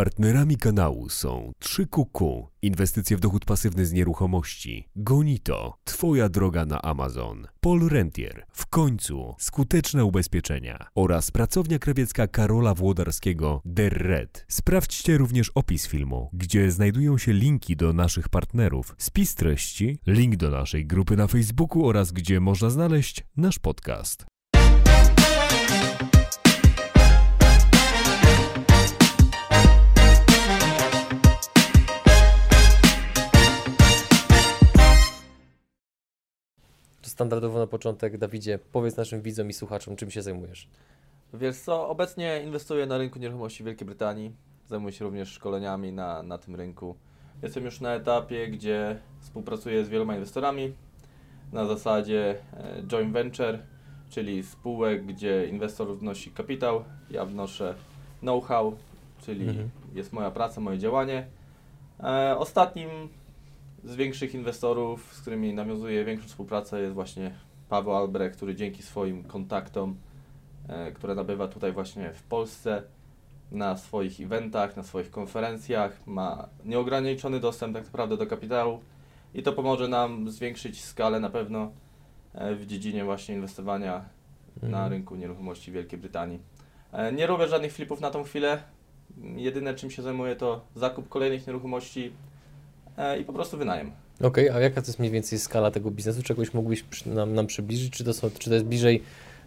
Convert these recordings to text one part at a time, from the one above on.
Partnerami kanału są 3QQ, inwestycje w dochód pasywny z nieruchomości, Gonito, Twoja droga na Amazon, Paul Rentier, w końcu skuteczne ubezpieczenia oraz pracownia krawiecka Karola Włodarskiego Der Red. Sprawdźcie również opis filmu, gdzie znajdują się linki do naszych partnerów, spis treści, link do naszej grupy na Facebooku oraz gdzie można znaleźć nasz podcast. Standardowo na początek, Dawidzie, powiedz naszym widzom i słuchaczom, czym się zajmujesz. Wiesz co, obecnie inwestuję na rynku nieruchomości w Wielkiej Brytanii. Zajmuję się również szkoleniami na, na tym rynku. Jestem już na etapie, gdzie współpracuję z wieloma inwestorami na zasadzie e, joint venture, czyli spółek, gdzie inwestor wnosi kapitał, ja wnoszę know-how, czyli Mhm. jest moja praca, moje działanie. E, ostatnim z większych inwestorów, z którymi nawiązuję większą współpracę jest właśnie Paweł Albrecht, który dzięki swoim kontaktom, e, które nabywa tutaj właśnie w Polsce, na swoich eventach, na swoich konferencjach, ma nieograniczony dostęp tak naprawdę do kapitału i to pomoże nam zwiększyć skalę na pewno e, w dziedzinie właśnie inwestowania na Mhm. rynku nieruchomości Wielkiej Brytanii. E, Nie robię żadnych flipów na tą chwilę. Jedyne czym się zajmuję to zakup kolejnych nieruchomości i po prostu wynajem. Okej, a jaka to jest mniej więcej skala tego biznesu? Czegoś mógłbyś nam, nam przybliżyć? Czy to, są, czy to jest bliżej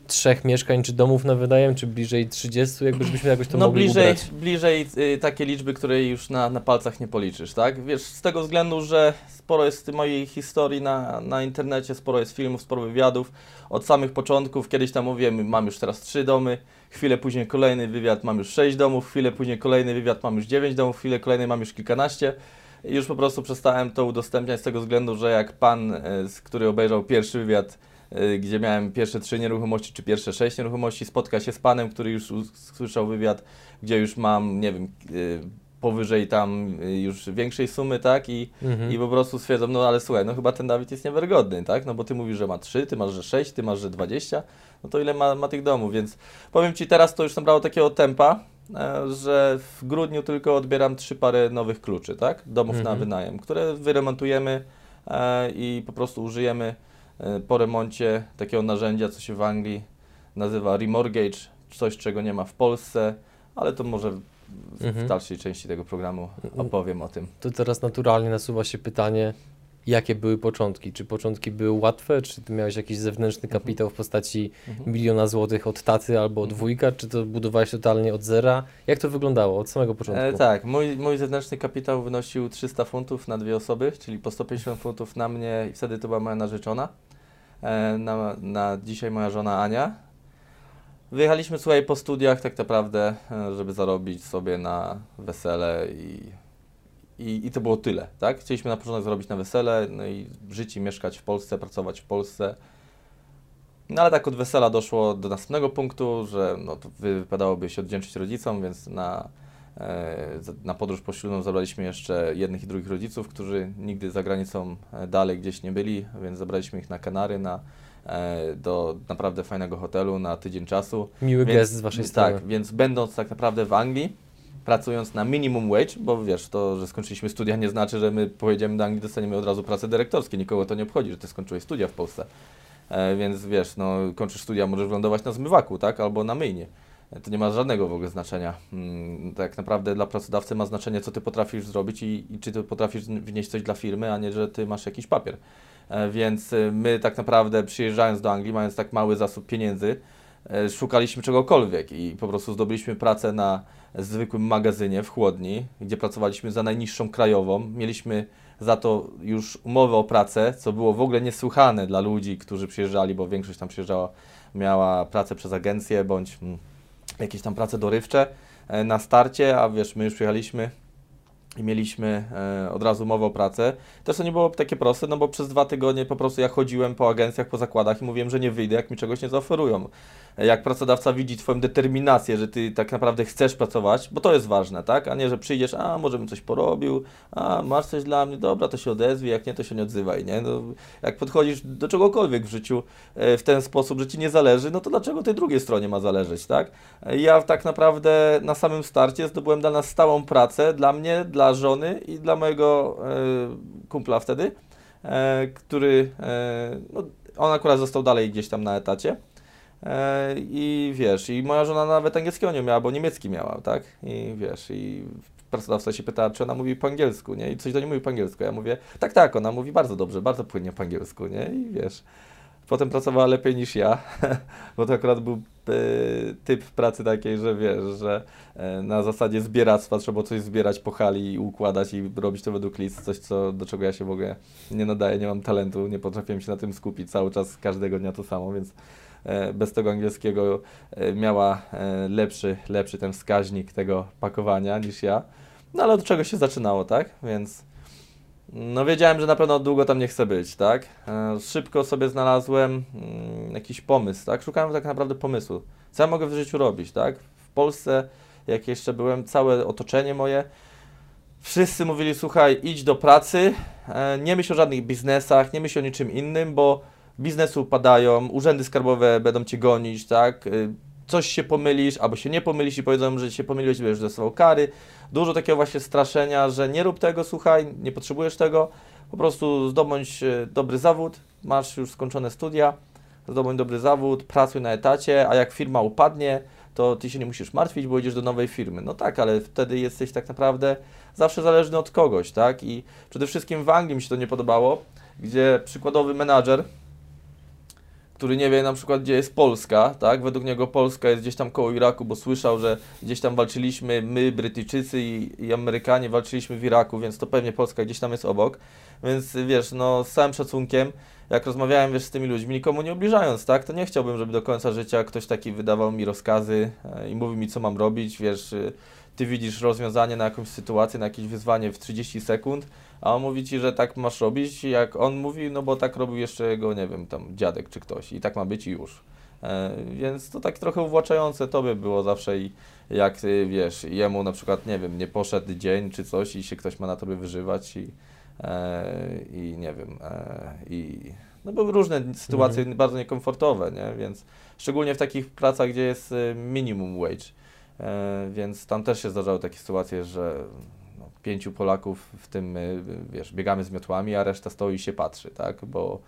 trzech mieszkań, czy domów na wynajem, czy bliżej 30? Jakby żebyśmy jakoś to no mogli bliżej, ubrać. bliżej y, takie liczby, które już na, na palcach nie policzysz, tak? Wiesz, z tego względu, że sporo jest mojej historii na, na internecie, sporo jest filmów, sporo wywiadów. Od samych początków, kiedyś tam mówiłem, mam już teraz trzy domy, chwilę później kolejny wywiad, mam już sześć domów, chwilę później kolejny wywiad, mam już dziewięć domów, chwilę kolejnej mam już kilkanaście. Już po prostu przestałem to udostępniać z tego względu, że jak pan, e, z- który obejrzał pierwszy wywiad, e, gdzie miałem pierwsze trzy nieruchomości, czy pierwsze sześć nieruchomości, spotka się z panem, który już usłyszał wywiad, gdzie już mam, nie wiem, e, powyżej tam już większej sumy, tak? I, Mhm. i po prostu stwierdzam, no ale słuchaj, no chyba ten Dawid jest niewiarygodny, tak? No bo ty mówisz, że ma 3, ty masz, że 6, ty masz, że 20, no to ile ma, ma tych domów, więc powiem Ci, teraz to już nabrało takiego tempa, że w grudniu tylko odbieram trzy pary nowych kluczy, tak? Domów na Mhm. wynajem, które wyremontujemy e, i po prostu użyjemy e, po remoncie takiego narzędzia, co się w Anglii nazywa remortgage, coś czego nie ma w Polsce, ale to może w, w Mhm. dalszej części tego programu opowiem o tym. To teraz naturalnie nasuwa się pytanie, jakie były początki? Czy początki były łatwe? Czy ty miałeś jakiś zewnętrzny kapitał w postaci Mhm. miliona złotych od taty albo od wujka? Czy to budowałeś totalnie od zera? Jak to wyglądało od samego początku? E, tak, mój, mój zewnętrzny kapitał wynosił 300 funtów na dwie osoby, czyli po 150 funtów na mnie i wtedy to była moja narzeczona. E, na, na dzisiaj moja żona Ania. Wyjechaliśmy słuchaj po studiach tak naprawdę, e, żeby zarobić sobie na wesele i, i, i to było tyle, tak? Chcieliśmy na początek zarobić na wesele, no i żyć i mieszkać w Polsce, pracować w Polsce. No ale tak od wesela doszło do następnego punktu, że no, to wypadałoby się odwdzięczyć rodzicom, więc na, e, na podróż poślubną zabraliśmy jeszcze jednych i drugich rodziców, którzy nigdy za granicą e, dalej gdzieś nie byli, więc zabraliśmy ich na Kanary, na, e, do naprawdę fajnego hotelu na tydzień czasu. Miły Więc- gest z waszej strony. Tak, więc będąc tak naprawdę w Anglii, pracując na minimum wage, bo wiesz, to, że skończyliśmy studia nie znaczy, że my pojedziemy do Anglii, dostaniemy od razu pracę dyrektorskie. Nikogo to nie obchodzi, że ty skończyłeś studia w Polsce. E, więc wiesz, no kończysz studia, możesz wylądować na zmywaku, tak? Albo na myjnie. E, To nie ma żadnego w ogóle znaczenia. Mm, tak naprawdę dla pracodawcy ma znaczenie, co ty potrafisz zrobić i, i czy ty potrafisz wnieść coś dla firmy, a nie, że ty masz jakiś papier. E, Więc e, my tak naprawdę przyjeżdżając do Anglii, mając tak mały zasób pieniędzy, szukaliśmy czegokolwiek i po prostu zdobyliśmy pracę na zwykłym magazynie w chłodni, gdzie pracowaliśmy za najniższą krajową. Mieliśmy za to już umowę o pracę, co było w ogóle niesłychane dla ludzi, którzy przyjeżdżali, bo większość tam przyjeżdżała, miała pracę przez agencję bądź mm, jakieś tam prace dorywcze e, na starcie, a wiesz, my już przyjechaliśmy i mieliśmy e, od razu umowę o pracę. Też to nie było takie proste, no bo przez dwa tygodnie po prostu ja chodziłem po agencjach, po zakładach i mówiłem, że nie wyjdę, jak mi czegoś nie zaoferują. Jak pracodawca widzi Twoją determinację, że Ty tak naprawdę chcesz pracować, bo to jest ważne, tak? A nie, że przyjdziesz, a może bym coś porobił, a masz coś dla mnie, dobra, to się odezwij, jak nie, to się nie odzywaj, nie? No, jak podchodzisz do czegokolwiek w życiu e, w ten sposób, że Ci nie zależy, no to dlaczego tej drugiej stronie ma zależeć, tak? Ja tak naprawdę na samym starcie zdobyłem dla nas stałą pracę, dla mnie, dla żony i dla mojego e, kumpla wtedy, e, który, e, no, on akurat został dalej gdzieś tam na etacie. E, I wiesz, i moja żona nawet angielskiego nie miała, bo niemiecki miała, tak? I wiesz, i pracodawca się pyta, czy ona mówi po angielsku, nie? I coś do niej mówi po angielsku. Ja mówię, tak, tak, ona mówi bardzo dobrze, bardzo płynnie po angielsku, nie? I wiesz, potem pracowała lepiej niż ja, bo to akurat był e, typ pracy takiej, że wiesz, że e, na zasadzie zbieractwa trzeba coś zbierać po hali i układać i robić to według list, coś co, do czego ja się w ogóle nie nadaję, nie mam talentu, nie potrafiłem się na tym skupić cały czas, każdego dnia to samo, więc bez tego angielskiego e, miała e, lepszy, lepszy ten wskaźnik tego pakowania niż ja. No ale od czego się zaczynało, tak? Więc no wiedziałem, że na pewno długo tam nie chcę być, tak? E, Szybko sobie znalazłem mm, jakiś pomysł, tak? Szukałem tak naprawdę pomysłu. Co ja mogę w życiu robić, tak? W Polsce, jak jeszcze byłem, całe otoczenie moje, wszyscy mówili, słuchaj, idź do pracy, e, nie myśl o żadnych biznesach, nie myśl o niczym innym, bo biznesy upadają, urzędy skarbowe będą cię gonić, tak? Y, Coś się pomylisz, albo się nie pomylisz i powiedzą, że się pomyliłeś, będziesz dostawał kary. Dużo takiego właśnie straszenia, że nie rób tego, słuchaj, nie potrzebujesz tego. Po prostu zdobądź e, dobry zawód, masz już skończone studia, zdobądź dobry zawód, pracuj na etacie, a jak firma upadnie, to ty się nie musisz martwić, bo idziesz do nowej firmy. No tak, ale wtedy jesteś tak naprawdę zawsze zależny od kogoś, tak? I przede wszystkim w Anglii mi się to nie podobało, gdzie przykładowy menadżer, który nie wie na przykład, gdzie jest Polska, tak? Według niego Polska jest gdzieś tam koło Iraku, bo słyszał, że gdzieś tam walczyliśmy my, Brytyjczycy i, i Amerykanie walczyliśmy w Iraku, więc to pewnie Polska gdzieś tam jest obok. Więc wiesz, no z całym szacunkiem, jak rozmawiałem wiesz, z tymi ludźmi, nikomu nie obliżając, tak, to nie chciałbym, żeby do końca życia ktoś taki wydawał mi rozkazy e, i mówił mi, co mam robić, wiesz, ty widzisz rozwiązanie na jakąś sytuację, na jakieś wyzwanie w 30 sekund, a on mówi ci, że tak masz robić, jak on mówi, no bo tak robił jeszcze jego, nie wiem, tam dziadek czy ktoś i tak ma być i już. E, więc to tak trochę uwłaczające to by było zawsze i jak y, wiesz, jemu na przykład, nie wiem, nie poszedł dzień czy coś i się ktoś ma na tobie wyżywać i, e, i nie wiem, e, i no były różne sytuacje bardzo niekomfortowe, nie? Więc szczególnie w takich pracach, gdzie jest y, minimum wage. E, więc tam też się zdarzały takie sytuacje, że no, pięciu Polaków, w tym my, wiesz, biegamy z miotłami, a reszta stoi i się patrzy, tak? Bo,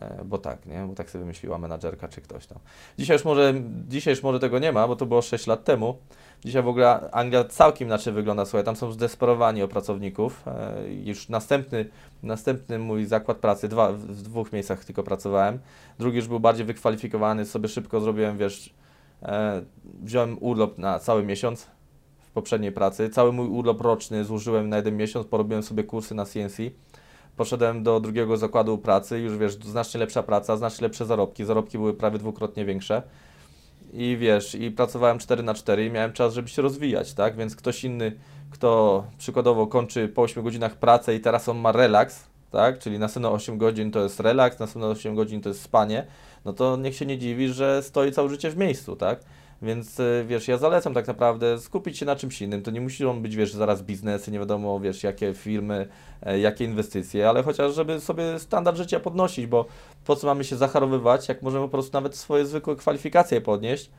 e, bo tak, nie? Bo tak sobie wymyśliła menadżerka czy ktoś tam. Dzisiaj już, może, dzisiaj już może tego nie ma, bo to było 6 lat temu. Dzisiaj w ogóle Anglia całkiem inaczej wygląda, słuchaj, tam są zdesperowani o pracowników. E, Już następny, następny mój zakład pracy, dwa, w dwóch miejscach tylko pracowałem. Drugi już był bardziej wykwalifikowany, sobie szybko zrobiłem, wiesz, E, wziąłem urlop na cały miesiąc w poprzedniej pracy. Cały mój urlop roczny zużyłem na jeden miesiąc, porobiłem sobie kursy na CNC. Poszedłem do drugiego zakładu pracy, już wiesz, znacznie lepsza praca, znacznie lepsze zarobki. Zarobki były prawie dwukrotnie większe. I wiesz, i pracowałem 4 na 4 i miałem czas, żeby się rozwijać, tak? Więc ktoś inny, kto przykładowo kończy po 8 godzinach pracę i teraz on ma relaks, tak? Czyli następne 8 godzin to jest relaks, następne 8 godzin to jest spanie, no to niech się nie dziwi, że stoi całe życie w miejscu, tak? Więc y, wiesz, ja zalecam tak naprawdę skupić się na czymś innym. To nie muszą być, wiesz, zaraz biznesy, nie wiadomo, wiesz, jakie firmy, e, jakie inwestycje, ale chociaż, żeby sobie standard życia podnosić, bo po co mamy się zacharowywać, jak możemy po prostu nawet swoje zwykłe kwalifikacje podnieść,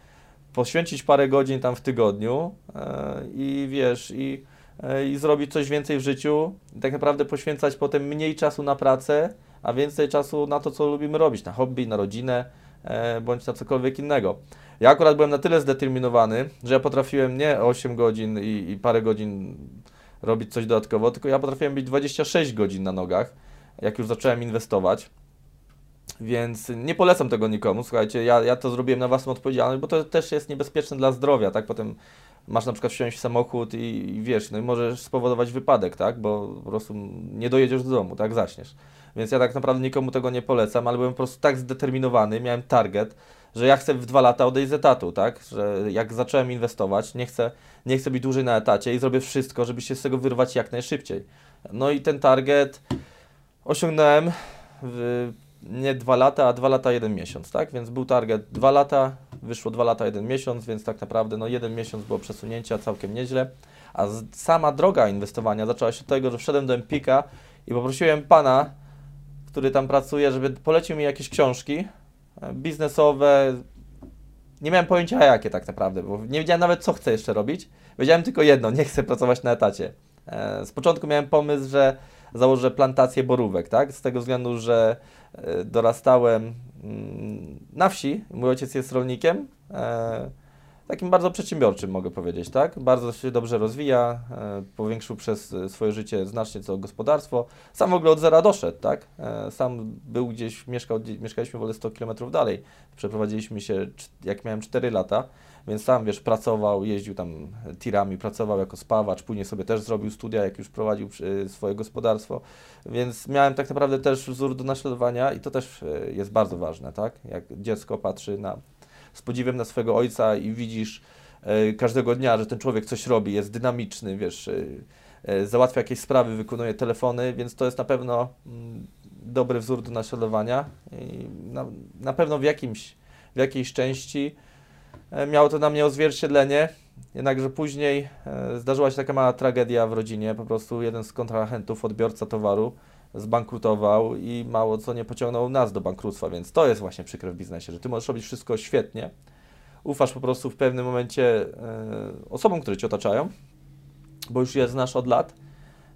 poświęcić parę godzin tam w tygodniu e, i wiesz, i, e, i zrobić coś więcej w życiu, tak naprawdę poświęcać potem mniej czasu na pracę, a więcej czasu na to, co lubimy robić, na hobby, na rodzinę, e, bądź na cokolwiek innego. Ja akurat byłem na tyle zdeterminowany, że ja potrafiłem nie 8 godzin i, i parę godzin robić coś dodatkowo, tylko ja potrafiłem być 26 godzin na nogach, jak już zacząłem inwestować. Więc nie polecam tego nikomu. Słuchajcie, ja, ja to zrobiłem na własną odpowiedzialność, bo to też jest niebezpieczne dla zdrowia, tak? Potem masz na przykład wsiąść w samochód i, i wiesz, no i możesz spowodować wypadek, tak? Bo po prostu nie dojedziesz do domu, tak? Zaśniesz. Więc ja tak naprawdę nikomu tego nie polecam, ale byłem po prostu tak zdeterminowany, miałem target, że ja chcę w dwa lata odejść z etatu, tak? Że jak zacząłem inwestować, nie chcę, nie chcę być dłużej na etacie i zrobię wszystko, żeby się z tego wyrwać jak najszybciej. No i ten target osiągnąłem w nie dwa lata, a dwa lata, jeden miesiąc, tak? Więc był target dwa lata, wyszło dwa lata, jeden miesiąc, więc tak naprawdę no jeden miesiąc było przesunięcia całkiem nieźle. A sama droga inwestowania zaczęła się od tego, że wszedłem do Empika i poprosiłem pana, który tam pracuje, żeby polecił mi jakieś książki e, biznesowe. Nie miałem pojęcia jakie tak naprawdę, bo nie wiedziałem nawet co chcę jeszcze robić. Wiedziałem tylko jedno, nie chcę pracować na etacie. E, z początku miałem pomysł, że założę plantację borówek, tak? Z tego względu, że e, dorastałem mm, na wsi, mój ojciec jest rolnikiem, takim bardzo przedsiębiorczym, mogę powiedzieć, tak? Bardzo się dobrze rozwija, e, powiększył przez e, swoje życie znacznie co gospodarstwo. Sam w ogóle od zera doszedł, tak? E, sam był gdzieś, mieszkał, mieszkaliśmy w ogóle 100 km dalej. Przeprowadziliśmy się, jak miałem 4 lata, więc sam, wiesz, pracował, jeździł tam tirami, pracował jako spawacz, później sobie też zrobił studia, jak już prowadził swoje gospodarstwo, więc miałem tak naprawdę też wzór do naśladowania i to też jest bardzo ważne, tak? Jak dziecko patrzy na z podziwem na swego ojca i widzisz e, każdego dnia, że ten człowiek coś robi, jest dynamiczny, wiesz, e, e, załatwia jakieś sprawy, wykonuje telefony, więc to jest na pewno mm, dobry wzór do naśladowania i na, na pewno w, jakimś, w jakiejś części miało to na mnie odzwierciedlenie, jednakże później zdarzyła się taka mała tragedia w rodzinie, po prostu jeden z kontrahentów, odbiorca towaru, zbankrutował i mało co nie pociągnął nas do bankructwa, więc to jest właśnie przykre w biznesie, że ty możesz robić wszystko świetnie, ufasz po prostu w pewnym momencie e, osobom, które cię otaczają, bo już je znasz od lat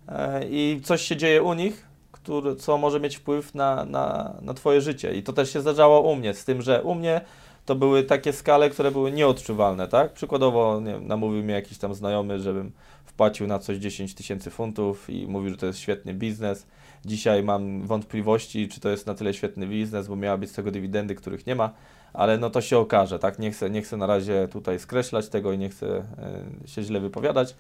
e, i coś się dzieje u nich, który, co może mieć wpływ na, na, na twoje życie. I to też się zdarzało u mnie, z tym, że u mnie to były takie skale, które były nieodczuwalne, tak? Przykładowo nie wiem, namówił mnie jakiś tam znajomy, żebym wpłacił na coś 10 tysięcy funtów i mówił, że to jest świetny biznes. Dzisiaj mam wątpliwości, czy to jest na tyle świetny biznes, bo miała być z tego dywidendy, których nie ma, ale no to się okaże, tak? Nie chcę, nie chcę na razie tutaj skreślać tego i nie chcę e, się źle wypowiadać.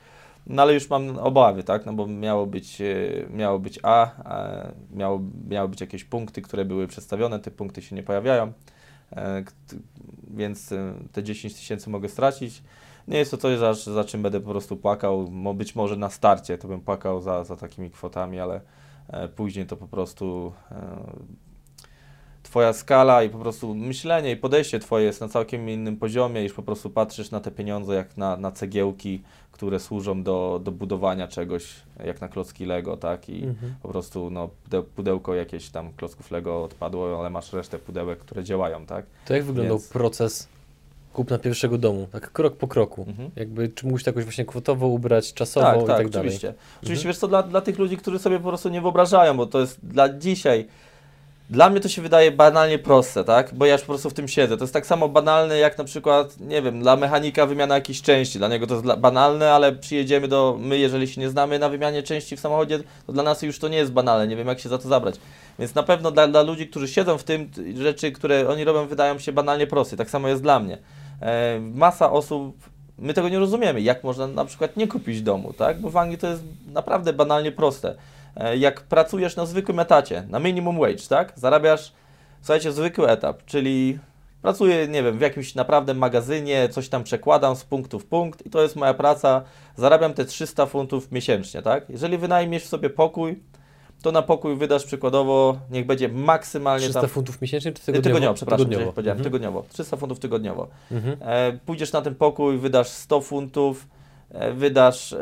No ale już mam obawy, tak? No bo miało być, e, miało być A, a miało, miały być jakieś punkty, które były przedstawione, te punkty się nie pojawiają, e, więc te 10 tysięcy mogę stracić. Nie jest to coś, za, za czym będę po prostu płakał. Być może na starcie to bym płakał za, za takimi kwotami, ale później to po prostu e, Twoja skala i po prostu myślenie i podejście Twoje jest na całkiem innym poziomie, niż po prostu patrzysz na te pieniądze jak na, na cegiełki, które służą do, do budowania czegoś, jak na klocki Lego, tak? I mhm. po prostu no, pudełko jakieś tam klocków Lego odpadło, ale masz resztę pudełek, które działają, tak? To jak wyglądał Więc... proces kupna pierwszego domu, tak krok po kroku. Mhm. Jakby, czy mógłbyś to jakoś właśnie kwotowo ubrać, czasowo tak, i tak, tak dalej? oczywiście. Mhm. Oczywiście, wiesz co, dla, dla tych ludzi, którzy sobie po prostu nie wyobrażają, bo to jest dla dzisiaj, dla mnie to się wydaje banalnie proste, tak? Bo ja już po prostu w tym siedzę. To jest tak samo banalne jak na przykład, nie wiem, dla mechanika wymiana jakiejś części. Dla niego to jest banalne, ale przyjedziemy do, my jeżeli się nie znamy na wymianie części w samochodzie, to dla nas już to nie jest banalne. Nie wiem jak się za to zabrać. Więc na pewno dla, dla ludzi, którzy siedzą w tym, rzeczy, które oni robią, wydają się banalnie proste. Tak samo jest dla mnie. E, masa osób, my tego nie rozumiemy, jak można na przykład nie kupić domu, tak? Bo w Anglii to jest naprawdę banalnie proste. E, jak pracujesz na zwykłym etacie, na minimum wage, tak? Zarabiasz, słuchajcie, zwykły etap, czyli pracuję, nie wiem, w jakimś naprawdę magazynie, coś tam przekładam z punktu w punkt i to jest moja praca, zarabiam te 300 funtów miesięcznie, tak? Jeżeli wynajmiesz sobie pokój, to na pokój wydasz przykładowo, niech będzie maksymalnie 300 tam... funtów miesięcznie czy tygodniowo? Tygodniowo, przepraszam, tygodniowo. powiedziałem, mhm. tygodniowo. 300 funtów tygodniowo. Mhm. E, pójdziesz na ten pokój, wydasz 100 funtów, e, wydasz e,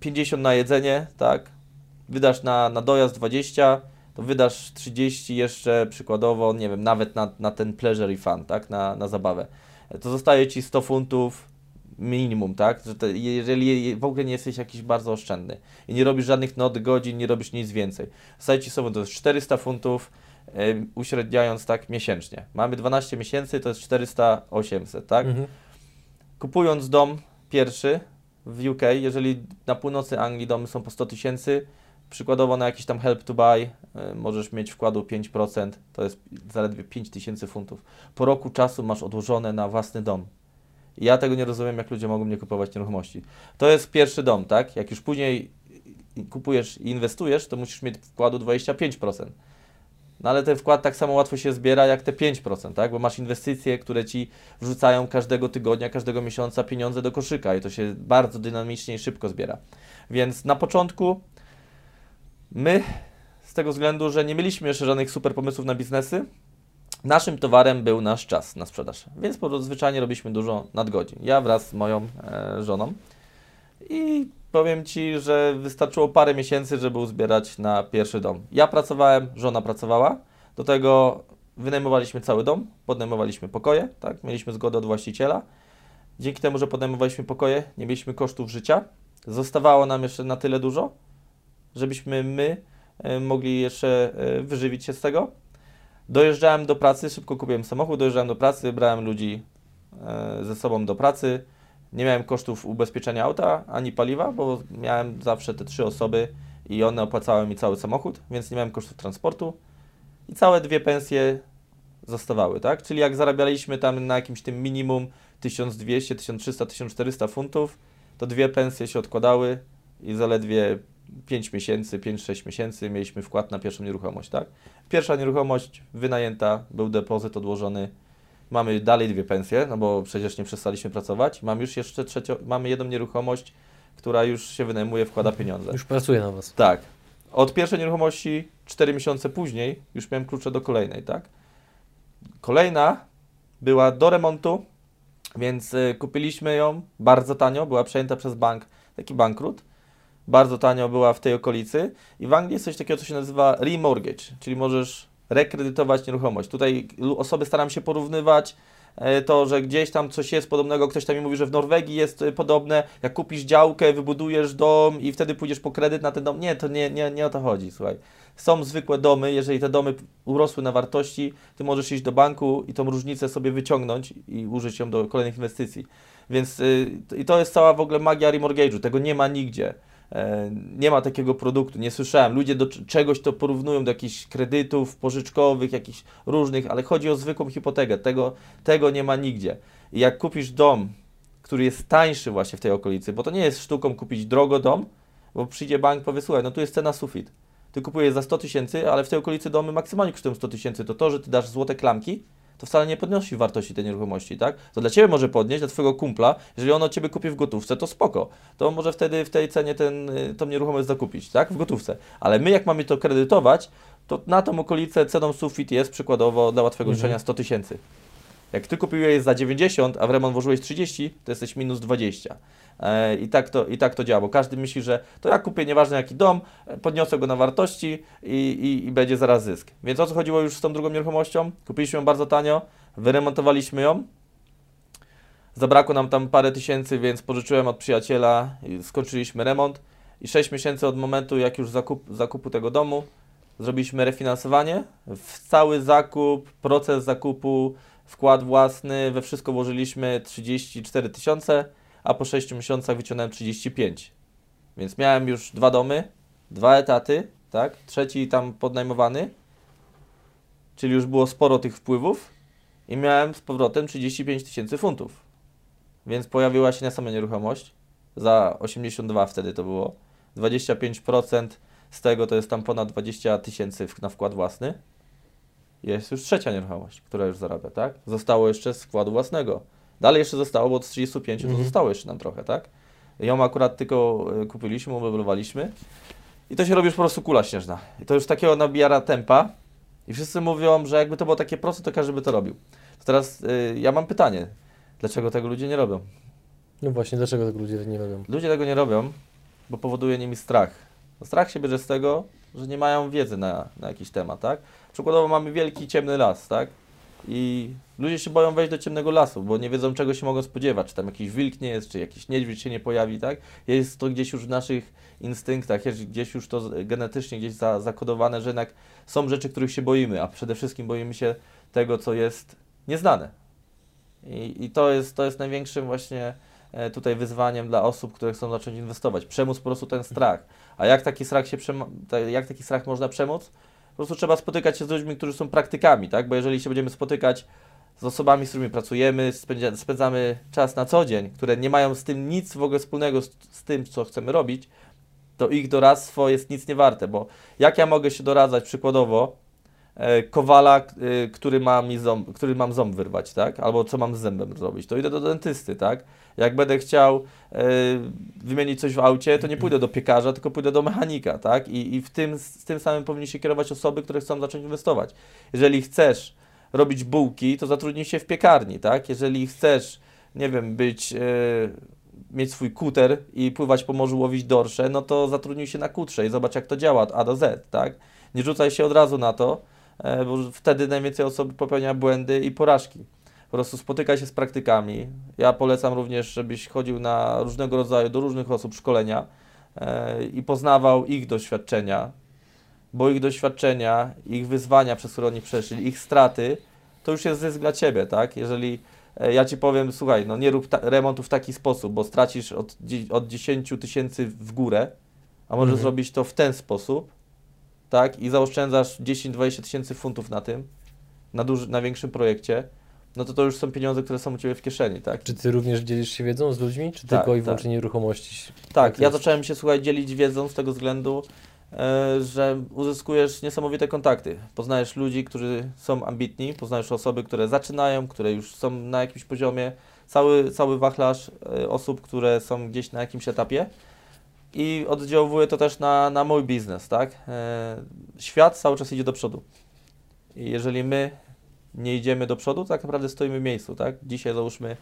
50 na jedzenie, tak? Wydasz na, na dojazd 20, to wydasz 30 jeszcze przykładowo, nie wiem, nawet na, na ten pleasure i fun, tak? Na, na zabawę. To zostaje Ci 100 funtów, minimum, tak? Że te, jeżeli w ogóle nie jesteś jakiś bardzo oszczędny i nie robisz żadnych not godzin, nie robisz nic więcej. Sajci sobie to jest 400 funtów, yy, uśredniając tak miesięcznie. Mamy 12 miesięcy, to jest 400-800, tak? Mhm. Kupując dom pierwszy w UK, jeżeli na północy Anglii domy są po 100 tysięcy, przykładowo na jakiś tam help to buy yy, możesz mieć wkładu 5%, to jest zaledwie 5 tysięcy funtów. Po roku czasu masz odłożone na własny dom. Ja tego nie rozumiem, jak ludzie mogą nie kupować nieruchomości. To jest pierwszy dom, tak? Jak już później kupujesz i inwestujesz, to musisz mieć wkładu 25%. No ale ten wkład tak samo łatwo się zbiera jak te 5%, tak? Bo masz inwestycje, które ci wrzucają każdego tygodnia, każdego miesiąca pieniądze do koszyka i to się bardzo dynamicznie i szybko zbiera. Więc na początku my z tego względu, że nie mieliśmy jeszcze żadnych super pomysłów na biznesy, naszym towarem był nasz czas na sprzedaż. Więc po zwyczajnie robiliśmy dużo nadgodzin. Ja wraz z moją e, żoną. I powiem Ci, że wystarczyło parę miesięcy, żeby uzbierać na pierwszy dom. Ja pracowałem, żona pracowała. Do tego wynajmowaliśmy cały dom, podnajmowaliśmy pokoje, tak? Mieliśmy zgodę od właściciela. Dzięki temu, że podnajmowaliśmy pokoje, nie mieliśmy kosztów życia. Zostawało nam jeszcze na tyle dużo, żebyśmy my e, mogli jeszcze e, wyżywić się z tego. Dojeżdżałem do pracy, szybko kupiłem samochód, dojeżdżałem do pracy, brałem ludzi e, ze sobą do pracy. Nie miałem kosztów ubezpieczenia auta ani paliwa, bo miałem zawsze te trzy osoby i one opłacały mi cały samochód, więc nie miałem kosztów transportu. I całe dwie pensje zostawały, tak? Czyli jak zarabialiśmy tam na jakimś tym minimum 1200, 1300, 1400 funtów, to dwie pensje się odkładały i zaledwie 5 miesięcy, 5-6 miesięcy mieliśmy wkład na pierwszą nieruchomość, tak? Pierwsza nieruchomość wynajęta, był depozyt odłożony, mamy dalej dwie pensje, no bo przecież nie przestaliśmy pracować, mam już jeszcze trzecią, mamy jedną nieruchomość, która już się wynajmuje, wkłada pieniądze. Już pracuje na Was. Tak. Od pierwszej nieruchomości 4 miesiące później już miałem klucze do kolejnej, tak? Kolejna była do remontu, więc y, kupiliśmy ją bardzo tanio, była przejęta przez bank, taki bankrut. Bardzo tanio była w tej okolicy i w Anglii jest coś takiego, co się nazywa remortgage, czyli możesz rekredytować nieruchomość. Tutaj osoby staram się porównywać e, to, że gdzieś tam coś jest podobnego, ktoś tam mi mówi, że w Norwegii jest e, podobne, jak kupisz działkę, wybudujesz dom i wtedy pójdziesz po kredyt na ten dom. Nie, to nie, nie, nie o to chodzi, słuchaj. Są zwykłe domy, jeżeli te domy urosły na wartości, ty możesz iść do banku i tą różnicę sobie wyciągnąć i użyć ją do kolejnych inwestycji. Więc y, i to jest cała w ogóle magia remortgage'u, tego nie ma nigdzie. E, Nie ma takiego produktu, nie słyszałem. Ludzie do czegoś to porównują do jakichś kredytów pożyczkowych, jakichś różnych, ale chodzi o zwykłą hipotekę. Tego, tego nie ma nigdzie. I jak kupisz dom, który jest tańszy właśnie w tej okolicy, bo to nie jest sztuką kupić drogo dom, bo przyjdzie bank powie, słuchaj, no tu jest cena sufit. Ty kupujesz za 100 tysięcy, ale w tej okolicy domy maksymalnie kosztują 100 tysięcy. To to, że ty dasz złote klamki, to wcale nie podnosi wartości tej nieruchomości, tak? To dla Ciebie może podnieść, dla Twojego kumpla, jeżeli on od Ciebie kupi w gotówce, to spoko. To może wtedy w tej cenie ten, y, tą nieruchomość zakupić, tak? W gotówce. Ale my jak mamy to kredytować, to na tą okolicę ceną sufit jest przykładowo dla łatwego Mhm. liczenia 100 tysięcy. Jak Ty kupiłeś za 90, a w remont włożyłeś 30, to jesteś minus 20. E, I tak, to, I tak to działa, bo każdy myśli, że to ja kupię nieważne jaki dom, e, podniosę go na wartości i, i, i będzie zaraz zysk. Więc o co chodziło już z tą drugą nieruchomością? Kupiliśmy ją bardzo tanio, wyremontowaliśmy ją. Zabrakło nam tam parę tysięcy, więc pożyczyłem od przyjaciela, skończyliśmy remont. I 6 miesięcy od momentu, jak już zakup, zakupu tego domu, zrobiliśmy refinansowanie. W cały zakup, proces zakupu, wkład własny, we wszystko włożyliśmy 34 tysiące, a po 6 miesiącach wyciągnąłem 35. Więc miałem już dwa domy, dwa etaty, tak? Trzeci tam podnajmowany, czyli już było sporo tych wpływów i miałem z powrotem 35 tysięcy funtów. Więc pojawiła się na sama nieruchomość, za 82 wtedy to było. 25% z tego to jest tam ponad 20 tysięcy na wkład własny. Jest już trzecia nieruchomość, która już zarabia, tak? Zostało jeszcze z wkładu własnego. Dalej jeszcze zostało, bo od 35 to Mhm. zostało jeszcze nam trochę, tak? Ją akurat tylko y, kupiliśmy, umeblowaliśmy. I to się robi już po prostu kula śnieżna. I to już takiego nabijara tempa. I wszyscy mówią, że jakby to było takie proste, to każdy by to robił. To teraz y, ja mam pytanie. Dlaczego tego ludzie nie robią? No właśnie, dlaczego tak ludzie nie robią? Ludzie tego nie robią, bo powoduje nimi strach. No strach się bierze z tego, że nie mają wiedzy na, na jakiś temat, tak? Przykładowo mamy wielki, ciemny las, tak? I ludzie się boją wejść do ciemnego lasu, bo nie wiedzą czego się mogą spodziewać, czy tam jakiś wilk nie jest, czy jakiś niedźwiedź się nie pojawi, tak? Jest to gdzieś już w naszych instynktach, jest gdzieś już to genetycznie gdzieś za, zakodowane, że jednak są rzeczy, których się boimy, a przede wszystkim boimy się tego, co jest nieznane. I, i to, jest, to jest największym właśnie e, tutaj wyzwaniem dla osób, które chcą zacząć inwestować. Przemóc po prostu ten strach. A jak taki strach się jak taki strach można przemóc? Po prostu trzeba spotykać się z ludźmi, którzy są praktykami, tak? Bo jeżeli się będziemy spotykać z osobami, z którymi pracujemy, spędzamy czas na co dzień, które nie mają z tym nic w ogóle wspólnego z, z tym, co chcemy robić, to ich doradztwo jest nic nie warte, bo jak ja mogę się doradzać przykładowo, e, kowala, e, który, ma mi ząb, który mam ząb wyrwać, tak? Albo co mam z zębem zrobić, to idę do dentysty, tak? Jak będę chciał e, wymienić coś w aucie, to nie pójdę do piekarza, tylko pójdę do mechanika, tak? I, i w tym, z tym samym powinni się kierować osoby, które chcą zacząć inwestować. Jeżeli chcesz robić bułki, to zatrudnij się w piekarni, tak? Jeżeli chcesz, nie wiem, być, e, mieć swój kuter i pływać po morzu, łowić dorsze, no to zatrudnij się na kutrze i zobacz, jak to działa od A do Z, tak? Nie rzucaj się od razu na to, e, bo wtedy najwięcej osób popełnia błędy i porażki. Po prostu spotykaj się z praktykami. Ja polecam również, żebyś chodził na różnego rodzaju, do różnych osób szkolenia e, i poznawał ich doświadczenia, bo ich doświadczenia, ich wyzwania, przez które oni przeszli, ich straty, to już jest zysk dla Ciebie, tak? Jeżeli e, ja Ci powiem, słuchaj, no nie rób ta- remontu w taki sposób, bo stracisz od, od 10 tysięcy w górę, a możesz Mhm. zrobić to w ten sposób, tak? I zaoszczędzasz 10-20 tysięcy funtów na tym, na, duży, na większym projekcie, no to to już są pieniądze, które są u Ciebie w kieszeni, tak? Czy ty również dzielisz się wiedzą z ludźmi, czy Tak, tylko i tak. wyłącznie nieruchomości? Tak, ja zacząłem się, słuchaj, dzielić wiedzą z tego względu, e, że uzyskujesz niesamowite kontakty. Poznajesz ludzi, którzy są ambitni, poznajesz osoby, które zaczynają, które już są na jakimś poziomie, cały, cały wachlarz e, osób, które są gdzieś na jakimś etapie i oddziałuje to też na, na mój biznes, tak? E, Świat cały czas idzie do przodu. I jeżeli my nie idziemy do przodu, to tak naprawdę stoimy w miejscu, tak? Dzisiaj załóżmy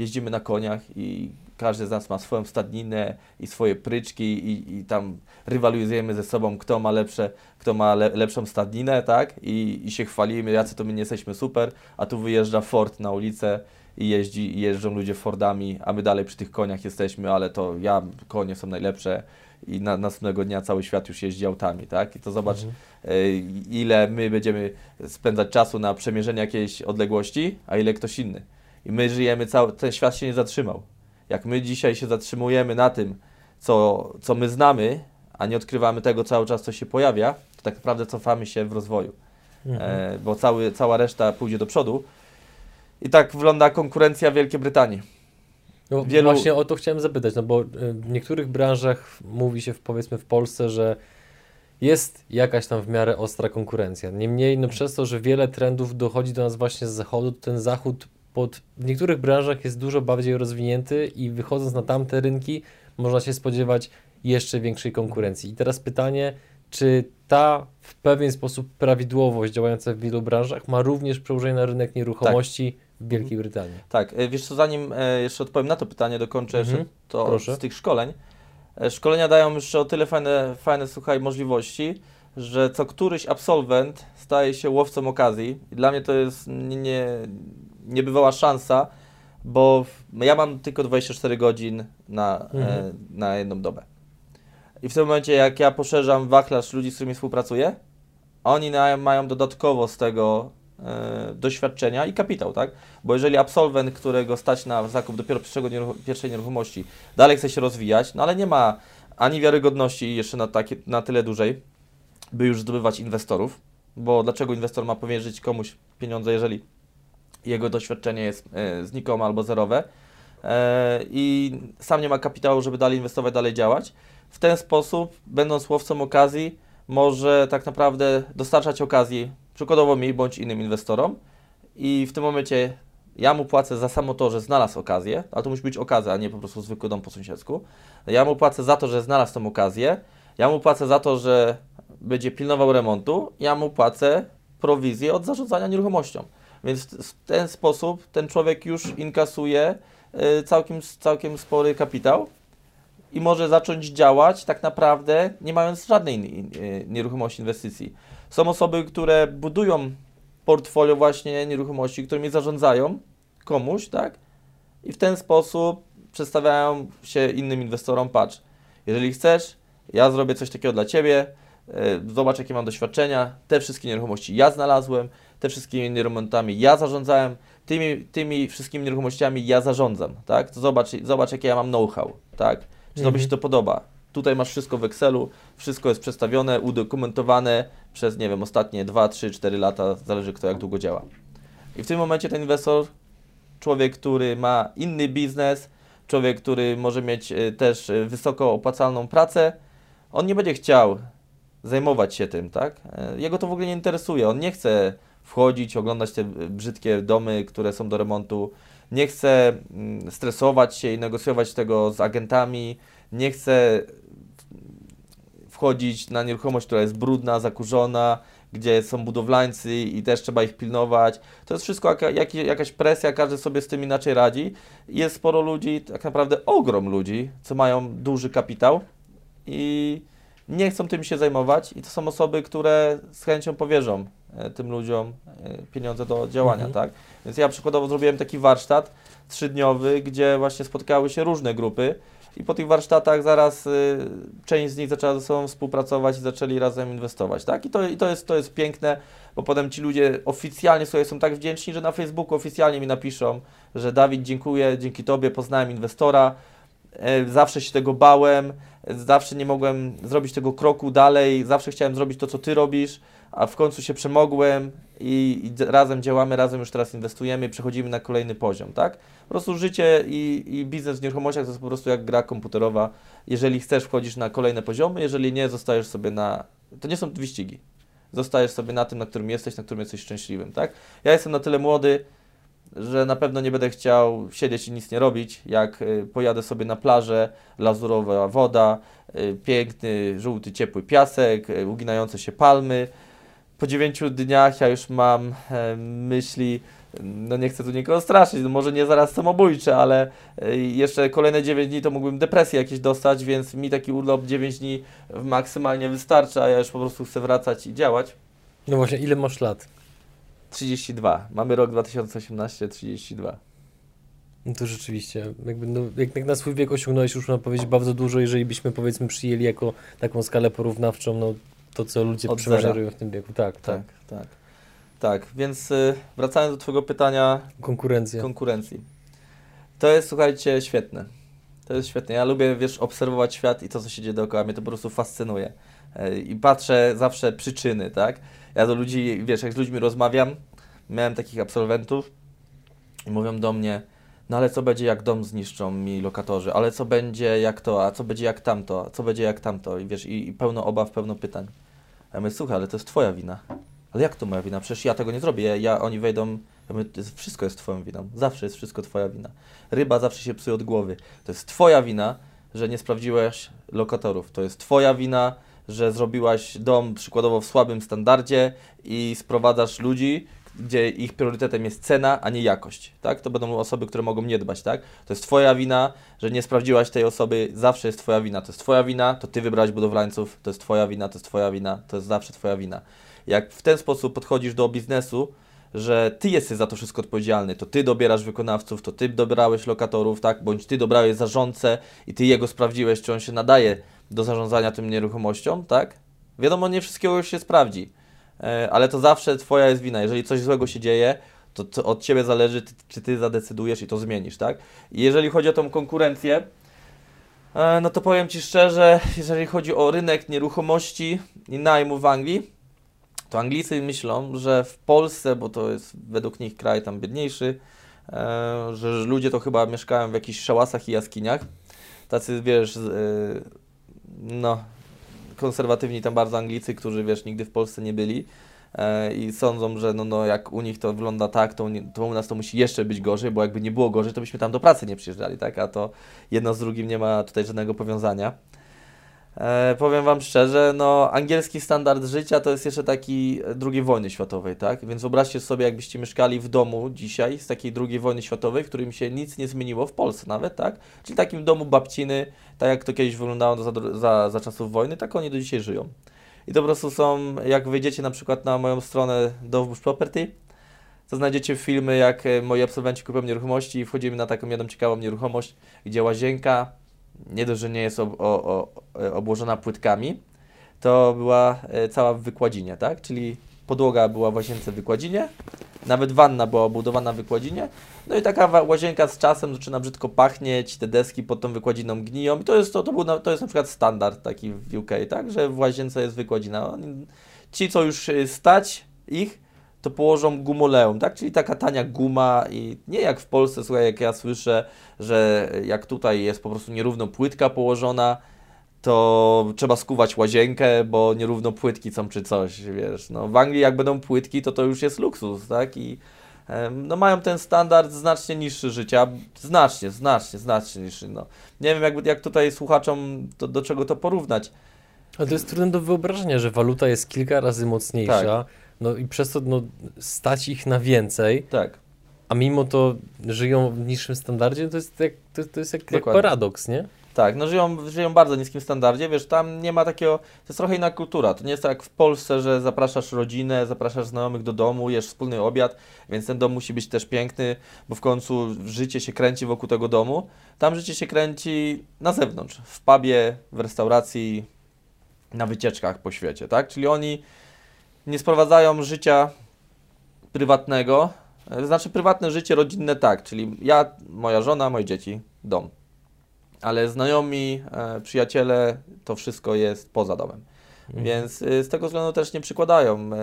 jeździmy na koniach i każdy z nas ma swoją stadninę i swoje pryczki i, i tam rywalizujemy ze sobą, kto ma lepsze, kto ma le, lepszą stadninę, tak? I, I się chwalimy, jacy to my nie jesteśmy super, a tu wyjeżdża Ford na ulicę i jeździ, jeżdżą ludzie Fordami, a my dalej przy tych koniach jesteśmy, ale to ja, konie są najlepsze i na, następnego dnia cały świat już jeździ autami, tak? I to zobacz, Mhm. e, ile my będziemy spędzać czasu na przemierzenie jakiejś odległości, a ile ktoś inny. I my żyjemy, cały, ten świat się nie zatrzymał. Jak my dzisiaj się zatrzymujemy na tym, co, co my znamy, a nie odkrywamy tego cały czas, co się pojawia, to tak naprawdę cofamy się w rozwoju, Mhm. e, bo cały, cała reszta pójdzie do przodu. I tak wygląda konkurencja Wielkiej Brytanii. No, wielu- Właśnie o to chciałem zapytać, no bo y, w niektórych branżach mówi się w, powiedzmy w Polsce, że jest jakaś tam w miarę ostra konkurencja. Niemniej no przez to, że wiele trendów dochodzi do nas właśnie z zachodu, to ten zachód pod, w niektórych branżach jest dużo bardziej rozwinięty i wychodząc na tamte rynki można się spodziewać jeszcze większej konkurencji. I teraz pytanie, czy ta w pewien sposób prawidłowość działająca w wielu branżach ma również przełożenie na rynek nieruchomości w Wielkiej Brytanii? Tak, e, wiesz co, zanim e, jeszcze odpowiem na to pytanie, dokończę Mhm, jeszcze to proszę. z tych szkoleń. E, Szkolenia dają jeszcze o tyle fajne, fajne słuchaj, możliwości, że co któryś absolwent staje się łowcą okazji. I dla mnie to jest nie, nie, niebywała szansa, bo ja mam tylko 24 godzin na, e, Mhm. na jedną dobę. I w tym momencie, jak ja poszerzam wachlarz ludzi, z którymi współpracuję, oni na, mają dodatkowo z tego doświadczenia i kapitał, tak? Bo jeżeli absolwent, którego stać na zakup dopiero pierwszego pierwszej nieruchomości, dalej chce się rozwijać, no ale nie ma ani wiarygodności jeszcze na, takie, na tyle dłużej, by już zdobywać inwestorów, bo dlaczego inwestor ma powierzyć komuś pieniądze, jeżeli jego doświadczenie jest e, znikome albo zerowe e, i sam nie ma kapitału, żeby dalej inwestować, dalej działać. W ten sposób, będąc łowcą okazji, może tak naprawdę dostarczać okazji przykładowo mi bądź innym inwestorom i w tym momencie ja mu płacę za samo to, że znalazł okazję, a to musi być okazja, a nie po prostu zwykły dom po sąsiedzku. Ja mu płacę za to, że znalazł tą okazję, ja mu płacę za to, że będzie pilnował remontu, ja mu płacę prowizję od zarządzania nieruchomością. Więc w- ten sposób ten człowiek już inkasuje y, całkiem, całkiem spory kapitał i może zacząć działać tak naprawdę nie mając żadnej y, nieruchomości inwestycji. Są osoby, które budują portfolio właśnie nieruchomości, którymi zarządzają komuś, tak? I w ten sposób przedstawiają się innym inwestorom, patrz, jeżeli chcesz, ja zrobię coś takiego dla Ciebie, e, zobacz jakie mam doświadczenia, te wszystkie nieruchomości ja znalazłem, te wszystkimi nieruchomościami ja zarządzałem, tymi, tymi wszystkimi nieruchomościami ja zarządzam, tak? To zobacz, zobacz jakie ja mam know-how, tak? Czy Tobie Mhm. się to podoba? Tutaj masz wszystko w Excelu, wszystko jest przedstawione, udokumentowane przez, nie wiem, ostatnie 2, 3, 4 lata, zależy kto jak długo działa. I w tym momencie ten inwestor, człowiek, który ma inny biznes, człowiek, który może mieć e, też e, wysoko opłacalną pracę, on nie będzie chciał zajmować się tym, tak? E, jego to w ogóle nie interesuje. On nie chce wchodzić, oglądać te brzydkie domy, które są do remontu. Nie chce mm, stresować się i negocjować tego z agentami. Nie chce wchodzić na nieruchomość, która jest brudna, zakurzona, gdzie są budowlańcy i też trzeba ich pilnować. To jest wszystko jaka, jak, jakaś presja, każdy sobie z tym inaczej radzi. Jest sporo ludzi, tak naprawdę ogrom ludzi, co mają duży kapitał i nie chcą tym się zajmować i to są osoby, które z chęcią powierzą e, tym ludziom e, pieniądze do działania, mhm. tak? Więc ja przykładowo zrobiłem taki warsztat trzydniowy, gdzie właśnie spotkały się różne grupy i po tych warsztatach zaraz y, część z nich zaczęła ze sobą współpracować i zaczęli razem inwestować, tak? I to, i to, jest, to jest piękne, bo potem ci ludzie oficjalnie sobie są tak wdzięczni, że na Facebooku oficjalnie mi napiszą, że Dawid, dziękuję, dzięki Tobie poznałem inwestora, e, zawsze się tego bałem, zawsze nie mogłem zrobić tego kroku dalej, zawsze chciałem zrobić to, co Ty robisz, a w końcu się przemogłem i, i razem działamy, razem już teraz inwestujemy przechodzimy na kolejny poziom, tak? Po prostu życie i, i biznes w nieruchomościach to jest po prostu jak gra komputerowa. Jeżeli chcesz, wchodzisz na kolejne poziomy, jeżeli nie, zostajesz sobie na... To nie są wyścigi. Zostajesz sobie na tym, na którym jesteś, na którym jesteś szczęśliwym, tak? Ja jestem na tyle młody, że na pewno nie będę chciał siedzieć i nic nie robić, jak y, pojadę sobie na plażę, lazurowa woda, y, piękny, żółty, ciepły piasek, y, uginające się palmy. Po dziewięciu dniach ja już mam e, myśli, no nie chcę tu nikogo straszyć, no może nie zaraz samobójcze, ale jeszcze kolejne 9 dni to mógłbym depresję jakieś dostać, więc mi taki urlop 9 dni maksymalnie wystarcza, a ja już po prostu chcę wracać i działać. No właśnie, ile masz lat? 32. Mamy rok 2018, 32. No to rzeczywiście, jakby no, jak, jak na swój wiek osiągnąłeś już można powiedzieć bardzo dużo, jeżeli byśmy powiedzmy przyjęli jako taką skalę porównawczą, no to co ludzie przeżerują w tym wieku. Tak, tak. Tak, tak. tak. więc y, wracając do Twojego pytania. Konkurencja. Konkurencji. To jest, słuchajcie, świetne. To jest świetne. Ja lubię, wiesz, obserwować świat i to, co się dzieje dookoła mnie, to po prostu fascynuje. Y, I patrzę zawsze przyczyny, tak? Ja do ludzi, wiesz, jak z ludźmi rozmawiam, miałem takich absolwentów i mówią do mnie, no ale co będzie jak dom zniszczą mi lokatorzy, ale co będzie jak to, a co będzie jak tamto, a co będzie jak tamto i wiesz, i, i pełno obaw, pełno pytań. A ja mówię, słuchaj, ale to jest twoja wina. Ale jak to moja wina? Przecież ja tego nie zrobię, ja, oni wejdą, ja wszystko jest twoją winą, zawsze jest wszystko twoja wina. Ryba zawsze się psuje od głowy. To jest twoja wina, że nie sprawdziłeś lokatorów. To jest twoja wina, że zrobiłaś dom przykładowo w słabym standardzie i sprowadzasz ludzi, gdzie ich priorytetem jest cena, a nie jakość, tak? To będą osoby, które mogą nie dbać, tak? To jest Twoja wina, że nie sprawdziłaś tej osoby, zawsze jest Twoja wina. To jest Twoja wina, to Ty wybrałeś budowlańców, to jest Twoja wina, to jest Twoja wina, to jest zawsze Twoja wina. Jak w ten sposób podchodzisz do biznesu, że Ty jesteś za to wszystko odpowiedzialny, to Ty dobierasz wykonawców, to Ty dobrałeś lokatorów, tak? Bądź Ty dobrałeś zarządcę i Ty jego sprawdziłeś, czy on się nadaje do zarządzania tym nieruchomością, tak? Wiadomo, nie wszystkiego się sprawdzi, ale to zawsze Twoja jest wina. Jeżeli coś złego się dzieje, to, to od Ciebie zależy, czy Ty zadecydujesz i to zmienisz, tak? I jeżeli chodzi o tą konkurencję, e, no to powiem Ci szczerze, jeżeli chodzi o rynek nieruchomości i najmu w Anglii, to Anglicy myślą, że w Polsce, bo to jest według nich kraj tam biedniejszy, e, że ludzie to chyba mieszkają w jakichś szałasach i jaskiniach. Tacy, wiesz, no, konserwatywni tam bardzo Anglicy, którzy wiesz, nigdy w Polsce nie byli e, i sądzą, że no, no, jak u nich to wygląda tak, to, to u nas to musi jeszcze być gorzej, bo jakby nie było gorzej, to byśmy tam do pracy nie przyjeżdżali, tak? A to jedno z drugim nie ma tutaj żadnego powiązania. E, powiem Wam szczerze, no angielski standard życia to jest jeszcze taki II wojny światowej, tak? Więc wyobraźcie sobie, jakbyście mieszkali w domu dzisiaj z takiej II wojny światowej, w którym się nic nie zmieniło w Polsce nawet, tak? Czyli takim domu babciny, tak jak to kiedyś wyglądało za, za, za czasów wojny, tak oni do dzisiaj żyją. I to po prostu są, jak wyjdziecie na przykład na moją stronę Dovbush Property, to znajdziecie filmy, jak e, moi absolwenci kupują nieruchomości i wchodzimy na taką jedną ciekawą nieruchomość, gdzie łazienka, nie dość, że nie jest ob, o, o, obłożona płytkami, to była e, cała w wykładzinie, tak? Czyli podłoga była w łazience w wykładzinie, nawet wanna była obudowana w wykładzinie, no i taka łazienka z czasem zaczyna brzydko pachnieć, te deski pod tą wykładziną gniją i to jest, to, to, był, to jest na przykład standard taki w UK, tak? Że w łazience jest wykładzina. Ci, co już e, stać ich, to położą gumoleum, tak? Czyli taka tania guma i nie jak w Polsce, słuchaj, jak ja słyszę, że jak tutaj jest po prostu nierówno płytka położona, to trzeba skuwać łazienkę, bo nierówno płytki są czy coś, wiesz. No, w Anglii jak będą płytki, to to już jest luksus, tak? I no, mają ten standard znacznie niższy życia, znacznie, znacznie, znacznie niższy. No. Nie wiem, jak, jak tutaj słuchaczom to, do czego to porównać. Ale to jest trudne do wyobrażenia, że waluta jest kilka razy mocniejsza, no i przez to no, stać ich na więcej, Tak. a mimo to żyją w niższym standardzie, to jest jak, to, to jest jak, jak paradoks, nie? Tak, no żyją, żyją w bardzo niskim standardzie, wiesz, tam nie ma takiego, to jest trochę inna kultura, to nie jest tak jak w Polsce, że zapraszasz rodzinę, zapraszasz znajomych do domu, jesz wspólny obiad, więc ten dom musi być też piękny, bo w końcu życie się kręci wokół tego domu. Tam życie się kręci na zewnątrz, w pubie, w restauracji, na wycieczkach po świecie, tak? Czyli oni nie sprowadzają życia prywatnego, e, znaczy prywatne życie rodzinne tak, czyli ja, moja żona, moje dzieci, dom. Ale znajomi, e, przyjaciele, to wszystko jest poza domem. Mhm. Więc y, z tego względu też nie przykładają e,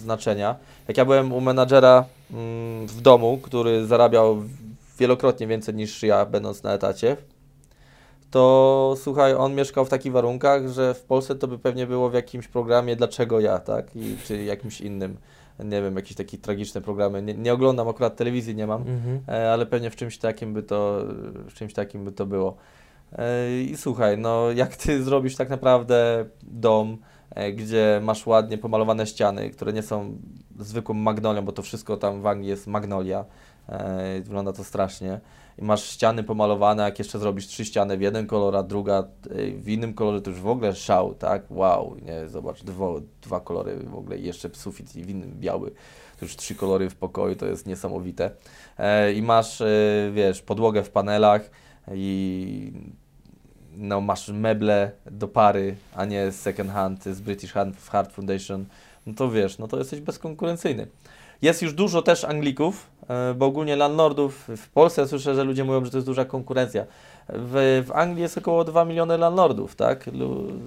znaczenia. Jak ja byłem u menadżera mm, w domu, który zarabiał wielokrotnie więcej niż ja, będąc na etacie, to słuchaj, on mieszkał w takich warunkach, że w Polsce to by pewnie było w jakimś programie Dlaczego ja, tak? I, czy jakimś innym, nie wiem, jakieś takie tragiczne programy. Nie, nie oglądam, akurat telewizji nie mam, Mhm. e, ale pewnie w czymś takim by to, w czymś takim by to było. E, I słuchaj, no jak ty zrobisz tak naprawdę dom, gdzie masz ładnie pomalowane ściany, które nie są zwykłą magnolią, bo to wszystko tam w Anglii jest magnolia, e, wygląda to strasznie. I masz ściany pomalowane, jak jeszcze zrobisz trzy ściany w jeden kolor, a druga e, w innym kolorze, to już w ogóle szał, tak? Wow, nie, zobacz, dwo, dwa kolory w ogóle i jeszcze sufit w innym biały. To już trzy kolory w pokoju, to jest niesamowite. E, I masz, e, wiesz, podłogę w panelach i no, masz meble do pary, a nie second hand z British Heart Foundation, no to wiesz, no to jesteś bezkonkurencyjny. Jest już dużo też Anglików, e, bo ogólnie landlordów w Polsce słyszę, że ludzie mówią, że to jest duża konkurencja. W, w Anglii jest około 2 miliony landlordów, tak?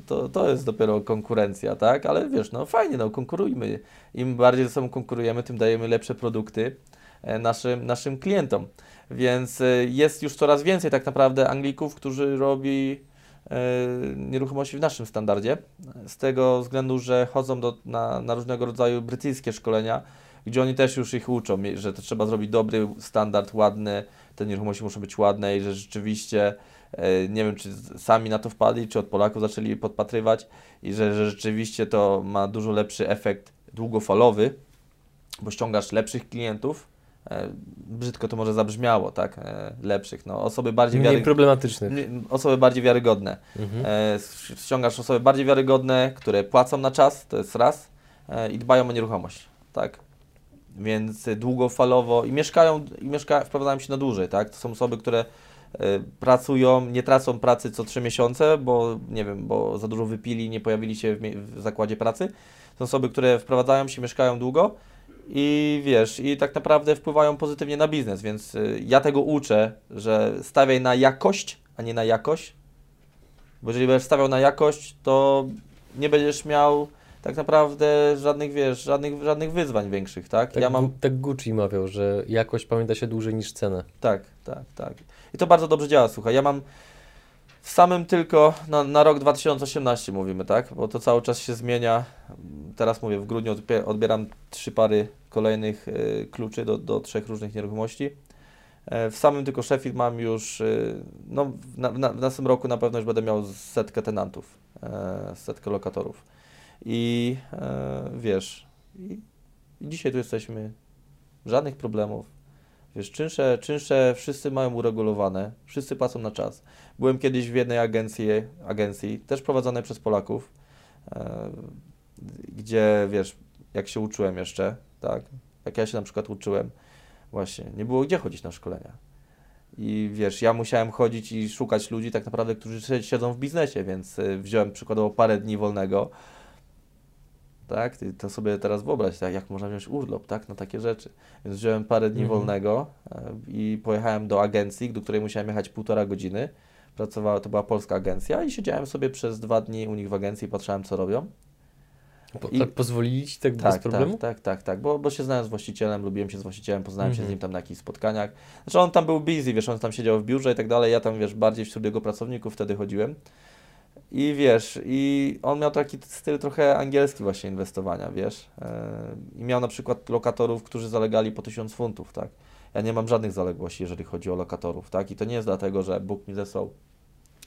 To, to jest dopiero konkurencja, tak? Ale wiesz, no fajnie, no konkurujmy. Im bardziej ze sobą konkurujemy, tym dajemy lepsze produkty e, naszym, naszym klientom. Więc e, jest już coraz więcej tak naprawdę Anglików, którzy robi e, nieruchomości w naszym standardzie. Z tego względu, że chodzą do, na, na różnego rodzaju brytyjskie szkolenia, gdzie oni też już ich uczą, że to trzeba zrobić dobry standard, ładny, te nieruchomości muszą być ładne i że rzeczywiście, e, nie wiem czy sami na to wpadli, czy od Polaków zaczęli podpatrywać i że, że rzeczywiście to ma dużo lepszy efekt długofalowy, bo ściągasz lepszych klientów, brzydko to może zabrzmiało, tak, e, lepszych, no osoby bardziej Mniej wiary... problematycznych. osoby bardziej wiarygodne. Mhm. E, ściągasz osoby bardziej wiarygodne, które płacą na czas, to jest raz, e, i dbają o nieruchomość, tak? Więc e, długofalowo i mieszkają, i mieszka, wprowadzają się na dłużej, tak? To są osoby, które e, pracują, nie tracą pracy co trzy miesiące, bo nie wiem, bo za dużo wypili, nie pojawili się w, w zakładzie pracy. To są osoby, które wprowadzają się, mieszkają długo i wiesz, i tak naprawdę wpływają pozytywnie na biznes, więc y, ja tego uczę, że stawiaj na jakość, a nie na jakość, bo jeżeli będziesz stawiał na jakość, to nie będziesz miał tak naprawdę żadnych, wiesz, żadnych, żadnych wyzwań większych, tak? Tak, ja mam, tak Gucci mawiał, że jakość pamięta się dłużej niż cenę. tak, tak, tak. I to bardzo dobrze działa, słuchaj, ja mam samym tylko na, na rok 2018 mówimy, tak? Bo to cały czas się zmienia. Teraz mówię, w grudniu odbie- odbieram trzy pary kolejnych y, kluczy do, do trzech różnych nieruchomości. E, W samym tylko Sheffield mam już, y, no w, na, w następnym roku na pewno już będę miał setkę tenantów, e, setkę lokatorów. I e, wiesz, dzisiaj tu jesteśmy, żadnych problemów. Wiesz, czynsze, czynsze wszyscy mają uregulowane, wszyscy płacą na czas. Byłem kiedyś w jednej agencji, agencji też prowadzonej przez Polaków, e, gdzie wiesz, jak się uczyłem jeszcze, tak, jak ja się na przykład uczyłem, właśnie, nie było gdzie chodzić na szkolenia. I wiesz, ja musiałem chodzić i szukać ludzi tak naprawdę, którzy si- siedzą w biznesie, więc y, wziąłem przykładowo parę dni wolnego. Tak, to sobie teraz wyobraź, tak, jak można wziąć urlop, tak, na takie rzeczy. Więc wziąłem parę dni Mhm. wolnego e, i pojechałem do agencji, do której musiałem jechać półtora godziny. Pracowała, to była polska agencja i siedziałem sobie przez dwa dni u nich w agencji, patrzałem co robią. Po, I- tak pozwolili ci tak, bez Tak, problemu? tak, tak, tak, tak, bo, bo się znałem z właścicielem, lubiłem się z właścicielem, poznałem się z Mhm. nim tam na jakichś spotkaniach. Znaczy on tam był busy, wiesz, on tam siedział w biurze i tak dalej, ja tam, wiesz, bardziej wśród jego pracowników wtedy chodziłem. I wiesz, i on miał taki styl trochę angielski właśnie inwestowania, wiesz. E, I miał na przykład lokatorów, którzy zalegali po 1000 funtów, tak. Ja nie mam żadnych zaległości, jeżeli chodzi o lokatorów, tak. I to nie jest dlatego, że Bóg mi zesłał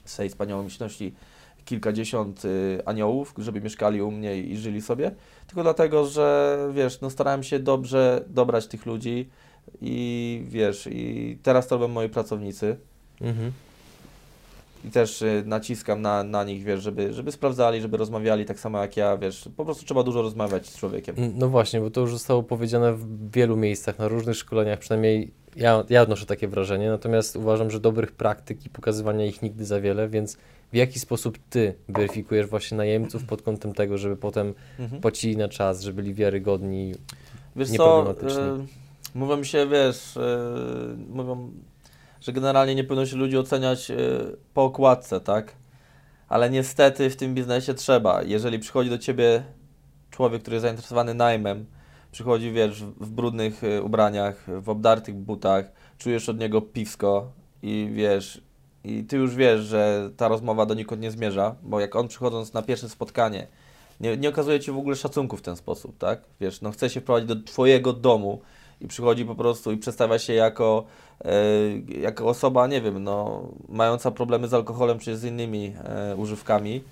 z tej wspaniałomyślności kilkadziesiąt y, aniołów, żeby mieszkali u mnie i żyli sobie, tylko dlatego, że wiesz, no starałem się dobrze dobrać tych ludzi i wiesz, i teraz to robią moi pracownicy. Mhm. I też y, naciskam na, na nich, wiesz, żeby, żeby sprawdzali, żeby rozmawiali tak samo jak ja, wiesz, po prostu trzeba dużo rozmawiać z człowiekiem. No właśnie, bo to już zostało powiedziane w wielu miejscach, na różnych szkoleniach, przynajmniej ja, ja odnoszę takie wrażenie, natomiast uważam, że dobrych praktyk i pokazywania ich nigdy za wiele, więc w jaki sposób Ty weryfikujesz właśnie najemców pod kątem tego, żeby potem Mhm. płacili na czas, żeby byli wiarygodni? Wiesz co, nieproblematyczni. y, mówią mi się, wiesz, y, mówią, że generalnie nie powinno się ludzi oceniać y, po okładce, tak? Ale niestety w tym biznesie trzeba. Jeżeli przychodzi do Ciebie człowiek, który jest zainteresowany najmem, przychodzi, wiesz, w brudnych y, ubraniach, w obdartych butach, czujesz od niego piwsko i wiesz, i Ty już wiesz, że ta rozmowa donikąd nie zmierza, bo jak on przychodząc na pierwsze spotkanie, nie, nie okazuje Ci w ogóle szacunku w ten sposób, tak? Wiesz, no chce się wprowadzić do Twojego domu i przychodzi po prostu i przedstawia się jako, e, jako osoba, nie wiem, no, mająca problemy z alkoholem czy z innymi e, używkami,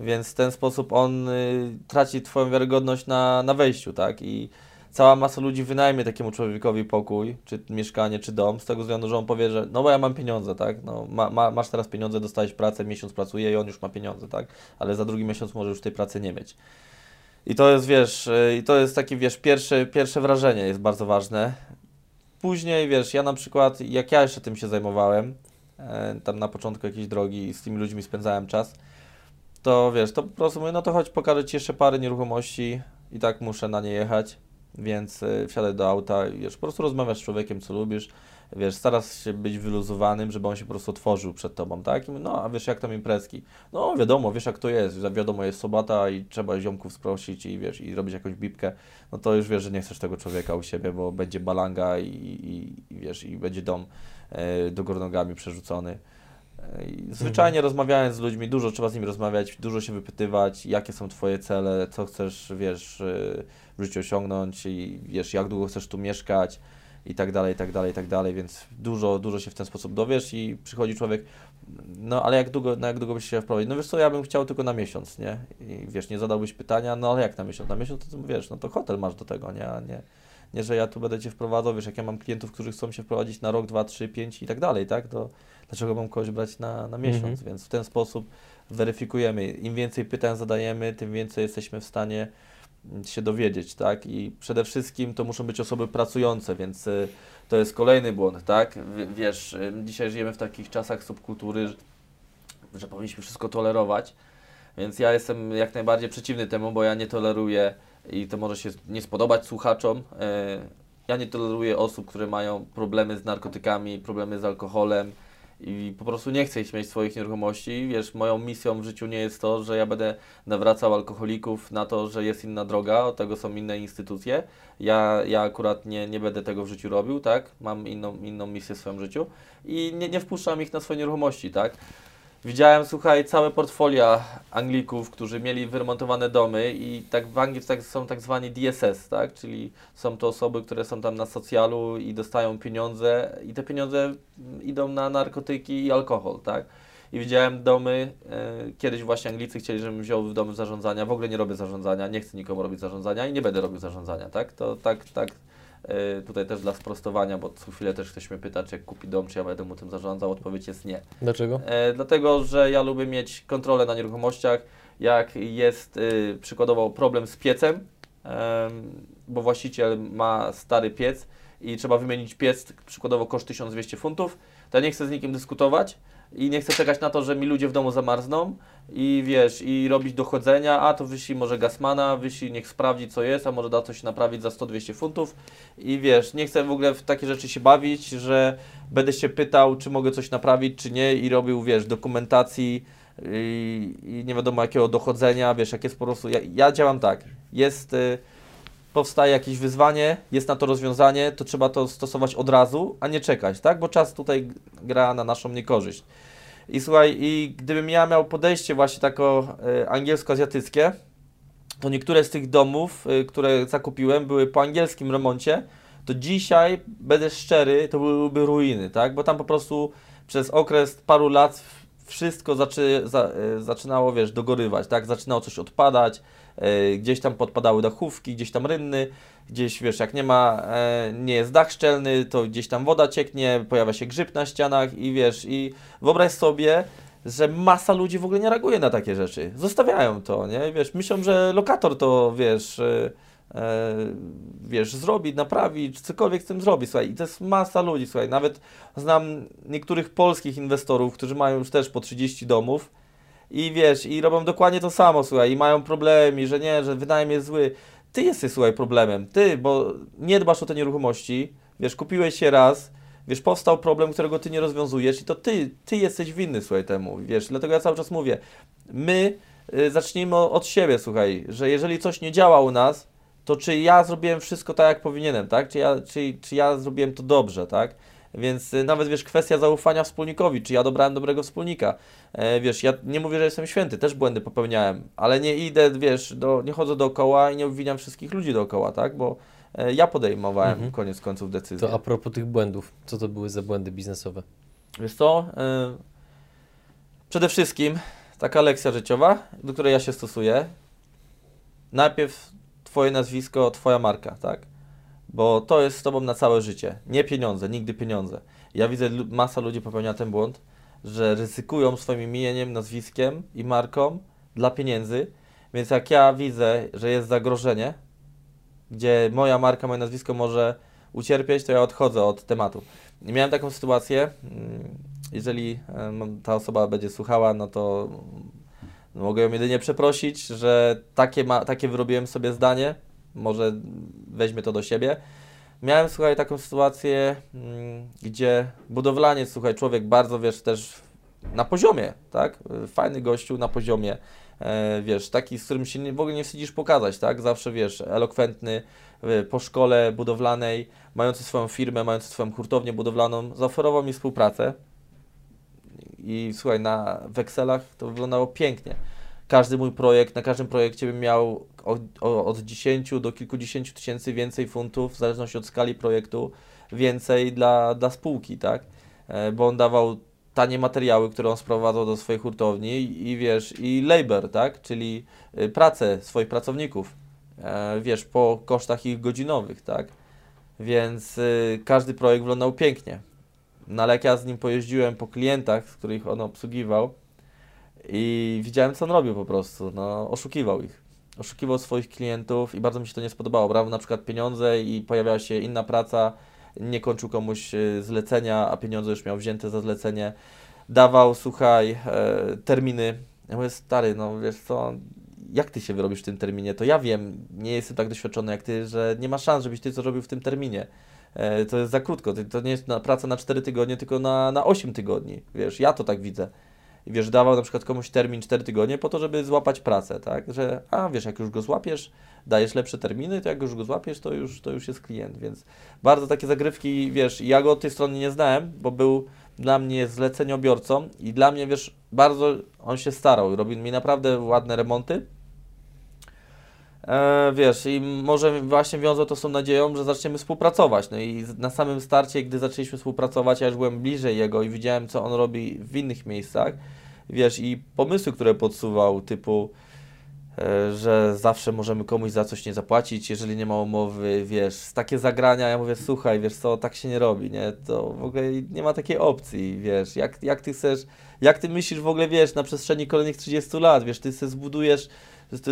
więc w ten sposób on y, traci Twoją wiarygodność na, na wejściu, tak? I cała masa ludzi wynajmie takiemu człowiekowi pokój, czy mieszkanie, czy dom, z tego względu, że on powie, że no bo ja mam pieniądze, tak? No, ma, ma, masz teraz pieniądze, dostałeś pracę, miesiąc pracuje i on już ma pieniądze, tak? Ale za drugi miesiąc może już tej pracy nie mieć. I to jest, wiesz, y, i to jest takie, wiesz, pierwsze, pierwsze wrażenie jest bardzo ważne. Później, wiesz, ja na przykład, jak ja jeszcze tym się zajmowałem, e, tam na początku jakiejś drogi i z tymi ludźmi spędzałem czas, to wiesz, to po prostu mówię, no to chodź pokażę Ci jeszcze parę nieruchomości i tak muszę na nie jechać, więc y, wsiadaj do auta i wiesz, po prostu rozmawiasz z człowiekiem, co lubisz, wiesz, starasz się być wyluzowanym, żeby on się po prostu otworzył przed Tobą, tak? Mówię, no, a wiesz, jak tam imprezki? No, wiadomo, wiesz, jak to jest, wiadomo, jest sobota i trzeba ziomków sprosić i wiesz, i robić jakąś bibkę, no to już wiesz, że nie chcesz tego człowieka u siebie, bo będzie balanga i, i, i wiesz, i będzie dom e, do góry nogami przerzucony. E, zwyczajnie rozmawiając z ludźmi, dużo trzeba z nimi rozmawiać, dużo się wypytywać, jakie są Twoje cele, co chcesz, wiesz, e, w życiu osiągnąć i wiesz, jak długo chcesz tu mieszkać i tak dalej, i tak dalej, i tak dalej, więc dużo, dużo się w ten sposób dowiesz i przychodzi człowiek, no ale jak długo, no jak długo byś się wprowadzić? No wiesz co, ja bym chciał tylko na miesiąc, nie? I wiesz, nie zadałbyś pytania, no ale jak na miesiąc? Na miesiąc to wiesz, no to hotel masz do tego, nie? A nie, nie, że ja tu będę Cię wprowadzał, wiesz, jak ja mam klientów, którzy chcą się wprowadzić na rok, dwa, trzy, pięć i tak dalej, tak? To dlaczego mam kogoś brać na, na miesiąc? Mhm. Więc w ten sposób weryfikujemy. Im więcej pytań zadajemy, tym więcej jesteśmy w stanie się dowiedzieć, tak? I przede wszystkim to muszą być osoby pracujące, więc y, to jest kolejny błąd, tak? Wiesz, y, dzisiaj żyjemy w takich czasach subkultury, że- powinniśmy wszystko tolerować, więc ja jestem jak najbardziej przeciwny temu, bo ja nie toleruję i to może się nie spodobać słuchaczom. e, Ja nie toleruję osób, które mają problemy z narkotykami, problemy z alkoholem i po prostu nie chcę ich mieć swoich nieruchomości. Wiesz, moją misją w życiu nie jest to, że ja będę nawracał alkoholików na to, że jest inna droga, od tego są inne instytucje. Ja, ja akurat nie, nie będę tego w życiu robił, tak? Mam inną, inną misję w swoim życiu i nie, nie wpuszczam ich na swoje nieruchomości, tak? Widziałem, słuchaj, całe portfolia Anglików, którzy mieli wyremontowane domy i tak w Anglii tak, są tak zwani DSS, tak? Czyli są to osoby, które są tam na socjalu i dostają pieniądze i te pieniądze idą na narkotyki i alkohol, tak? I widziałem domy, e, kiedyś właśnie Anglicy chcieli, żebym wziął w domy zarządzania, w ogóle nie robię zarządzania, nie chcę nikomu robić zarządzania i nie będę robił zarządzania, tak? To tak, tak, tutaj też dla sprostowania, bo co chwilę też ktoś mnie pyta, czy jak kupi dom, czy ja będę mu tym zarządzał, odpowiedź jest nie. Dlaczego? E, dlatego, że ja lubię mieć kontrolę na nieruchomościach. Jak jest y, przykładowo problem z piecem, em, bo właściciel ma stary piec i trzeba wymienić piec, przykładowo koszt 1200 funtów, to ja nie chcę z nikim dyskutować i nie chcę czekać na to, że mi ludzie w domu zamarzną i wiesz, i robić dochodzenia, a to wyślij może gasmana, wyślij, niech sprawdzi co jest, a może da coś naprawić za 100-200 funtów. I wiesz, nie chcę w ogóle w takie rzeczy się bawić, że będę się pytał, czy mogę coś naprawić, czy nie i robił, wiesz, dokumentacji i, i nie wiadomo jakiego dochodzenia, wiesz, jak jest po prostu, ja, ja działam tak, jest, y, powstaje jakieś wyzwanie, jest na to rozwiązanie, to trzeba to stosować od razu, a nie czekać, tak, bo czas tutaj gra na naszą niekorzyść. I słuchaj, i gdybym ja miał podejście właśnie tako e, angielsko-azjatyckie, to niektóre z tych domów, e, które zakupiłem, były po angielskim remoncie, to dzisiaj, będę szczery, to byłyby ruiny, tak? Bo tam po prostu przez okres paru lat wszystko zaczy, za, e, zaczynało, wiesz, dogorywać, tak? Zaczynało coś odpadać, gdzieś tam podpadały dachówki, gdzieś tam rynny, gdzieś, wiesz, jak nie ma, e, nie jest dach szczelny, to gdzieś tam woda cieknie, pojawia się grzyb na ścianach i wiesz, i wyobraź sobie, że masa ludzi w ogóle nie reaguje na takie rzeczy. Zostawiają to, nie? Wiesz, myślą, że lokator to, wiesz, e, e, wiesz, zrobi, naprawi, czy cokolwiek z tym zrobi, słuchaj, i to jest masa ludzi, słuchaj, nawet znam niektórych polskich inwestorów, którzy mają już też po 30 domów i wiesz, i robią dokładnie to samo, słuchaj, i mają problemy, że nie, że wynajem jest zły. Ty jesteś, słuchaj, problemem, ty, bo nie dbasz o te nieruchomości, wiesz, kupiłeś się raz, wiesz, powstał problem, którego ty nie rozwiązujesz i to ty, ty jesteś winny, słuchaj, temu, wiesz, dlatego ja cały czas mówię, my y, zacznijmy od siebie, słuchaj, że jeżeli coś nie działa u nas, to czy ja zrobiłem wszystko tak, jak powinienem, tak? Czy ja, czy, czy ja zrobiłem to dobrze, tak? Więc y, nawet wiesz, kwestia zaufania wspólnikowi, czy ja dobrałem dobrego wspólnika. E, wiesz, ja nie mówię, że jestem święty, też błędy popełniałem, ale nie idę, wiesz, do, nie chodzę dookoła i nie obwiniam wszystkich ludzi dookoła, tak? Bo e, ja podejmowałem Mhm. koniec końców decyzję. To a propos tych błędów, co to były za błędy biznesowe? Wiesz co? E, przede wszystkim taka lekcja życiowa, do której ja się stosuję. Najpierw Twoje nazwisko, Twoja marka, tak? Bo to jest z Tobą na całe życie. Nie pieniądze, nigdy pieniądze. Ja widzę, masa ludzi popełnia ten błąd, że ryzykują swoim imieniem, nazwiskiem i marką dla pieniędzy. Więc jak ja widzę, że jest zagrożenie, gdzie moja marka, moje nazwisko może ucierpieć, to ja odchodzę od tematu. I miałem taką sytuację, mm, jeżeli ta osoba będzie słuchała, no to mm, mogę ją jedynie przeprosić, że takie, ma, takie wyrobiłem sobie zdanie, może weźmie to do siebie. Miałem, słuchaj, taką sytuację, mm, gdzie budowlaniec, słuchaj, człowiek bardzo, wiesz, też na poziomie, tak? Fajny gościu na poziomie, e, wiesz, taki, z którym się nie, w ogóle nie wstydzisz pokazać, tak? Zawsze, wiesz, elokwentny, e, po szkole budowlanej, mający swoją firmę, mający swoją hurtownię budowlaną, zaoferował mi współpracę i słuchaj, na wekselach to wyglądało pięknie. Każdy mój projekt, na każdym projekcie bym miał od, od 10 do kilkudziesięciu tysięcy więcej funtów, w zależności od skali projektu, więcej dla, dla spółki, tak? E, Bo on dawał tanie materiały, które on sprowadzał do swojej hurtowni i, i wiesz, i labor, tak? Czyli y, pracę swoich pracowników, e, wiesz, po kosztach ich godzinowych, tak? Więc y, każdy projekt wyglądał pięknie. No ale jak ja z nim pojeździłem po klientach, z których on obsługiwał i widziałem, co on robił po prostu, no oszukiwał ich. Oszukiwał swoich klientów i bardzo mi się to nie spodobało. Brał na przykład pieniądze i pojawiała się inna praca, nie kończył komuś y, zlecenia, a pieniądze już miał wzięte za zlecenie. Dawał, słuchaj, e, terminy. Ja mówię, stary, no wiesz co, jak ty się wyrobisz w tym terminie? To ja wiem, nie jestem tak doświadczony jak ty, że nie ma szans, żebyś ty co robił w tym terminie. E, to jest za krótko. To- nie jest praca na 4 tygodnie, tylko na, na 8 tygodni. Wiesz, ja to tak widzę. I wiesz, dawał na przykład komuś termin 4 tygodnie po to, żeby złapać pracę, tak? Że, a wiesz, jak już go złapiesz, dajesz lepsze terminy, to jak już go złapiesz, to już, to już jest klient, więc bardzo takie zagrywki, wiesz, ja go od tej strony nie znałem, bo był dla mnie zleceniobiorcą i dla mnie, wiesz, bardzo on się starał, robił mi naprawdę ładne remonty. E, wiesz, i może właśnie wiązał to z tą nadzieją, że zaczniemy współpracować. No i na samym starcie, gdy zaczęliśmy współpracować, ja już byłem bliżej jego i widziałem, co on robi w innych miejscach. Wiesz, i pomysły, które podsuwał, typu, e, że zawsze możemy komuś za coś nie zapłacić, jeżeli nie ma umowy, wiesz, takie zagrania, ja mówię, słuchaj, wiesz co, tak się nie robi, nie, to w ogóle nie ma takiej opcji, wiesz, jak, jak ty chcesz, jak ty myślisz w ogóle, wiesz, na przestrzeni kolejnych 30 lat, wiesz, ty sobie zbudujesz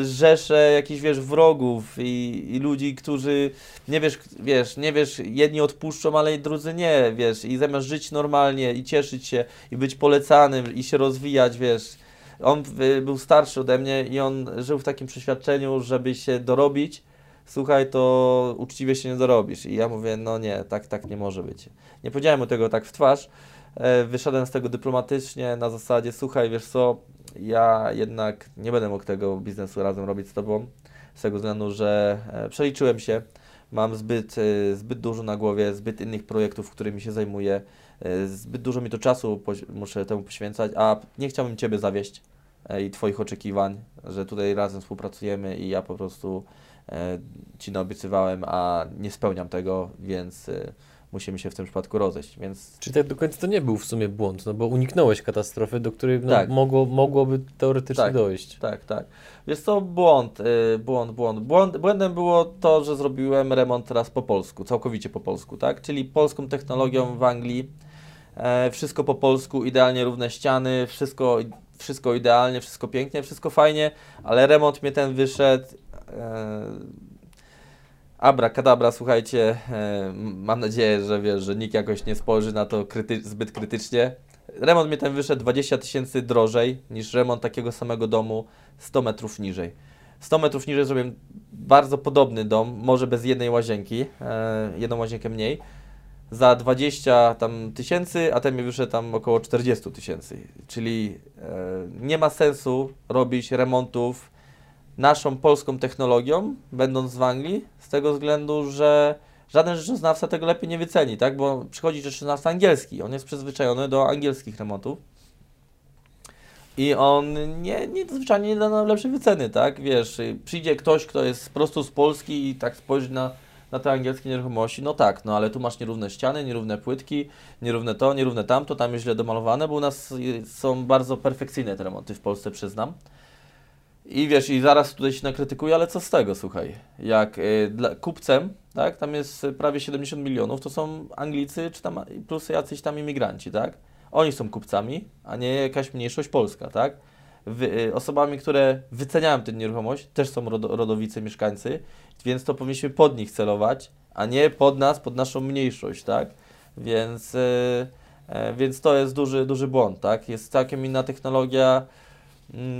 rzesze jakichś, wiesz, wrogów i, i ludzi, którzy, nie wiesz, wiesz, nie wiesz, jedni odpuszczą, ale drudzy nie, wiesz, i zamiast żyć normalnie i cieszyć się i być polecanym i się rozwijać, wiesz, on był starszy ode mnie i on żył w takim przeświadczeniu, żeby się dorobić, słuchaj, to uczciwie się nie dorobisz. I ja mówię, no nie, tak, tak nie może być. Nie powiedziałem mu tego tak w twarz, e, wyszedłem z tego dyplomatycznie na zasadzie, słuchaj, wiesz co, ja jednak nie będę mógł tego biznesu razem robić z Tobą, z tego względu, że e, przeliczyłem się, mam zbyt, e, zbyt dużo na głowie, zbyt innych projektów, którymi się zajmuję, e, zbyt dużo mi to czasu muszę temu poświęcać, a nie chciałbym Ciebie zawieść i Twoich oczekiwań, że tutaj razem współpracujemy i ja po prostu Ci naobiecywałem, a nie spełniam tego, więc musimy się w tym przypadku rozejść, więc Czyli tak do końca to nie był w sumie błąd, no bo uniknąłeś katastrofy, do której no, Tak. mogło, mogłoby teoretycznie Tak. dojść. Tak, tak. Jest to błąd, y, błąd, błąd, błąd. Błędem było to, że zrobiłem remont teraz po polsku, całkowicie po polsku, tak? Czyli polską technologią w Anglii. E, wszystko po polsku, idealnie równe ściany, wszystko, wszystko idealnie, wszystko pięknie, wszystko fajnie, ale remont mnie ten wyszedł. E, Abra, kadabra, słuchajcie, e, mam nadzieję, że wiesz, że nikt jakoś nie spojrzy na to kryty zbyt krytycznie. Remont mnie ten wyszedł 20 tysięcy drożej niż remont takiego samego domu 100 metrów niżej. 100 metrów niżej zrobiłem bardzo podobny dom, może bez jednej łazienki, e, jedną łazienkę mniej, za 20 tam tysięcy, a ten mi wyszedł tam około 40 tysięcy. Czyli e, nie ma sensu robić remontów naszą polską technologią, będąc w Anglii, z tego względu, że żaden rzeczoznawca tego lepiej nie wyceni, tak? Bo przychodzi rzeczoznawca angielski, on jest przyzwyczajony do angielskich remontów. I on nie, nie zwyczajnie nie da nam lepszej wyceny, tak? Wiesz, przyjdzie ktoś, kto jest prosto z Polski i tak spojrzy na, na te angielskie nieruchomości, no tak, no ale tu masz nierówne ściany, nierówne płytki, nierówne to, nierówne tamto, tam jest źle domalowane, bo u nas są bardzo perfekcyjne te remonty w Polsce, przyznam. I wiesz, i zaraz tutaj się nakrytykuję, ale co z tego, słuchaj, jak y, dla, kupcem, tak, tam jest y, prawie 70 milionów, to są Anglicy, czy tam plus jacyś tam imigranci, tak? Oni są kupcami, a nie jakaś mniejszość polska, tak? Wy, y, osobami, które wyceniają tę nieruchomość, też są rodo, rodowicy, mieszkańcy, więc to powinniśmy pod nich celować, a nie pod nas, pod naszą mniejszość, tak? Więc, y, e, więc to jest duży, duży błąd, tak? Jest całkiem inna technologia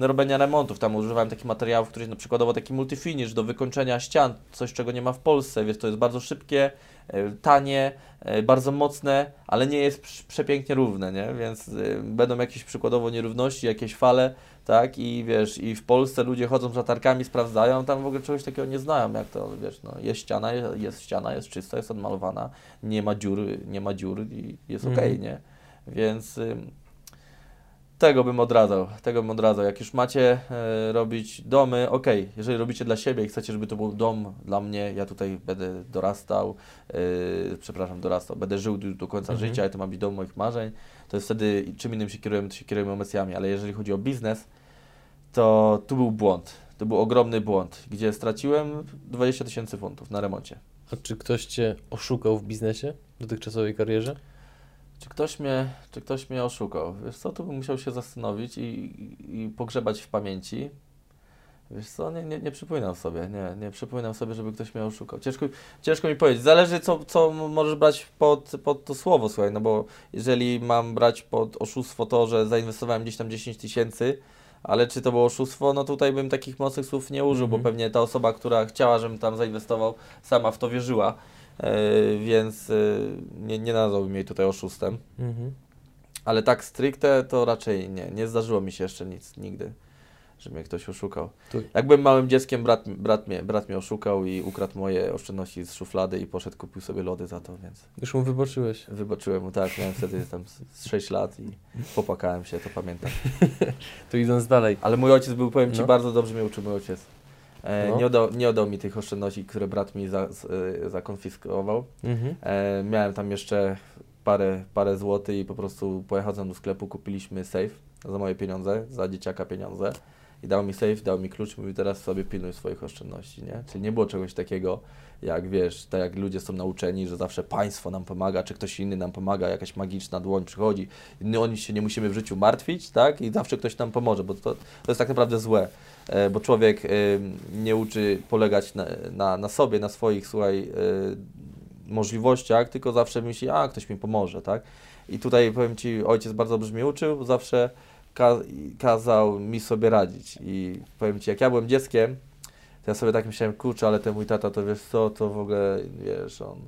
robienia remontów. Tam używałem takich materiałów, których na przykładowo taki multifinish do wykończenia ścian, coś czego nie ma w Polsce, więc to jest bardzo szybkie, e, tanie, e, bardzo mocne, ale nie jest prz- przepięknie równe, nie? Więc y, będą jakieś przykładowo nierówności, jakieś fale, tak? I wiesz, i w Polsce ludzie chodzą z latarkami, sprawdzają, tam w ogóle czegoś takiego nie znają, jak to, wiesz, no, jest ściana, jest, ściana, jest czysta, jest odmalowana, nie ma dziur, nie ma dziur i jest Mhm. okej, nie? Więc tego bym odradzał, tego bym odradzał. Jak już macie e, robić domy, okej, jeżeli robicie dla siebie i chcecie, żeby to był dom dla mnie, ja tutaj będę dorastał, e, przepraszam, dorastał, będę żył do, do końca Mhm. życia, i to ma być dom moich marzeń, to jest wtedy czym innym się kierujemy, to się kierujemy emocjami, ale jeżeli chodzi o biznes, to tu był błąd, to był ogromny błąd, gdzie straciłem 20 tysięcy funtów na remoncie. A czy ktoś Cię oszukał w biznesie, w dotychczasowej karierze? Czy ktoś mnie, czy ktoś mnie oszukał? Wiesz co, tu bym musiał się zastanowić i, i, i pogrzebać w pamięci. Wiesz co, nie, nie, nie przypominam sobie, nie, nie przypominam sobie, żeby ktoś mnie oszukał. Ciężko, ciężko mi powiedzieć. Zależy, co, co możesz brać pod, pod to słowo, słuchaj, no bo jeżeli mam brać pod oszustwo to, że zainwestowałem gdzieś tam 10 tysięcy, ale czy to było oszustwo, no tutaj bym takich mocnych słów nie użył, Mhm. bo pewnie ta osoba, która chciała, żebym tam zainwestował, sama w to wierzyła, więc e, nie, nie nazwałbym jej tutaj oszustem. Mhm. Ale tak stricte to raczej nie. Nie zdarzyło mi się jeszcze nic nigdy, że mnie ktoś oszukał. Tu- Jak byłem małym dzieckiem, brat, brat, mnie, brat mnie oszukał i ukradł moje oszczędności z szuflady i poszedł, kupił sobie lody za to, więc Już mu wybaczyłeś. wybaczyłem mu tak. Miałem wtedy tam z- z 6 lat i popłakałem się, to pamiętam. To idąc dalej. Ale mój ojciec był, powiem Ci, No. bardzo dobrze mnie uczył mój ojciec. E, No. nie, oddał, nie oddał mi tych oszczędności, które brat mi za, e, zakonfiskował. Mhm. E, miałem tam jeszcze parę, parę złotych i po prostu pojechałem do sklepu, kupiliśmy safe za moje pieniądze, za dzieciaka pieniądze i dał mi safe, dał mi klucz, mówi teraz sobie pilnuj swoich oszczędności, nie? Czyli nie było czegoś takiego, jak wiesz, tak jak ludzie są nauczeni, że zawsze państwo nam pomaga, czy ktoś inny nam pomaga, jakaś magiczna dłoń przychodzi, no, oni się nie musimy w życiu martwić, tak? I zawsze ktoś nam pomoże, bo to, to jest tak naprawdę złe, e, bo człowiek e, nie uczy polegać na, na, na sobie, na swoich, słuchaj, e, możliwościach, tylko zawsze myśli, a ktoś mi pomoże, tak? I tutaj powiem Ci, ojciec bardzo dobrze mnie uczył, zawsze ka kazał mi sobie radzić. I powiem Ci, jak ja byłem dzieckiem, to ja sobie tak myślałem, kurczę, ale ten mój tata, to wiesz co, to w ogóle, wiesz, on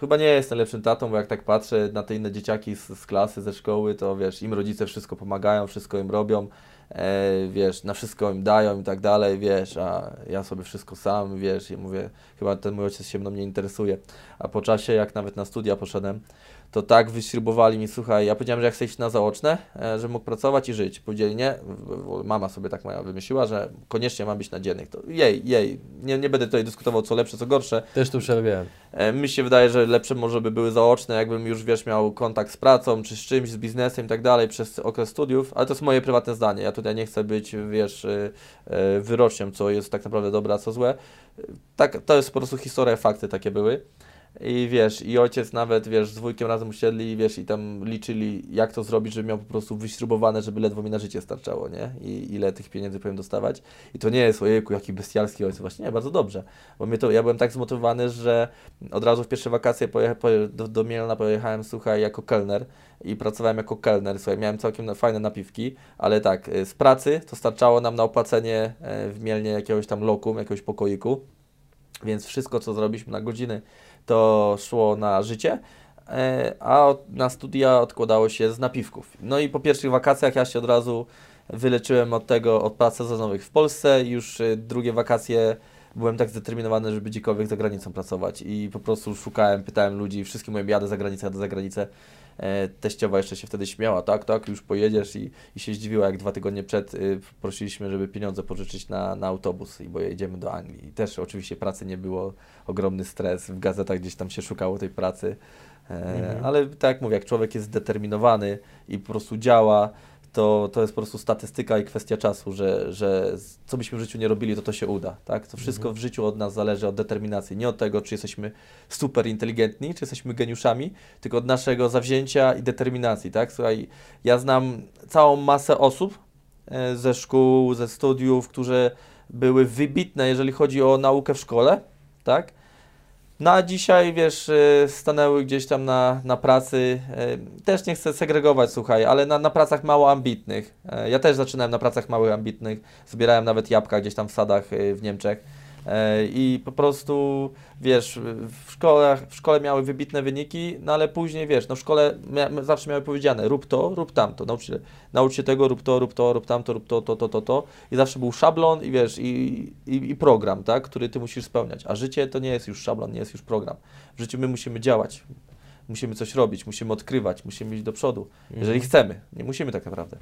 chyba nie jest najlepszym tatą, bo jak tak patrzę na te inne dzieciaki z, z klasy, ze szkoły, to wiesz, im rodzice wszystko pomagają, wszystko im robią, e, wiesz, na wszystko im dają i tak dalej, wiesz, a ja sobie wszystko sam, wiesz, i mówię, chyba ten mój ojciec się mną nie interesuje. A po czasie, jak nawet na studia poszedłem, to tak wyśrubowali mi, słuchaj, ja powiedziałem, że ja chcę iść na zaoczne, e, że mógł pracować i żyć. Powiedzieli nie, mama sobie tak moja wymyśliła, że koniecznie ma być na dziennych. To jej, jej, nie, nie będę tutaj dyskutował co lepsze, co gorsze. Też tu przerabiałem. E, Mi się wydaje, że lepsze może by były zaoczne, jakbym już, wiesz, miał kontakt z pracą, czy z czymś, z biznesem i tak dalej przez okres studiów, ale to jest moje prywatne zdanie. Ja tutaj nie chcę być, wiesz, y, wyrocznią, co jest tak naprawdę dobre, a co złe. Tak, to jest po prostu historia, fakty takie były. I wiesz, i ojciec nawet, wiesz, z wujkiem razem usiedli, wiesz, i tam liczyli, jak to zrobić, żeby miał po prostu wyśrubowane, żeby ledwo mi na życie starczało, nie? I ile tych pieniędzy powinien dostawać. I to nie jest, ojejku, jaki bestialski ojciec, właśnie nie, bardzo dobrze. Bo mnie to, ja byłem tak zmotywowany, że od razu w pierwsze wakacje pojecha, poje, do, do Mielna pojechałem, słuchaj, jako kelner i pracowałem jako kelner, słuchaj, miałem całkiem fajne napiwki, ale tak, y, z pracy to starczało nam na opłacenie e, w Mielnie jakiegoś tam lokum, jakiegoś pokoiku, więc wszystko, co zrobiliśmy na godziny, to szło na życie, e, a na studia odkładało się z napiwków. No i po pierwszych wakacjach ja się od razu wyleczyłem od tego, od prac sezonowych w Polsce już e, drugie wakacje byłem tak zdeterminowany, żeby gdziekolwiek za granicą pracować i po prostu szukałem, pytałem ludzi, wszystkim mówiłem, jadę za granicę, jadę za granicę. E, Teściowa jeszcze się wtedy śmiała, tak, tak, już pojedziesz i, i się zdziwiła, jak dwa tygodnie przed y, prosiliśmy, żeby pieniądze pożyczyć na, na autobus, i bo jedziemy do Anglii. I też oczywiście pracy nie było, ogromny stres, w gazetach gdzieś tam się szukało tej pracy, e, Mhm. ale tak jak mówię, jak człowiek jest zdeterminowany i po prostu działa, to, to jest po prostu statystyka i kwestia czasu, że, że co byśmy w życiu nie robili, to to się uda, tak? To wszystko Mhm. w życiu od nas zależy, od determinacji, nie od tego, czy jesteśmy super inteligentni, czy jesteśmy geniuszami, tylko od naszego zawzięcia i determinacji, tak? Słuchaj, ja znam całą masę osób e, ze szkół, ze studiów, które były wybitne, jeżeli chodzi o naukę w szkole, tak? No a dzisiaj, wiesz, e, stanęły gdzieś tam na, na pracy, e, też nie chcę segregować, słuchaj, ale na, na pracach mało ambitnych. E, Ja też zaczynałem na pracach małych ambitnych, zbierałem nawet jabłka gdzieś tam w sadach e, w Niemczech i po prostu, wiesz, w szkole, w szkole miały wybitne wyniki, no ale później, wiesz, no w szkole mia, zawsze miały powiedziane, rób to, rób tamto, naucz się, naucz się tego, rób to, rób to, rób tamto, rób to, to, to, to, to i zawsze był szablon i wiesz, i, i, i program, tak, który ty musisz spełniać, a życie to nie jest już szablon, nie jest już program. W życiu my musimy działać, musimy coś robić, musimy odkrywać, musimy iść do przodu, jeżeli Mhm. chcemy, nie musimy tak naprawdę.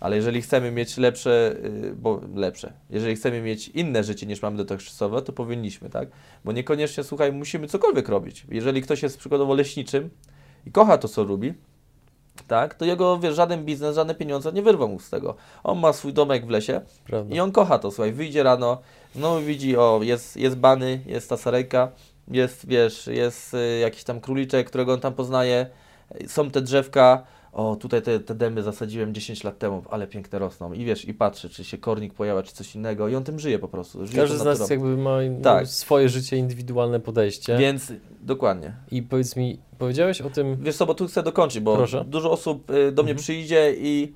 Ale jeżeli chcemy mieć lepsze, y, bo lepsze, jeżeli chcemy mieć inne życie niż mamy dotychczasowe, to powinniśmy, tak? Bo niekoniecznie, słuchaj, musimy cokolwiek robić. Jeżeli ktoś jest przykładowo leśniczym i kocha to, co robi, tak, to jego, wiesz, żaden biznes, żadne pieniądze nie wyrwą mu z tego. On ma swój domek w lesie Prawda. i on kocha to, słuchaj, wyjdzie rano, znowu widzi, o, jest, jest bany, jest ta sarejka, jest, wiesz, jest y, jakiś tam króliczek, którego on tam poznaje, są te drzewka, o, tutaj te, te dęby zasadziłem 10 lat temu, ale piękne rosną. I wiesz, i patrzy, czy się kornik pojawia, czy coś innego i on tym żyje po prostu. Żyje Każdy z nas jakby ma Tak. swoje życie, indywidualne podejście. Więc, dokładnie. I powiedz mi, powiedziałeś o tym, Wiesz co, bo tu chcę dokończyć, bo Proszę. dużo osób y, do mnie Mhm. przyjdzie i,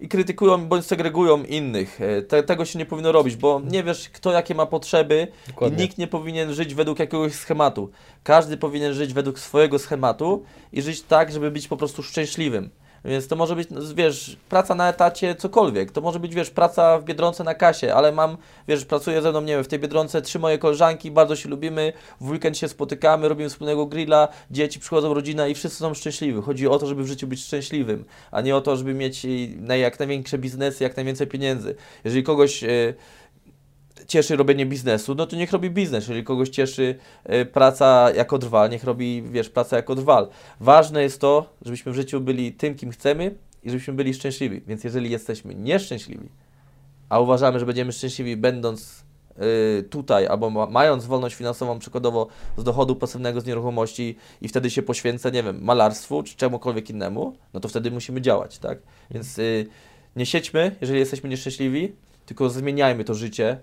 i krytykują bądź segregują innych. Y, Te, tego się nie powinno robić, bo nie wiesz, kto jakie ma potrzeby i dokładnie, nikt nie powinien żyć według jakiegoś schematu. Każdy powinien żyć według swojego schematu i żyć tak, żeby być po prostu szczęśliwym. Więc to może być, no, wiesz, praca na etacie, cokolwiek. To może być, wiesz, praca w Biedronce na kasie, ale mam, wiesz, pracuję ze mną, nie wiem, w tej Biedronce trzy moje koleżanki, bardzo się lubimy, w weekend się spotykamy, robimy wspólnego grilla, dzieci przychodzą, rodzina i wszyscy są szczęśliwi. Chodzi o to, żeby w życiu być szczęśliwym, a nie o to, żeby mieć y, jak największe biznesy, jak najwięcej pieniędzy. Jeżeli kogoś y, cieszy robienie biznesu, no to niech robi biznes. Jeżeli kogoś cieszy y, praca jako drwal, niech robi, wiesz, pracę jako drwal. Ważne jest to, żebyśmy w życiu byli tym, kim chcemy i żebyśmy byli szczęśliwi. Więc jeżeli jesteśmy nieszczęśliwi, a uważamy, że będziemy szczęśliwi będąc y, tutaj, albo ma, mając wolność finansową przykładowo z dochodu pasywnego z nieruchomości i wtedy się poświęcę, nie wiem, malarstwu czy czemukolwiek innemu, no to wtedy musimy działać, tak? Więc y, nie siedźmy, jeżeli jesteśmy nieszczęśliwi, tylko zmieniajmy to życie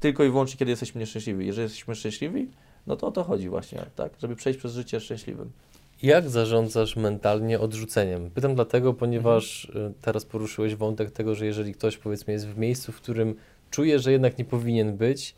tylko i wyłącznie, kiedy jesteśmy nieszczęśliwi. Jeżeli jesteśmy szczęśliwi, no to o to chodzi właśnie, tak? Żeby przejść przez życie szczęśliwym. jak zarządzasz mentalnie odrzuceniem? Pytam dlatego, ponieważ Mhm. y, teraz poruszyłeś wątek tego, że jeżeli ktoś powiedzmy jest w miejscu, w którym czuje, że jednak nie powinien być